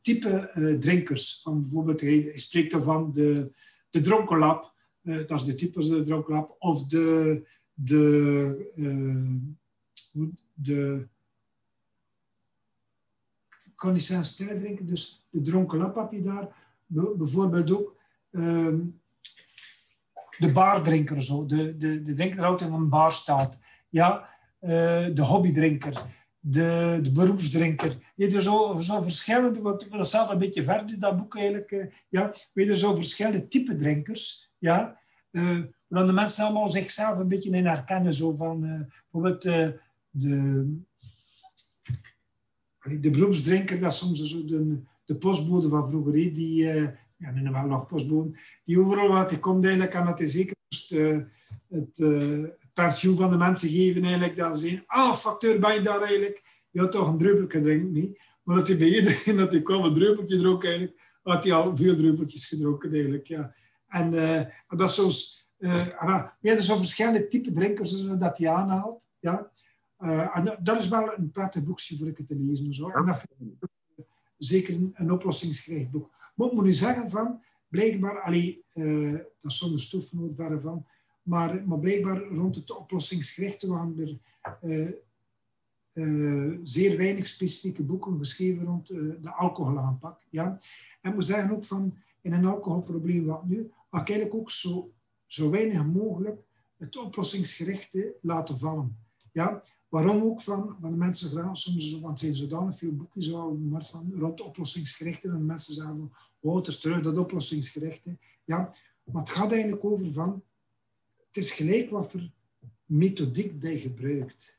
type drinkers. Van bijvoorbeeld, hij, spreekt ervan de, de dronkenlap. dat is de type de dronkenlap. Of de de, de kan niet zelfs sterk drinken, dus de dronken lap heb je daar. Bijvoorbeeld ook um, de baardrinker, zo. De, de, de drinker altijd in een bar staat. Ja, uh, de hobbydrinker, de, de beroepsdrinker. Je er zo, zo verschillende, want dat staat een beetje verder, dat boek eigenlijk. Uh, ja, weet er zo verschillende type drinkers. Ja, uh, dan de mensen allemaal zichzelf een beetje in herkennen. Zo van, bijvoorbeeld de, de beroepsdrinker, dat is soms zo de, de postbode van vroeger, die, uh, ja, nu wel nog postbode, die overal wat hij komt eigenlijk aan dat hij zeker moest het, het pensioen van de mensen geven eigenlijk. Dat ze ah, facteur ben je daar eigenlijk? Je had toch een druppeltje drinken, niet? Maar dat hij bij iedereen dat hij kwam een druppeltje dronk eigenlijk, had hij al veel druppeltjes gedronken eigenlijk, ja. En dat is soms uh, ja, er verschillende type drinkers dat hij aanhaalt. Ja. Uh, en dat is wel een prettig boekje voor ik te lezen. Zo. En dat vind ik zeker een, een oplossingsgericht boek. Maar ik moet nu zeggen van, blijkbaar, allee, uh, dat is zonder stoefnoot verre van, maar, maar blijkbaar rond het oplossingsgerichte waren er uh, zeer weinig specifieke boeken geschreven rond de alcoholaanpak. Ja. En ik moet zeggen ook van, in een alcoholprobleem wat nu, had ik eigenlijk ook zo zo weinig mogelijk het oplossingsgerichte laten vallen. Ja? Waarom ook van, want mensen graag soms zo, want zijn zodanig veel boeken zo, maar van rond oplossingsgerichte en mensen zeggen van, oh, is terug dat oplossingsgerichte. Ja, maar het gaat eigenlijk over van, het is gelijk wat voor methodiek je gebruikt.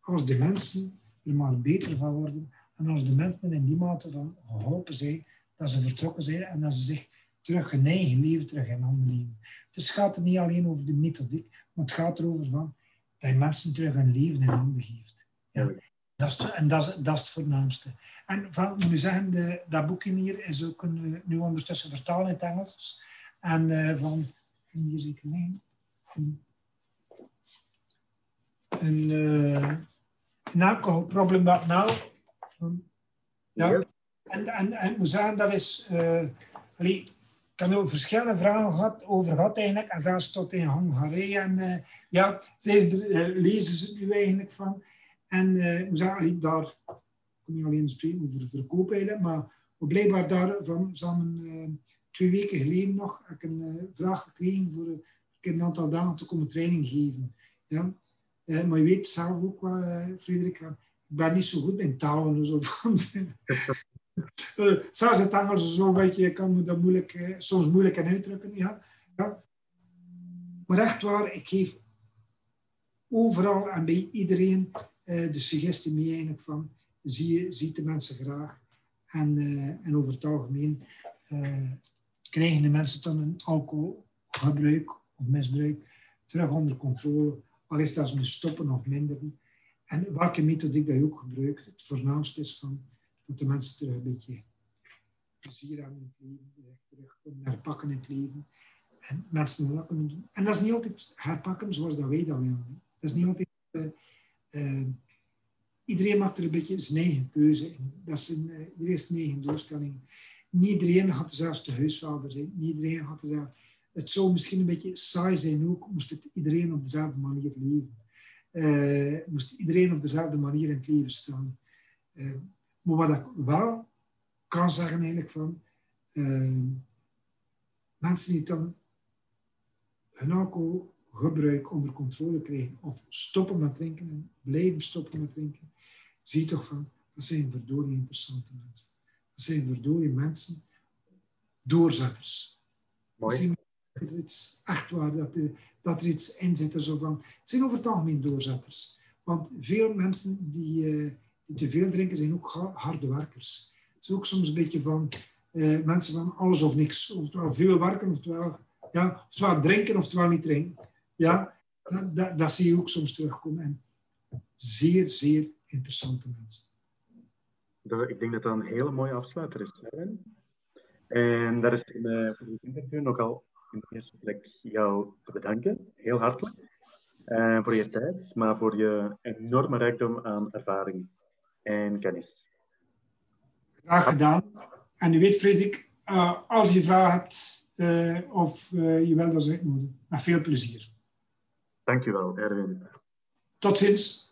Als de mensen er maar beter van worden en als de mensen in die mate van geholpen zijn, dat ze vertrokken zijn en dat ze zich terug een eigen leven, terug in handen nemen. Dus het gaat er niet alleen over de methodiek, maar het gaat erover van dat je mensen terug een leven in handen geeft. Ja. Dat is, en dat is, dat is het voornaamste. En van, moet je zeggen, de, dat boekje hier is ook een, eh, nu ondertussen vertaald in het Engels. En uh, van, hier zie ik een, een, een, uh, een alcoholprobleem nou. Ja. En, en, en moet zeggen, dat is... Uh, ik heb er verschillende vragen gehad, over gehad eigenlijk. En zelfs tot in Hongarije. En uh, ja, zij uh, lezen ze het nu eigenlijk van. En uh, we zagen daar, ik kon niet alleen spreken over verkoop eigenlijk, maar blijkbaar daar van samen twee weken geleden nog ik een vraag gekregen voor een aantal dagen te komen training geven. Ja? maar je weet zelf ook wel, Frederik, ik ben niet zo goed in talen. Dus van, Zelfs het Engels zo een beetje, kan me dat moeilijk, eh, soms moeilijk in uitdrukken. Ja. Maar echt waar, ik geef overal en bij iedereen uh, de suggestie mee van, zie je, ziet de mensen graag. En, en over het algemeen krijgen de mensen dan een alcoholgebruik of misbruik terug onder controle. Al is dat ze stoppen of minderen. En welke methodiek dat je ook gebruikt, het voornaamste is van dat de mensen terug een beetje plezier in het leven, terug herpakken in het leven. En mensen dat kunnen doen. En dat is niet altijd herpakken zoals dat wij dat willen. Dat is niet altijd... Uh, uh, iedereen maakt er een beetje zijn eigen keuze in. Dat is een, zijn eigen doelstelling. Niet iedereen gaat dezelfde huisvader zijn. Niet iedereen gaat dezelfde... Het zou misschien een beetje saai zijn ook, moest het iedereen op dezelfde manier leven. moest iedereen op dezelfde manier in het leven staan. Maar wat ik wel kan zeggen eigenlijk van uh, mensen die dan hun alcoholgebruik onder controle krijgen of stoppen met drinken en blijven stoppen met drinken, zie je toch van, dat zijn verdorie interessante mensen. Dat zijn verdorie mensen, doorzetters. Mooi. Het is echt waar dat, dat er iets in zit. Zo van. Het zijn over het algemeen doorzetters. Want veel mensen die, die te veel drinken zijn ook harde werkers. Het is ook soms een beetje van uh, mensen van alles of niks. Oftewel veel werken, oftewel, ja, oftewel drinken, oftewel niet drinken. Ja, dat, dat, zie je ook soms terugkomen. En zeer, zeer interessante mensen. Ik denk dat dat een hele mooie afsluiter is. En daar is in, uh, voor dit interview nogal in de eerste plek jou te bedanken. Heel hartelijk. Uh, voor je tijd, maar voor je enorme rijkdom aan ervaring en kennis. Graag gedaan. En u weet, Frederik, uh, als je vragen hebt uh, of je wilt ons uitnodigen, met veel plezier. Dankjewel, Erwin. Tot ziens.